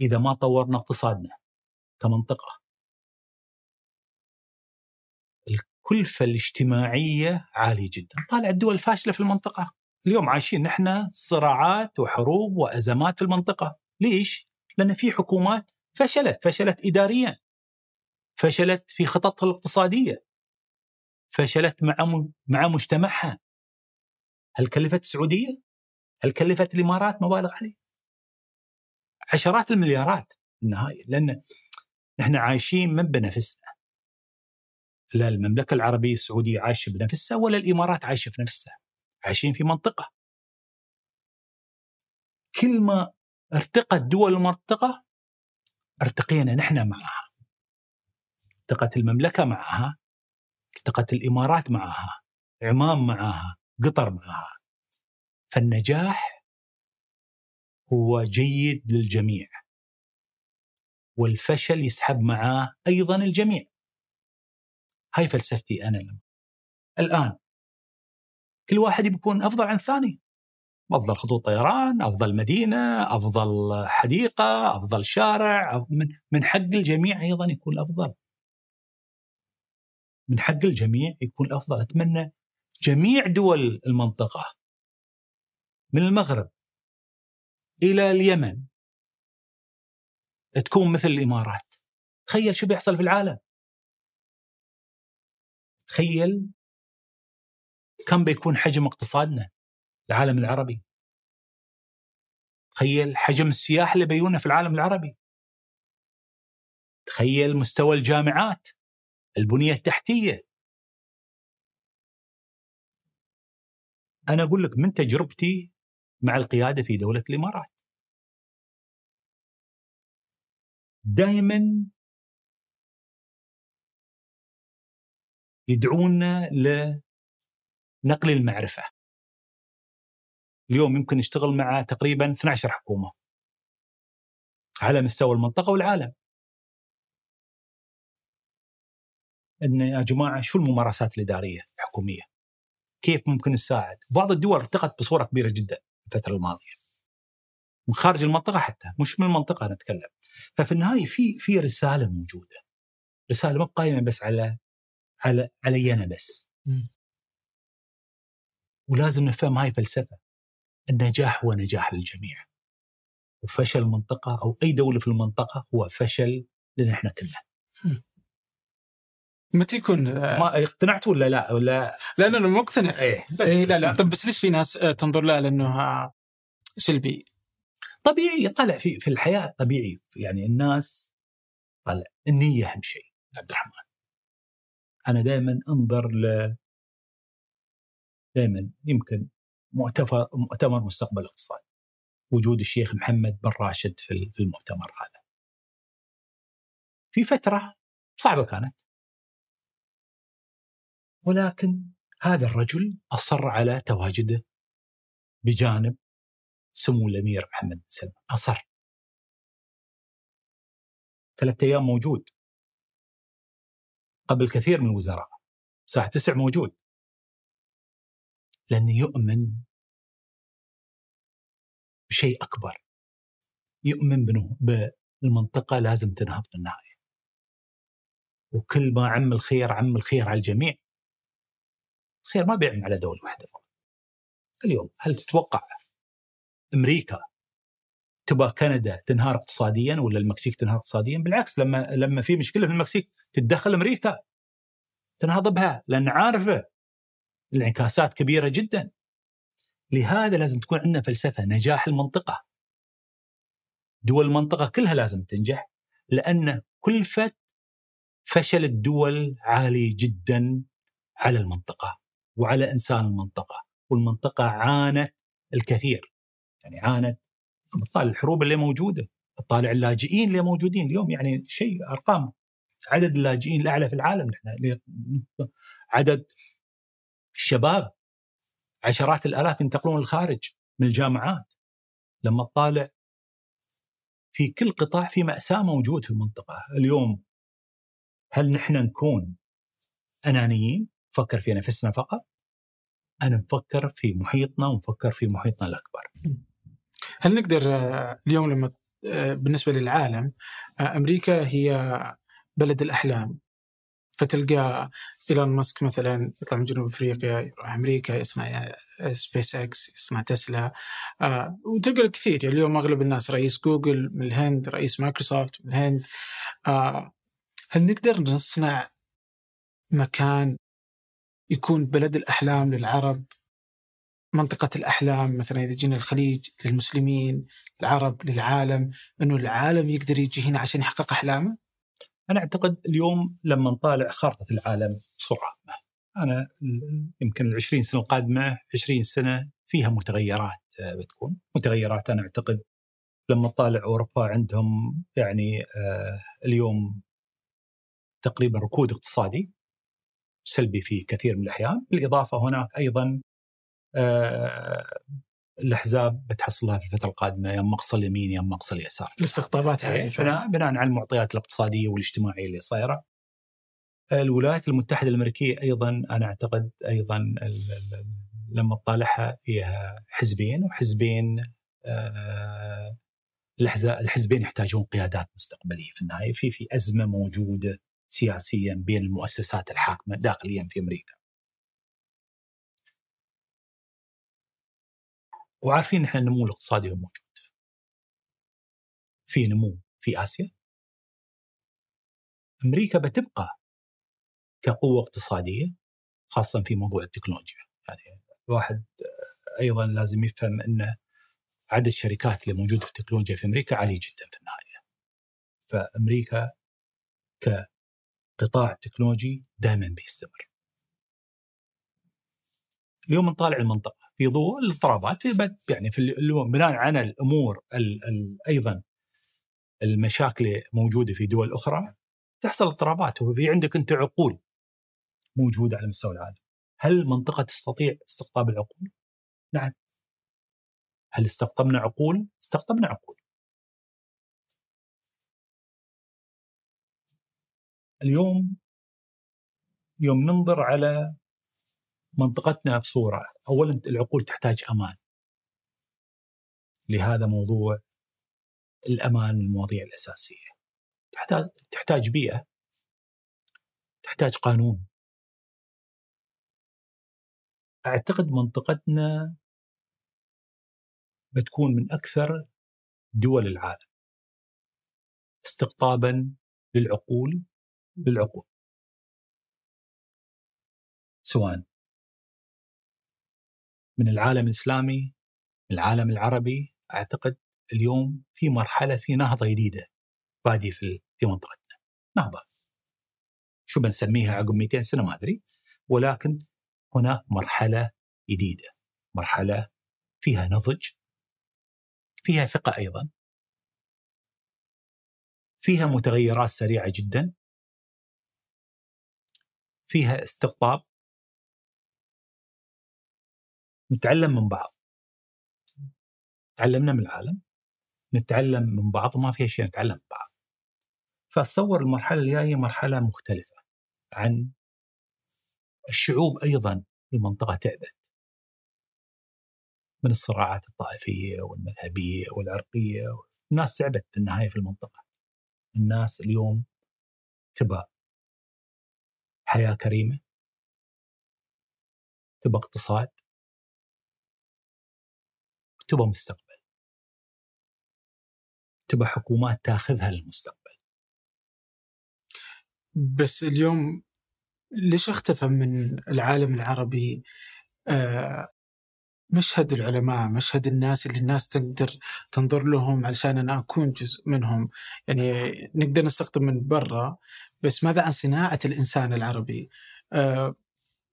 إذا ما طورنا اقتصادنا كمنطقة الكلفة الاجتماعية عالية جدا. طالع الدول الفاشلة في المنطقة. اليوم عايشين نحن صراعات وحروب وأزمات في المنطقة. ليش؟ لأن في حكومات فشلت فشلت إداريا. فشلت في خططها الاقتصادية. فشلت مع مع مجتمعها. هل كلفت السعودية؟ هل كلفت الإمارات مبالغ عليه؟ عشرات المليارات. في النهاية لأن نحن عايشين من بنفسنا. لا المملكة العربية السعودية عايشة بنفسها ولا الإمارات عايشة في نفسها عايشين في منطقة. كل ما ارتقت دول المنطقة ارتقينا نحن معها. ارتقت المملكة معها ارتقت الإمارات معها عمان معها قطر معها. فالنجاح هو جيد للجميع. والفشل يسحب معاه أيضا الجميع. هاي فلسفتي أنا لما. الآن كل واحد بيكون أفضل عن الثاني. أفضل خطوط طيران أفضل مدينة أفضل حديقة أفضل شارع من من حق الجميع أيضا يكون أفضل. من حق الجميع يكون أفضل. أتمنى جميع دول المنطقة من المغرب إلى اليمن تكون مثل الإمارات. تخيل شو بيحصل في العالم. تخيل كم بيكون حجم اقتصادنا العالم العربي. تخيل حجم السياحه اللي بيونه في العالم العربي. تخيل مستوى الجامعات البنية التحتية. أنا أقول لك من تجربتي مع القيادة في دولة الإمارات. دائما يدعونا لنقل المعرفة اليوم يمكن نشتغل مع تقريبا 12 حكومة على مستوى المنطقة والعالم إن يا جماعة شو الممارسات الإدارية الحكومية؟ كيف ممكن نساعد؟ بعض الدول ارتقت بصورة كبيرة جدا الفترة الماضية. من خارج المنطقة حتى مش من المنطقة نتكلم. ففي النهاية في في رسالة موجودة. رسالة مو قائمة بس على على علي أنا بس. م. ولازم نفهم هاي فلسفة. النجاح هو نجاح للجميع. وفشل المنطقة أو أي دولة في المنطقة هو فشل لنا إحنا كلنا. متى يكون ما اقتنعت ولا لا ولا لا لا أنا مقتنع إيه اي لا لا طب بس ليش في ناس آه، تنظر لها لأنه آه، سلبي طبيعي طلع في في الحياة طبيعي يعني الناس طلع النية أهم شيء عبد الرحمن أنا دائما أنظر ل دائما يمكن مؤتمر مستقبل الاقتصاد وجود الشيخ محمد بن راشد في المؤتمر هذا. في فترة صعبة كانت. ولكن هذا الرجل أصر على تواجده بجانب سمو الأمير محمد بن سلمان. أصر. ثلاثة أيام موجود. قبل كثير من الوزراء. الساعة تسع موجود. لأنه يؤمن بشيء أكبر. يؤمن بأنه بالمنطقة لازم تنهض في النهاية. وكل ما عم الخير عم الخير على الجميع. الخير ما بيعم على دولة واحدة فقط. اليوم هل تتوقع أمريكا تبغى كندا تنهار اقتصاديا ولا المكسيك تنهار اقتصاديا؟ بالعكس لما لما في مشكلة في المكسيك تتدخل أمريكا تنهض بها لأن عارفة الانعكاسات كبيرة جدا. لهذا لازم تكون عندنا فلسفة نجاح المنطقة. دول المنطقة كلها لازم تنجح لأن كلفه فشل الدول عالي جدا على المنطقة وعلى إنسان المنطقة والمنطقة عانت الكثير. يعني عانت طالع الحروب اللي موجودة طالع اللاجئين اللي موجودين اليوم يعني شيء أرقام. عدد اللاجئين الأعلى في العالم نحن عدد الشباب عشرات الآلاف ينتقلون للخارج من الجامعات. لما تطالع في كل قطاع في مأساة موجود في المنطقة. اليوم هل نحن نكون أنانيين؟ نفكر في نفسنا فقط. أنا نفكر في محيطنا ونفكر في محيطنا الأكبر. هل نقدر آه، اليوم لما آه، بالنسبة للعالم آه، أمريكا هي بلد الأحلام. فتلقى إيلون ماسك مثلا يطلع من جنوب أفريقيا يروح أمريكا يصنع سبيس إكس يصنع تسلا. وتلقى الكثير يعني اليوم أغلب الناس رئيس جوجل من الهند رئيس مايكروسوفت من الهند. هل نقدر نصنع مكان يكون بلد الأحلام للعرب؟ منطقة الأحلام مثلا إذا جينا الخليج للمسلمين العرب للعالم أنه العالم يقدر يجي هنا عشان يحقق أحلامه؟ أنا أعتقد اليوم لما نطالع خارطة العالم بصورة عامة أنا يمكن العشرين سنة القادمة عشرين سنة فيها متغيرات آه، بتكون متغيرات. أنا أعتقد لما تطالع أوروبا عندهم يعني آه اليوم تقريبا ركود اقتصادي سلبي في كثير من الأحيان. بالإضافة هناك أيضا الأحزاب بتحصلها في الفترة القادمة يا مقصى اليمين يا مقصى اليسار. الاستقطابات هذه بناء بناء على المعطيات الاقتصادية والاجتماعية اللي صايرة. الولايات المتحدة الأمريكية أيضا أنا أعتقد أيضا لما تطالعها فيها حزبين وحزبين آه، الحزبين يحتاجون قيادات مستقبلية في النهاية في في أزمة موجودة سياسيا بين المؤسسات الحاكمة داخليا في أمريكا. وعارفين إحنا النمو الاقتصادي موجود في نمو في آسيا أمريكا بتبقى كقوة اقتصادية خاصة في موضوع التكنولوجيا يعني الواحد أيضا لازم يفهم إن عدد الشركات اللي موجودة في التكنولوجيا في أمريكا عالي جدا في النهاية. فأمريكا كقطاع تكنولوجي دائما بيستمر. اليوم نطالع المنطقة في ضوء الاضطرابات في يعني في بناء على الأمور ال ال أيضا المشاكل موجودة في دول أخرى تحصل اضطرابات وفي عندك أنت عقول موجودة على مستوى العالم. هل المنطقة تستطيع استقطاب العقول؟ نعم. هل استقطبنا عقول؟ استقطبنا عقول. اليوم يوم ننظر على منطقتنا بصورة اولا العقول تحتاج أمان. لهذا موضوع الأمان من المواضيع الأساسية. تحتاج تحتاج بيئة تحتاج قانون أعتقد منطقتنا بتكون من أكثر دول العالم استقطابا للعقول للعقول سواء من العالم الإسلامي العالم العربي أعتقد اليوم في مرحلة في نهضة جديدة بادية في في منطقتنا. نهضة. شو بنسميها عقب 200 سنة ما أدري ولكن هناك مرحلة جديدة. مرحلة فيها نضج فيها ثقة أيضا. فيها متغيرات سريعة جدا. فيها استقطاب. نتعلم من بعض. تعلمنا من العالم نتعلم من بعض وما فيها شيء نتعلم من بعض. فأتصور المرحلة الجايه مرحلة مختلفة عن الشعوب أيضا المنطقة تعبت. من الصراعات الطائفية والمذهبية والعرقية الناس تعبت في النهاية في المنطقة. الناس اليوم تبى حياة كريمة تبى اقتصاد تبى مستقبل. تبى حكومات تاخذها للمستقبل. بس اليوم ليش اختفى من العالم العربي؟ آه، مشهد العلماء مشهد الناس اللي الناس تقدر تنظر لهم علشان أنا أكون جزء منهم. يعني نقدر نستقطب من برا بس ماذا عن صناعة الإنسان العربي؟ آه،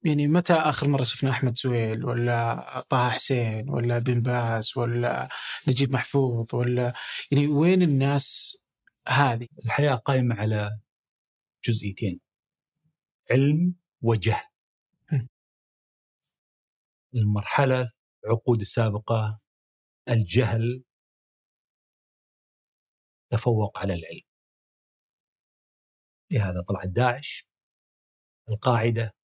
يعني متى آخر مرة شفنا أحمد زويل ولا طه حسين ولا بن باز ولا نجيب محفوظ ولا يعني وين الناس هذه؟ الحياة قائمة على جزئيتين علم وجهل. المرحلة العقود السابقة الجهل تفوق على العلم. لهذا طلعت داعش القاعدة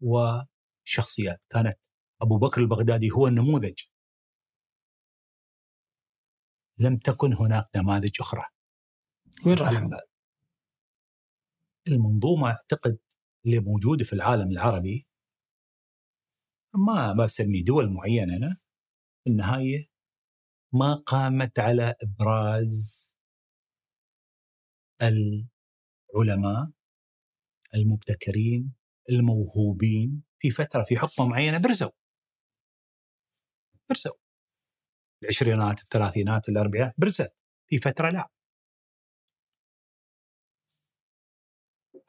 وشخصيات. كانت أبو بكر البغدادي هو النموذج. لم تكن هناك نماذج أخرى. وين راح؟ المنظومة أعتقد اللي موجودة في العالم العربي. ما بسمي دول معينة. أنا في النهاية ما قامت على إبراز العلماء المبتكرين الموهوبين في فترة في حقبة معينة برزوا. برزوا. العشرينات الثلاثينات الأربعينات برزت. في فترة لا.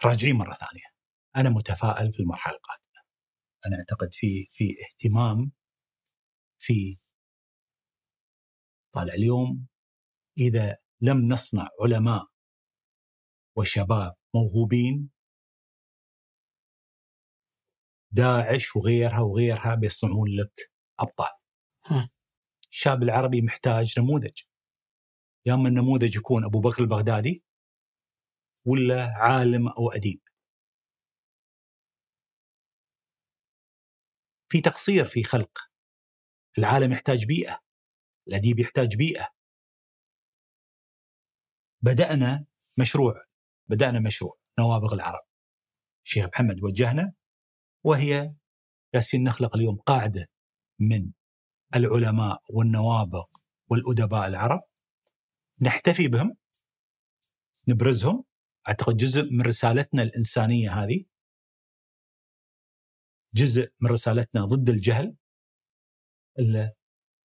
راجعين مرة ثانية. أنا متفائل في المرحلة القادمة. أنا أعتقد في في اهتمام في طالع اليوم. إذا لم نصنع علماء وشباب موهوبين داعش وغيرها وغيرها بيصنعون لك أبطال. الشاب العربي محتاج نموذج. يا أما النموذج يكون أبو بكر البغدادي ولا عالم أو أديب. في تقصير في خلق. العالم يحتاج بيئة. الأديب يحتاج بيئة. بدأنا مشروع. بدأنا مشروع. نوابغ العرب. الشيخ محمد وجهنا وهي جالسين نخلق اليوم قاعدة من العلماء والنوابغ والأدباء العرب نحتفي بهم نبرزهم أعتقد جزء من رسالتنا الإنسانية هذه جزء من رسالتنا ضد الجهل الا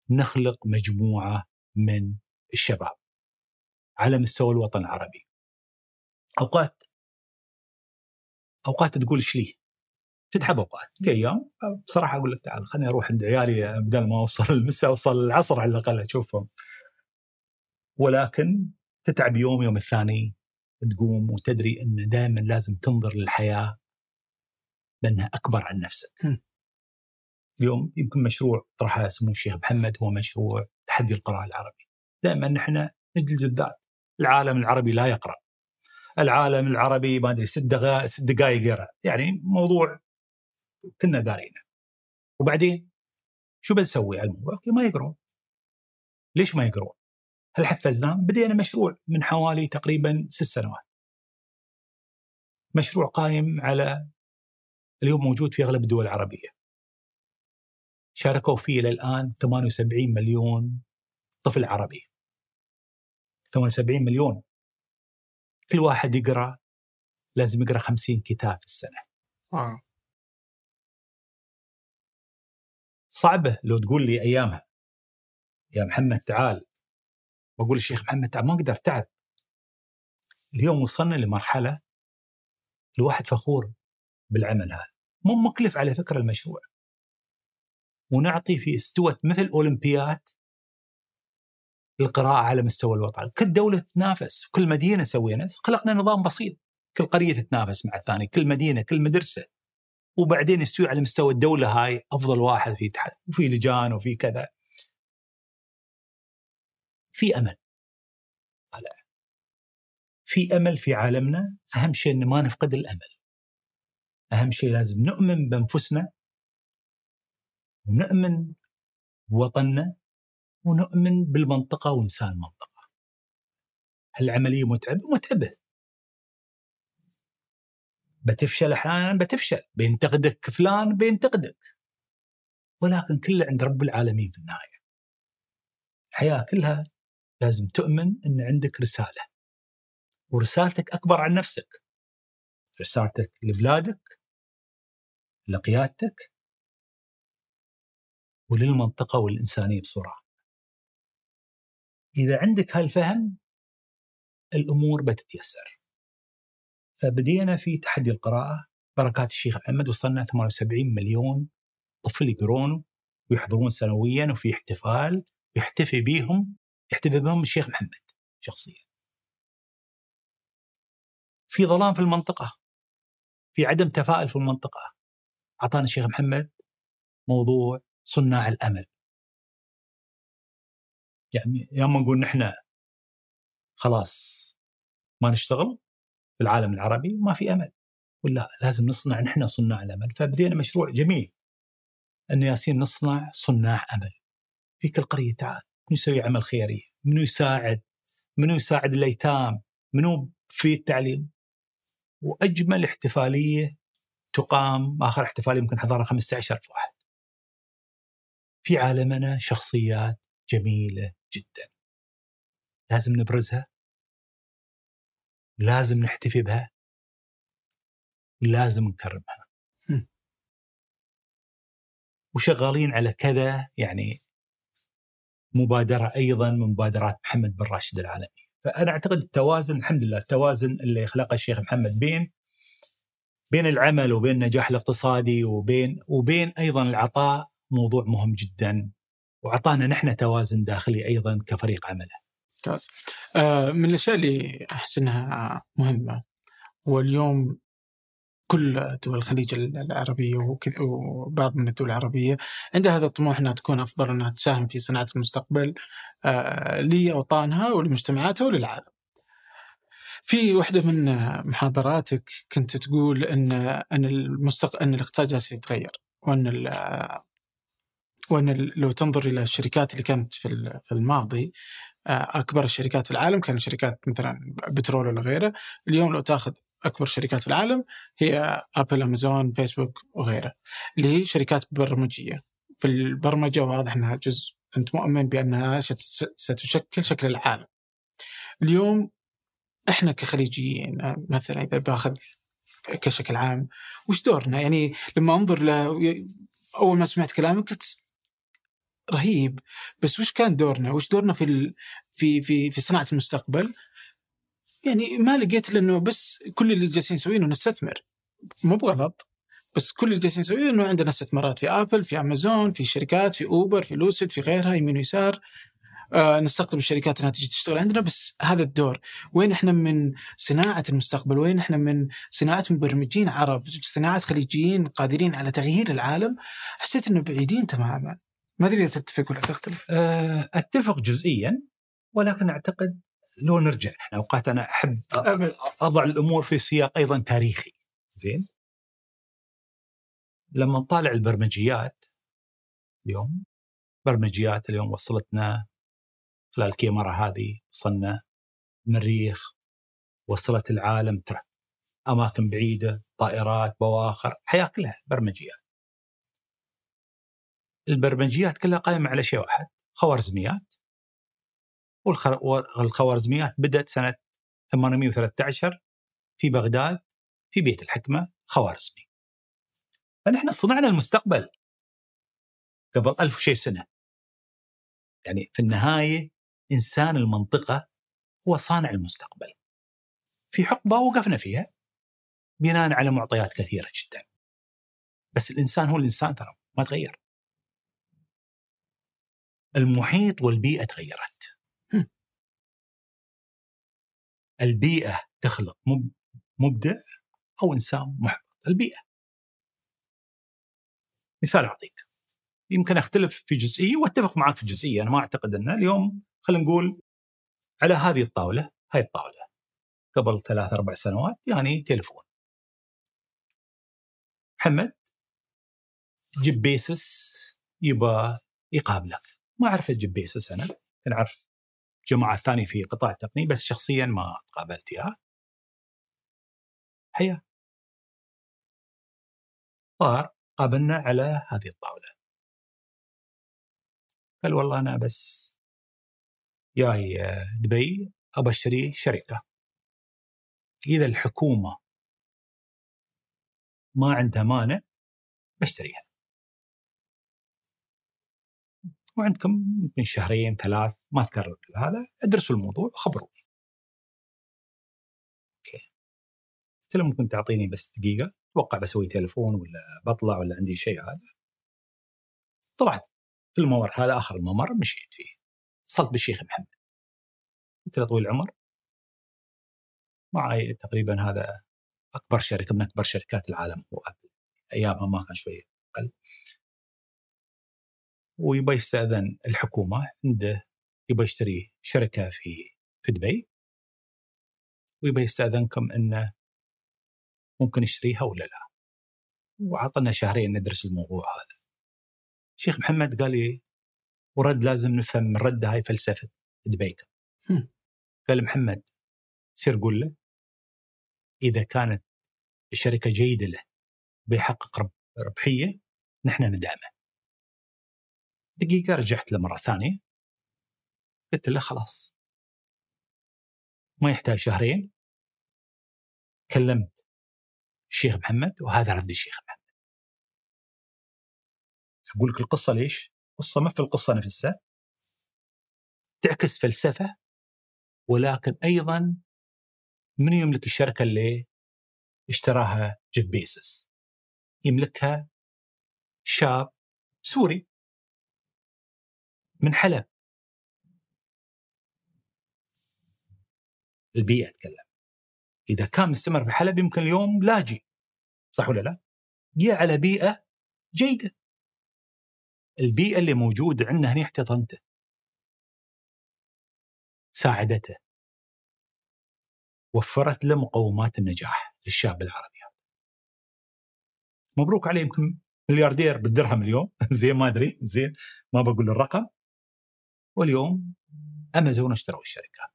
نخلق مجموعة من الشباب على مستوى الوطن العربي. أوقات أوقات تقول إيش؟ تتعب أوقات في أيام بصراحة أقول لك تعال خليني أروح عند عيالي بدل ما أوصل [LAUGHS] المساء أوصل العصر على الأقل أشوفهم. ولكن تتعب يوم يوم الثاني تقوم وتدري إن دائما لازم تنظر للحياة بأنها أكبر عن نفسك. م. اليوم يمكن مشروع طرحه سمو الشيخ محمد هو مشروع تحدي القراءة العربي. دائما نحن نجلد الذات. العالم العربي لا يقرأ. العالم العربي ما أدري ست دقائق ست دقائق يقرأ، يعني موضوع كنا قارينه. وبعدين شو بنسوي على الموضوع؟ ما يقرون. ليش ما يقرون؟ هل حفزناهم؟ بدينا مشروع من حوالي تقريبا ست سنوات. مشروع قائم على اليوم موجود في أغلب الدول العربية. شاركوا فيه إلى الآن 78 مليون طفل عربي. 78 مليون. كل واحد يقرأ لازم يقرأ 50 كتاب في السنة. آه. صعبة لو تقول لي أيامها. يا محمد تعال. واقول الشيخ محمد تعال ما أقدر تعب. اليوم وصلنا لمرحلة الواحد فخور بالعمل هذا. مو مكلف على فكرة المشروع. ونعطي في استوت مثل اولمبيات للقراءة على مستوى الوطن. كل دولة تتنافس كل مدينة سوينا خلقنا نظام بسيط. كل قرية تتنافس مع الثانية كل مدينة كل مدرسة. وبعدين يستوي على مستوى الدولة هاي أفضل واحد في تحت وفي لجان وفي كذا. في أمل. طالع في أمل في عالمنا. أهم شيء إن ما نفقد الأمل. أهم شيء لازم نؤمن بأنفسنا. ونؤمن بوطننا. ونؤمن بالمنطقة وانسان المنطقة. العملية متعبة. متعبة. بتفشل أحيانا بتفشل. بينتقدك فلان بينتقدك. ولكن كله عند رب العالمين في النهاية. الحياة كلها لازم تؤمن إن عندك رسالة. ورسالتك أكبر عن نفسك. رسالتك لبلادك لقيادتك وللمنطقة والإنسانية بصورة. إذا عندك هالفهم الأمور بتتيسر. فبدينا في تحدي القراءة بركات الشيخ محمد وصلنا 78 مليون طفل يقرون ويحضرون سنويا وفي احتفال يحتفي بهم يحتفي بهم الشيخ محمد شخصيا. في ظلام في المنطقة في عدم تفاؤل في المنطقة أعطانا الشيخ محمد موضوع صناع الأمل. يعني يوم نقول نحن خلاص ما نشتغل في العالم العربي ما في أمل. ولا لازم نصنع نحن صناع الأمل. فبدينا مشروع جميل. ان ياسين نصنع صناع أمل. في كل قرية تعال. منو يسوي عمل خيري؟ منو يساعد؟ منو يساعد الأيتام؟ منو في التعليم؟ وأجمل احتفالية تقام آخر احتفالية يمكن حضرها 15000 واحد. في عالمنا شخصيات جميلة جدا. لازم نبرزها. لازم نحتفي بها. لازم نكرمها. وشغالين على كذا يعني مبادرة أيضا من مبادرات محمد بن راشد العالمية فأنا أعتقد التوازن الحمد لله التوازن اللي خلقه الشيخ محمد بين بين العمل وبين النجاح الاقتصادي وبين وبين أيضا العطاء موضوع مهم جدا. وأعطانا نحن توازن داخلي أيضا كفريق عمله. ممتاز آه، من الأشياء اللي أحس إنها مهمة واليوم كل دول الخليج العربية وكذا وبعض من الدول العربية عندها هذا الطموح إنها تكون أفضل انها تساهم في صناعة المستقبل آه، لأوطانها ولمجتمعاتها وللعالم. في واحدة من محاضراتك كنت تقول ان إن المستق... إن الاقتصاد جالس يتغير وإن ال... وإن لو تنظر إلى الشركات اللي كانت في الماضي أكبر الشركات في العالم كانت شركات مثلا بترول ولا غيره. اليوم لو تأخذ أكبر شركات في العالم هي ابل امازون فيسبوك وغيره اللي هي شركات برمجية. في البرمجة واضح إنها جزء أنت مؤمن بأنها ستشكل شكل العالم. اليوم إحنا كخليجيين آه، مثلا إذا بأخذ كشكل عام وش دورنا؟ يعني لما أنظر ل أول ما سمعت كلامك قلت رهيب. بس وش كان دورنا؟ وش دورنا في ال... في في في صناعة المستقبل؟ يعني ما لقيت لأنه بس كل اللي جالسين نسويه إنه نستثمر. مو بغلط. بس كل اللي جالسين نسويه إنه عندنا استثمارات. في آبل في أمازون في شركات في أوبر في لوسيد في غيرها يمين ويسار. آه نستقطب الشركات إنها تجي تشتغل عندنا. بس هذا الدور. وين إحنا من صناعة المستقبل؟ وين إحنا من صناعة مبرمجين عرب؟ صناعة خليجيين قادرين على تغيير العالم؟ حسيت إنه بعيدين تماما. ما أدري تتفق ولا تختلف. آه، أتفق جزئيا ولكن أعتقد لو نرجع إحنا أوقات أنا أحب. أضع الأمور في سياق أيضا تاريخي. زين؟ لما نطالع البرمجيات اليوم برمجيات اليوم وصلتنا خلال الكاميرا هذه وصلنا مريخ وصلت العالم ترى. أماكن بعيدة طائرات بواخر حياة كلها برمجيات. البرمجيات كلها قائمة على شيء واحد خوارزميات. والخ- والخوارزميات بدأت سنة 813 في بغداد في بيت الحكمة خوارزمي. فنحن صنعنا المستقبل قبل ألف وشي سنة. يعني في النهاية إنسان المنطقة هو صانع المستقبل. في حقبة وقفنا فيها بناء على معطيات كثيرة جدا. بس الإنسان هو الإنسان ترى ما تغير. المحيط والبيئة تغيرت. هم. البيئة تخلق مب- مبدع أو إنسان محبط. البيئة. مثال أعطيك. يمكن أختلف في جزئية وأتفق معك في جزئية. أنا ما أعتقد أن اليوم خلينا نقول على هذه الطاولة هاي الطاولة. قبل ثلاث أربع سنوات يعني تليفون. محمد جيب بيسس يبغى يقابلك. ما أعرف جيب بيسس أنا. كان أعرف جماعة ثانية في قطاع التقنية بس شخصيا ما تقابلت إياه حياة. صار قابلنا على هذه الطاولة. قال والله أنا بس جاي آه، دبي أبى أشتري شركة. إذا الحكومة ما عندها مانع بشتريها. وعندكم يمكن شهرين ثلاث ما اذكر هذا ادرسوا الموضوع وخبروني. أوكي. قلت له ممكن تعطيني بس دقيقة أتوقع بسوي تليفون ولا بطلع ولا عندي شيء هذا. طلعت في الممر هذا آخر الممر مشيت فيه. اتصلت بالشيخ محمد. قلت له طويل العمر معي تقريبا هذا أكبر شركة من أكبر شركات العالم هو أبل. أيامها ما كان شوية أقل. ويبغى يستأذن الحكومة عنده يبغى يشتري شركة في في دبي. ويبغى يستاذنكم إنه ممكن يشتريها ولا لا. وعطنا شهرين ندرس الموضوع هذا. الشيخ محمد قال لي ورد لازم نفهم من رد هاي فلسفة دبي. قال محمد سير قول له إذا كانت الشركة جيدة له بيحقق رب- ربحية نحن ندعمه. دقيقة رجعت له مرة ثانية. قلت له خلاص. ما يحتاج شهرين. كلمت الشيخ محمد وهذا رد الشيخ محمد. أقول لك القصة ليش؟ قصة ما في القصة نفسها. تعكس فلسفة ولكن أيضا من يملك الشركة اللي اشتراها جيف بيزوس يملكها شاب سوري. من حلب البيئة أتكلم. إذا كان مستمر في حلب يمكن اليوم لاجئ صح ولا لا؟ جاء على بيئة جيدة. البيئة اللي موجودة عندنا هنا احتضنته. ساعدته. وفرت له مقومات النجاح للشاب العربي. هذا مبروك عليه يمكن ملياردير بالدرهم اليوم. [LAUGHS] زين ما أدري. زين. ما بقول الرقم. واليوم أمازون اشتروا الشركة.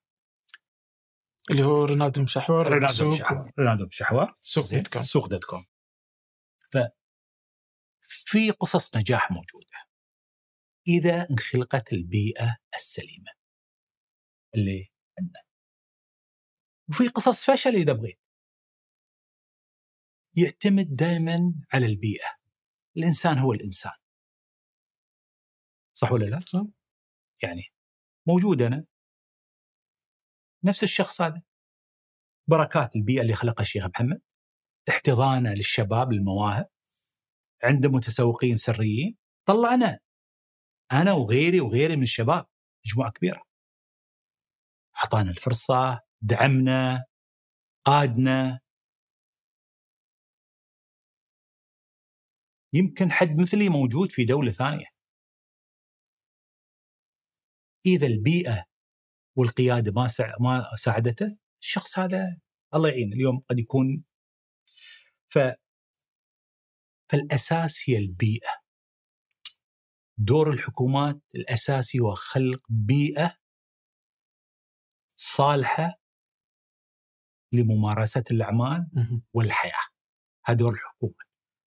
اللي هو رونالدو مشحور رونالدو مشحور رونالدو مشحور سوق؟ dot com. سوق dot com. ففي قصص نجاح موجودة. إذا انخلقت البيئة السليمة. اللي عندنا. وفي قصص فشل إذا بغيت. يعتمد دائما على البيئة. الإنسان هو الإنسان. صح ولا لا؟ صح. يعني موجود أنا نفس الشخص هذا. بركات البيئة اللي خلقها الشيخ محمد. احتضانه للشباب المواهب عنده متسوقين سريين. طلعنا. أنا وغيري وغيري من الشباب. مجموعة كبيرة. أعطانا الفرصة دعمنا قادنا. يمكن حد مثلي موجود في دولة ثانية. إذا البيئة والقيادة ما ما ساعدته الشخص هذا الله يعين اليوم قد يكون. ف فالاساس هي البيئة. دور الحكومات الأساسي هو خلق بيئة صالحة لممارسة الأعمال والحياة. هذا دور الحكومة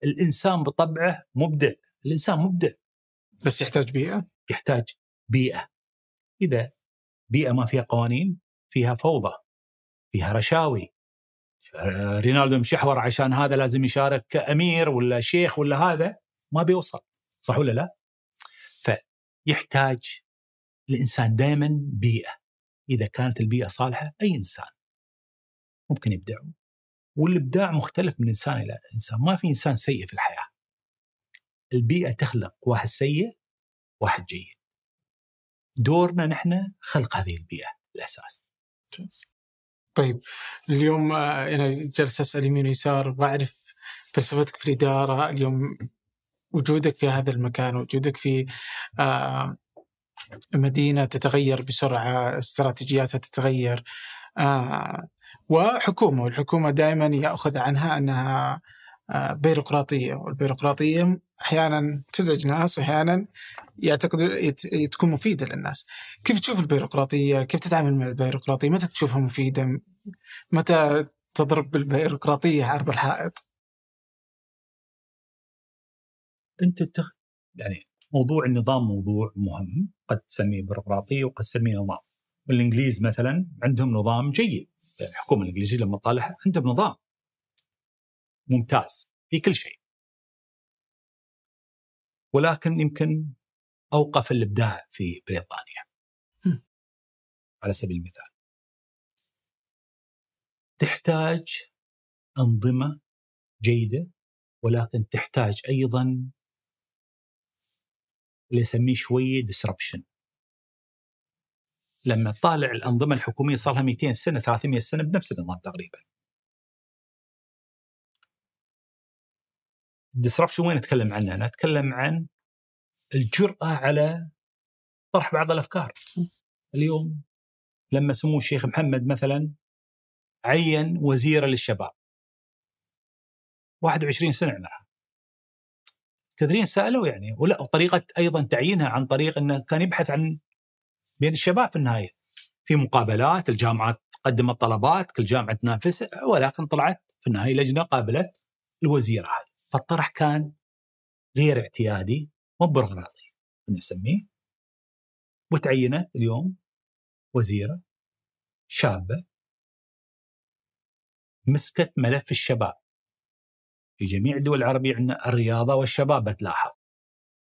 الإنسان بطبعه مبدع الإنسان مبدع. بس يحتاج بيئة؟ يحتاج بيئة. إذا بيئة ما فيها قوانين فيها فوضى فيها رشاوي. رينالدو مشحور عشان هذا لازم يشارك كأمير ولا شيخ ولا هذا ما بيوصل صح ولا لا؟ فيحتاج الإنسان دائما بيئة إذا كانت البيئة صالحة أي إنسان ممكن يبدع والإبداع مختلف من إنسان إلى إنسان ما في إنسان سيء في الحياة. البيئة تخلق واحد سيء واحد جيد. دورنا نحن خلق هذه البيئة الأساس. طيب اليوم آه، أنا جالس أسأل يمين ويسار وأعرف فلسفتك في الإدارة. اليوم وجودك في هذا المكان وجودك في آه، مدينة تتغير بسرعة استراتيجياتها تتغير آه، وحكومة. والحكومة دائما يأخذ عنها أنها بيروقراطية والبيروقراطية أحيانا تزعج ناس واحيانا يعتقدوا تكون مفيدة للناس. كيف تشوف البيروقراطية؟ كيف تتعامل مع البيروقراطية؟ متى تشوفها مفيدة؟ متى تضرب بالبيروقراطية عرض الحائط؟ أنت تخ... يعني موضوع النظام موضوع مهم قد تسميه بيروقراطية وقد تسميه نظام. الانجليز مثلا عندهم نظام جيد يعني الحكومة الإنجليزية لما تطالعها عندهم نظام ممتاز في كل شيء. ولكن يمكن أوقف الإبداع في بريطانيا. على سبيل المثال. تحتاج أنظمة جيدة ولكن تحتاج أيضا اللي يسميه شوية ديسربشن لما تطالع الأنظمة الحكومية صار لها 200 سنة 300 سنة بنفس النظام تقريبا. الديسربشن وين أتكلم عنه؟ أنا أتكلم عن الجرأة على طرح بعض الأفكار. اليوم لما سمو الشيخ محمد مثلا عين وزيرا للشباب. 21 سنة عمرها. كثيرين سألوا يعني ولا طريقه أيضا تعيينها عن طريق إنه كان يبحث عن بين الشباب في النهاية. في مقابلات الجامعات قدمت طلبات كل جامعة تنافس ولكن طلعت في النهاية لجنة قابلت الوزيره هذه فالطرح كان غير اعتيادي مو بيروقراطي نسميه. وتعينت اليوم وزيرة شابة مسكت ملف الشباب. في جميع الدول العربية عندنا الرياضة والشباب بتلاحظ.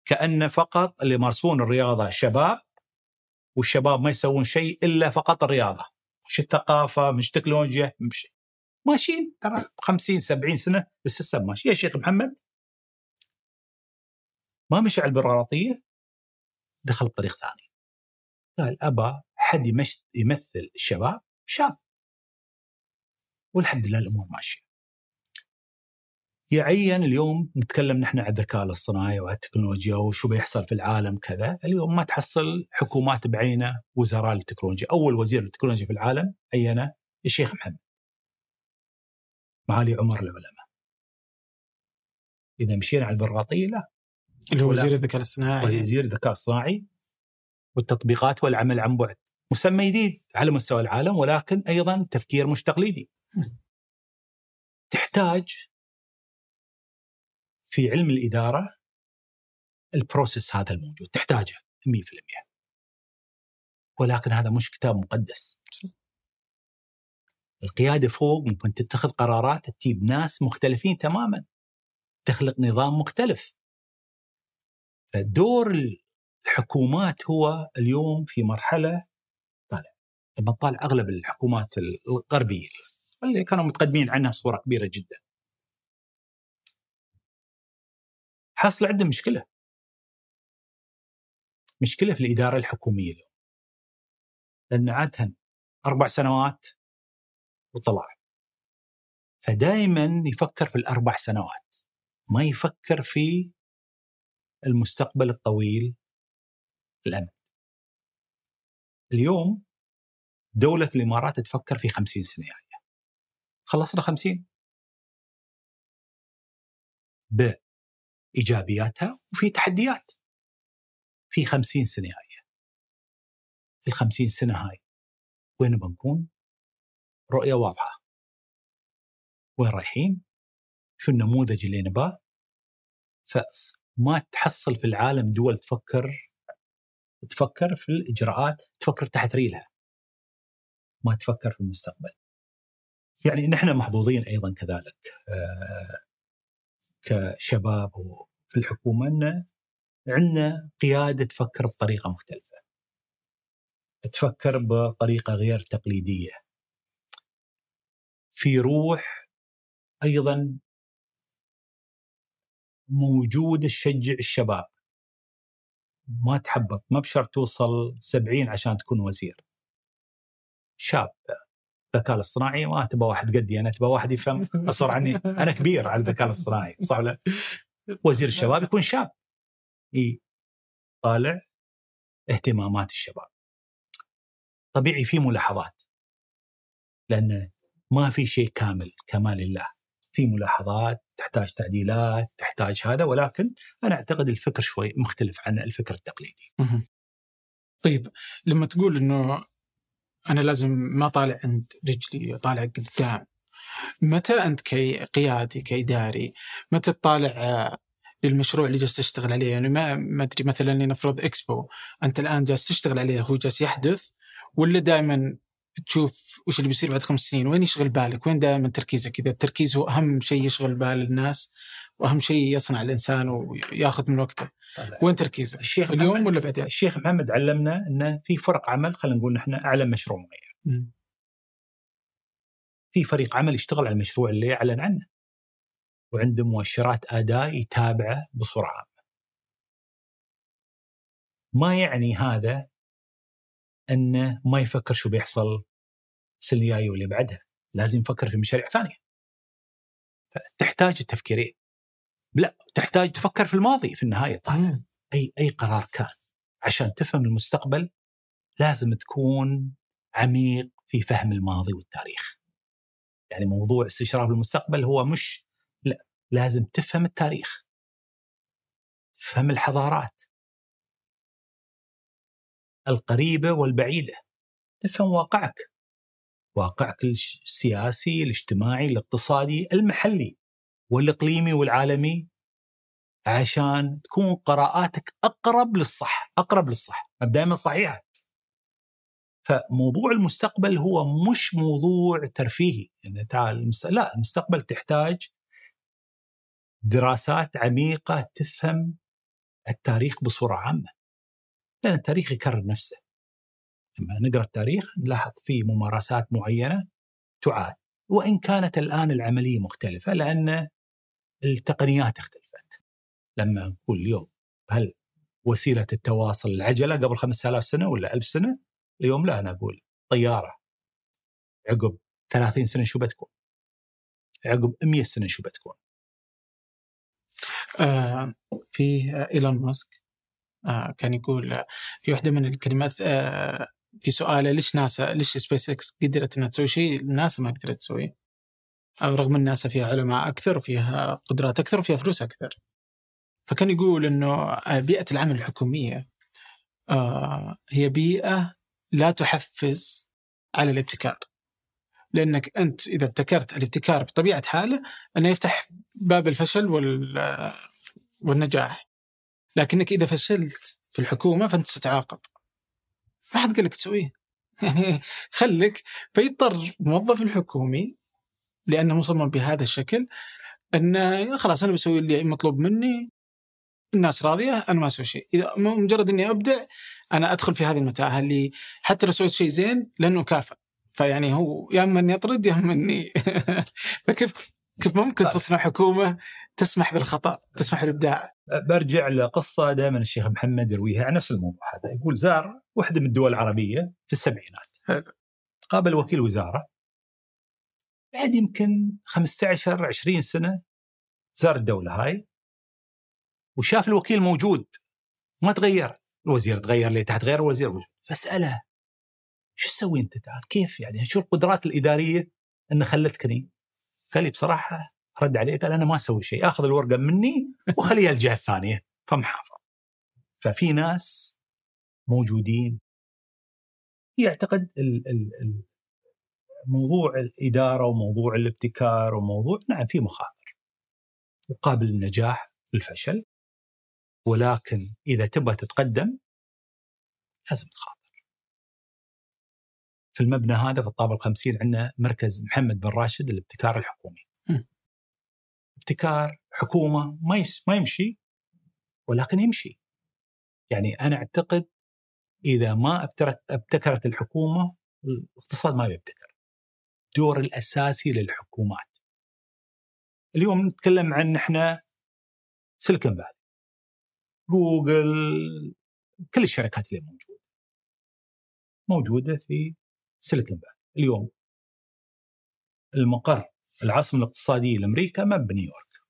كأن فقط اللي يمارسون الرياضة شباب والشباب ما يسوون شيء إلا فقط الرياضة. مش الثقافة مش تكنولوجيا مش ماشيين ترى 50 70 سنة السيستم ماشي. يا شيخ محمد ما مشى على البيروقراطية؟ دخل بطريق ثاني. قال ابى حد يمثل الشباب؟ شاب. والحمد لله الأمور ماشية. يعين اليوم نتكلم نحن عن الذكاء الاصطناعي وعن التكنولوجيا وشو بيحصل في العالم كذا. اليوم ما تحصل حكومات بعينة وزراء للتكنولوجيا. أول وزير للتكنولوجيا في العالم عينه الشيخ محمد. معالي عمر العلماء. إذا مشينا على البرغاطيه لا اللي هو وزير الذكاء الاصطناعي. وزير الذكاء الاصطناعي والتطبيقات والعمل عن بعد. مسمى جديد على مستوى العالم ولكن أيضا تفكير مش تقليدي تحتاج في علم الإدارة البروسيس هذا الموجود. تحتاجه 100% ولكن هذا مش كتاب مقدس. القيادة فوق ممكن تتخذ قرارات تجيب ناس مختلفين تماما. تخلق نظام مختلف. فدور الحكومات هو اليوم في مرحلة طالع. لما تطالع أغلب الحكومات الغربية اللي كانوا متقدمين عنها صورة كبيرة جدا. حاصل عندهم مشكلة. مشكلة في الإدارة الحكومية اليوم. لأن عاده أربع سنوات وطلع. فدائما يفكر في الأربع سنوات ما يفكر في المستقبل الطويل الأمد. اليوم دولة الإمارات تفكر في خمسين سنة يعني. خلصنا خمسين. بإيجابياتها وفي تحديات. في خمسين سنة هاي. في الخمسين سنة هاي وين بنكون؟ رؤية واضحة. وين رايحين؟ شو النموذج اللي نباه؟ فما تحصل في العالم دول تفكر تفكر في الإجراءات تفكر تحت ريلها. ما تفكر في المستقبل. يعني نحن محظوظين أيضا كذلك آه، كشباب في الحكومة أن عندنا قيادة تفكر بطريقة مختلفة. تفكر بطريقة غير تقليدية. في روح أيضا موجود تشجع الشباب. ما تحبط ما بشرط توصل سبعين عشان تكون وزير. شاب الذكاء الاصطناعي ما تبغى واحد قدي أنا تبغى واحد يفهم أصر عني. أنا كبير على الذكاء الاصطناعي صح ولا وزير الشباب يكون شاب. إي طالع اهتمامات الشباب. طبيعي في ملاحظات لأن ما في شيء كامل كمال الله. في ملاحظات تحتاج تعديلات تحتاج هذا ولكن أنا أعتقد الفكر شوي مختلف عن الفكر التقليدي. طيب لما تقول إنه أنا لازم ما طالع عند رجلي طالع قدام متى أنت كقيادي كاداري متى تطالع للمشروع اللي جالس تشتغل عليه؟ يعني ما ما أدري مثلا لنفرض إكسبو أنت الآن جالس تشتغل عليه هو جالس يحدث ولا دائما تشوف وش اللي بيصير بعد خمس سنين؟ وين يشغل بالك؟ وين دائما تركيزك؟ إذا التركيز هو أهم شيء يشغل بال الناس وأهم شيء يصنع الإنسان ويأخذ من وقته. طلع. وين تركيزك؟ الشيخ اليوم ولا بعدين؟ الشيخ محمد علمنا انه في فرق عمل خلينا نقول نحن اعلن مشروع معين. في فريق عمل يشتغل على المشروع اللي يعلن عنه. وعنده مؤشرات أداء يتابعه بصورة عامة. ما يعني هذا أنه ما يفكر شو بيحصل السنة الجايه واللي بعدها لازم يفكر في مشاريع ثانية. تحتاج التفكيرين. لا تحتاج تفكر في الماضي في النهاية. طالع أي أي قرار كان. عشان تفهم المستقبل لازم تكون عميق في فهم الماضي والتاريخ. يعني موضوع استشراف المستقبل هو مش لا لازم تفهم التاريخ. تفهم الحضارات. القريبة والبعيدة. تفهم واقعك. واقعك السياسي الاجتماعي الاقتصادي المحلي والإقليمي والعالمي. عشان تكون قراءاتك أقرب للصح أقرب للصح دائما صحيحه فموضوع المستقبل هو مش موضوع ترفيهي. يعني تعال لا المستقبل تحتاج دراسات عميقة تفهم التاريخ بصورة عامة. لأن التاريخ يكرر نفسه. لما نقرأ التاريخ نلاحظ في ممارسات معينة تعاد وإن كانت الآن العملية مختلفة لأن التقنيات اختلفت. لما نقول اليوم هل وسيلة التواصل العجلة قبل 5000 سنة ولا 1000 سنة؟ اليوم لا أنا أقول طيارة. عقب 30 سنة شو بتكون؟ عقب 100 سنة شو بتكون؟ آه في إيلون ماسك آه كان يقول آه، في واحدة من الكلمات آه في سؤاله ليش ناسا ليش سبيس إكس قدرت إنها تسوي شيء ناسا ما قدرت تسويه؟ رغم إن ناسا فيها علماء أكثر وفيها قدرات أكثر وفيها فلوس أكثر. فكان يقول إنه آه، بيئة العمل الحكومية آه هي بيئة لا تحفز على الابتكار. لأنك أنت إذا ابتكرت الابتكار بطبيعة حاله أنه يفتح باب الفشل وال والنجاح. لكنك إذا فشلت في الحكومة فأنت ستعاقب. ما حد قال لك تسويه. [LAUGHS] يعني خليك فيضطر موظف الحكومي لأنه مصمم بهذا الشكل إنه خلاص أنا بسوي اللي مطلوب مني الناس راضية أنا ما أسوي شيء. إذا مجرد إني أبدع أنا أدخل في هذه المتاهة اللي حتى لو سويت شيء زين لأنه كافئ فيعني هو يا أما إني أطرد يا أما إني [LAUGHS] فكيف كيف ممكن تصنع حكومة تسمح بالخطأ تسمح بالإبداع. برجع لقصة دائما الشيخ محمد يرويها عن نفس الموضوع هذا. يقول زار واحدة من الدول العربية في السبعينات. حلو. قابل وكيل وزارة. بعد يمكن 15 20 سنة زار الدولة هاي وشاف الوكيل موجود. ما تغير. الوزير تغير لي تحت غير الوزير موجود. فاساله شو تسوي أنت تعال؟ كيف يعني؟ شو القدرات الإدارية إن خلتكني قال لي بصراحة رد عليه قال أنا ما أسوي شيء آخذ الورقة مني واخليها الجهة الثانية فمحافظ ففي ناس موجودين يعتقد ال ال ال موضوع الإدارة وموضوع الابتكار وموضوع نعم في مخاطر وقابل للنجاح والفشل ولكن إذا تبغى تتقدم لازم تخاطر. في المبنى هذا في الطابق الخمسين عندنا مركز محمد بن راشد للابتكار الحكومي. م. ابتكار حكومة ما يس ما يمشي ولكن يمشي. يعني أنا أعتقد إذا ما ابتكرت الحكومة الاقتصاد ما بيبتكر. الدور الأساسي للحكومات. اليوم نتكلم عن إحنا سيليكون فالي جوجل كل الشركات اللي موجودة موجودة في سيليكون فالي. اليوم المقر العاصمة الاقتصادية لأمريكا ما بنيويورك.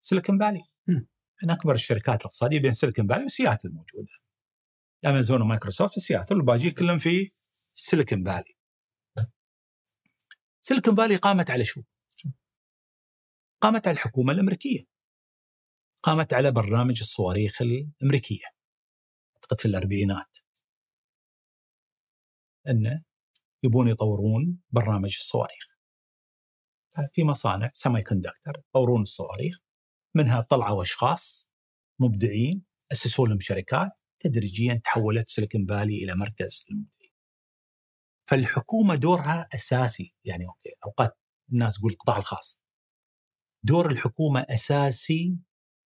سيليكون فالي. من أكبر الشركات الاقتصادية بين سيليكون فالي وسياتل موجوده أمازون ومايكروسوفت في سياتل والباقي كلهم في سيليكون فالي. سيليكون فالي قامت على شو؟ قامت على الحكومة الأمريكية. قامت على برنامج الصواريخ الأمريكية. أعتقد في الأربعينات. انه يبون يطورون برنامج الصواريخ في مصانع semiconductor يطورون الصواريخ منها طلعوا اشخاص مبدعين أسسوا لهم شركات تدريجيا تحولت سيليكون فالي إلى مركز للمبدعين. فالحكومة دورها أساسي يعني okay أوقات الناس تقول القطاع الخاص. دور الحكومة أساسي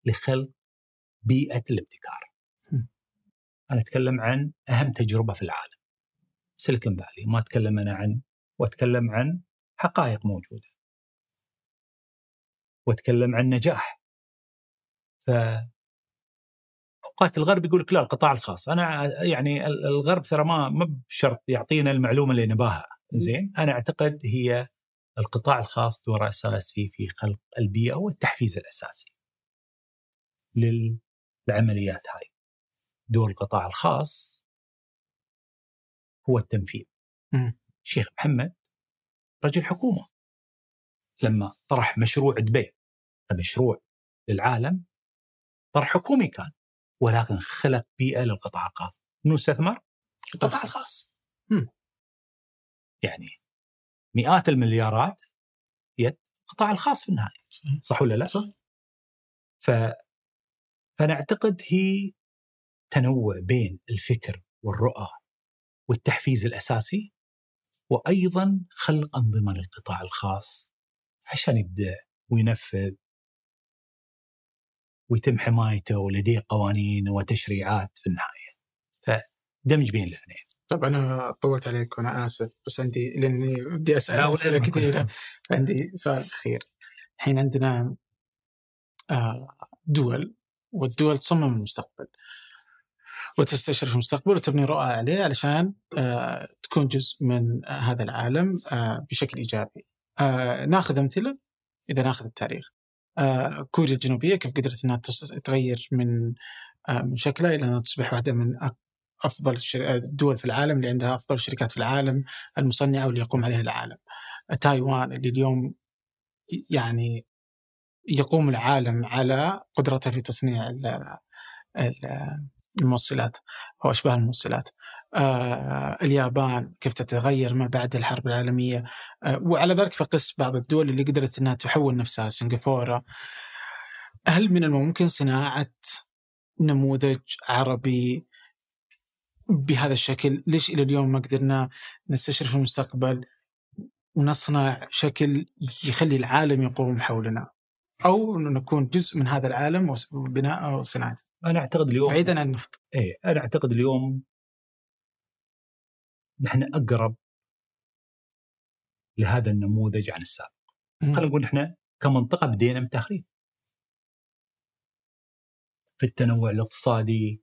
لخلق بيئة الابتكار. أنا أتكلم عن أهم تجربة في العالم. سيليكون فالي ما أتكلم أنا عن وأتكلم عن حقائق موجودة. وأتكلم عن نجاح. ف أوقات الغرب يقول لك لا القطاع الخاص، أنا يعني الغرب ترى ما ما بشرط يعطينا المعلومة اللي نباها، زين؟ أنا أعتقد هي القطاع الخاص دوره أساسي في خلق البيئة والتحفيز الأساسي. للعمليات هاي دور القطاع الخاص هو التنفيذ. الشيخ محمد رجل حكومة. لما طرح مشروع دبي مشروع للعالم طرح حكومي كان ولكن خلق بيئة للقطاع الخاص. منو استثمر؟ القطاع الخاص. يعني مئات المليارات يد القطاع الخاص في النهاية. صح ولا لا؟ صح. ف فانا اعتقد هي تنوع بين الفكر والرؤى والتحفيز الأساسي وأيضا خلق انظمه للقطاع الخاص عشان يبدع وينفذ ويتم حمايته ولديه قوانين وتشريعات في النهاية. فدمج بين الاثنين. طب أنا طولت عليك وأنا آسف بس عندي لأني بدي أسأل أسئلة كثيرة عندي سؤال أخير. الحين عندنا دول والدول تصمم المستقبل وتستشرف المستقبل وتبني رؤى عليه علشان آه تكون جزء من آه هذا العالم آه بشكل إيجابي. ناخذ أمثلة إذا ناخذ التاريخ. كوريا الجنوبية كيف قدرت إنها تغير من من شكلها إلى أنها تصبح واحدة من أفضل الدول في العالم اللي عندها أفضل الشركات في العالم المصنعة واللي يقوم عليها العالم. تايوان اللي اليوم يعني يقوم العالم على قدرته في تصنيع الموصلات أو أشباه الموصلات. آه اليابان كيف تتغير ما بعد الحرب العالمية آه وعلى ذلك فقس بعض الدول اللي قدرت إنها تحول نفسها سنغافورة هل من الممكن صناعة نموذج عربي بهذا الشكل؟ ليش إلى اليوم ما قدرنا نستشرف المستقبل ونصنع شكل يخلي العالم يقوم حولنا؟ أو انه نكون جزء من هذا العالم وبناءه وصناعته أنا أعتقد اليوم بعيدا عن النفط. إيه أنا أعتقد اليوم نحن أقرب لهذا النموذج عن السابق. خلينا نقول إحنا كمنطقة بدينا متاخرين في التنوع الاقتصادي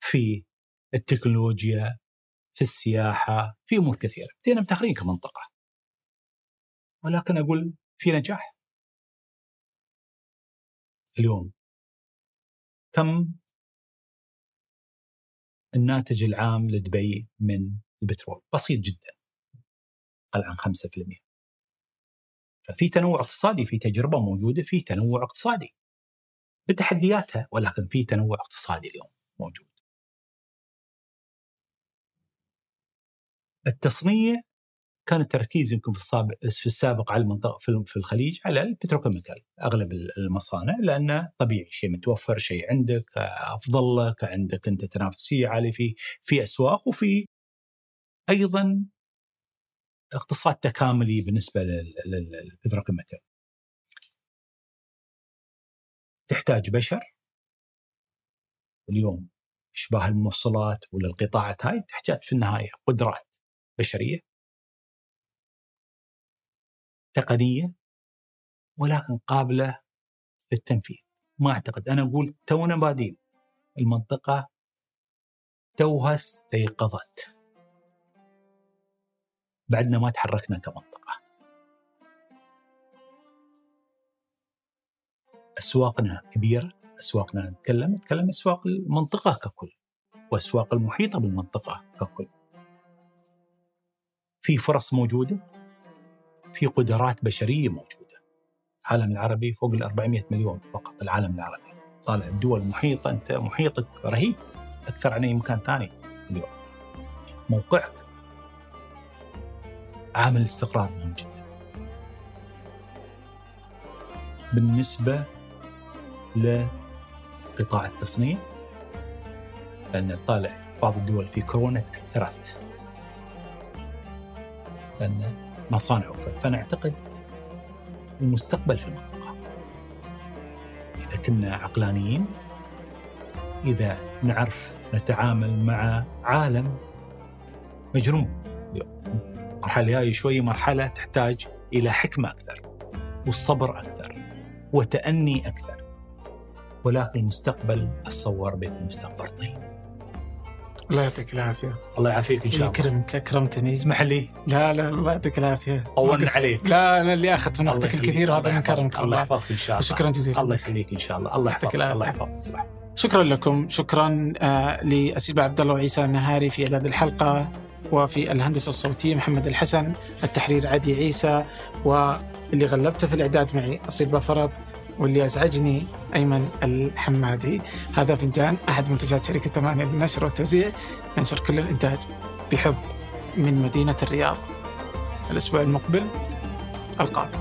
في التكنولوجيا في السياحة في أمور كثيرة. بدينا متاخرين كمنطقة. ولكن أقول في نجاح. اليوم كم الناتج العام لدبي من البترول؟ بسيط جدا. أقل عن 5% ففي تنوع اقتصادي في تجربة موجودة في تنوع اقتصادي. بتحدياتها ولكن في تنوع اقتصادي اليوم موجود. التصنيع كان التركيز يمكن في السابق في السابق على المنطقة في الخليج على البتروكيميكال أغلب المصانع لأنه طبيعي شيء متوفر شيء عندك أفضل لك عندك أنت تنافسيه عاليه في في أسواق وفي أيضا اقتصاد تكاملي بالنسبة للبتروكيميكال. تحتاج بشر. اليوم إشباه الموصلات ولا القطاعات هاي تحتاج في النهاية قدرات بشرية. تقنية ولكن قابلة للتنفيذ. ما أعتقد. أنا أقول تونا بادين. المنطقة توها استيقظت. بعدنا ما تحركنا كمنطقة. أسواقنا كبيرة. أسواقنا نتكلم نتكلم أسواق المنطقة ككل وأسواق المحيطة بالمنطقة ككل. في فرص موجودة؟ في قدرات بشرية موجودة. العالم العربي فوق ال 400 مليون فقط العالم العربي. طالع الدول المحيطة أنت محيطك رهيب أكثر عن أي مكان ثاني اليوم. موقعك عامل الاستقرار مهم جدا. بالنسبة لقطاع التصنيع لأن طالع بعض الدول في كورونا تأثرت. لأن مصانع وقفت فانا اعتقد المستقبل في المنطقة. إذا كنا عقلانيين إذا نعرف نتعامل مع عالم مجنون. المرحله هاي شوي مرحلة تحتاج إلى حكمة أكثر والصبر أكثر وتأني أكثر. ولكن المستقبل أتصور بيكون مستقبل طيب. الله يعطيك العافية. الله يعافيك إن شاء الله. يكرمك أكرمتني. اسمح لي. لا لا الله يعطيك العافية. طولنا عليك. لا أنا اللي أخذت من وقتك الكثير وهذا من كرمك الله يحفظك إن شاء الله. شكرا جزيلا. الله يخليك إن شاء الله. الله يحفظك. الله يحفظك. شكرا لكم. شكرا آه لأسيبة عبد الله وعيسى النهاري في إعداد الحلقة وفي الهندسة الصوتية محمد الحسن التحرير عدي عيسى واللي غلبته في الإعداد معي أصيل فرط واللي أزعجني أيمن الحمادي. هذا فنجان أحد منتجات شركة ثمانية للنشر والتوزيع ننشر كل الإنتاج بحب من مدينة الرياض. الأسبوع المقبل ألقاكم.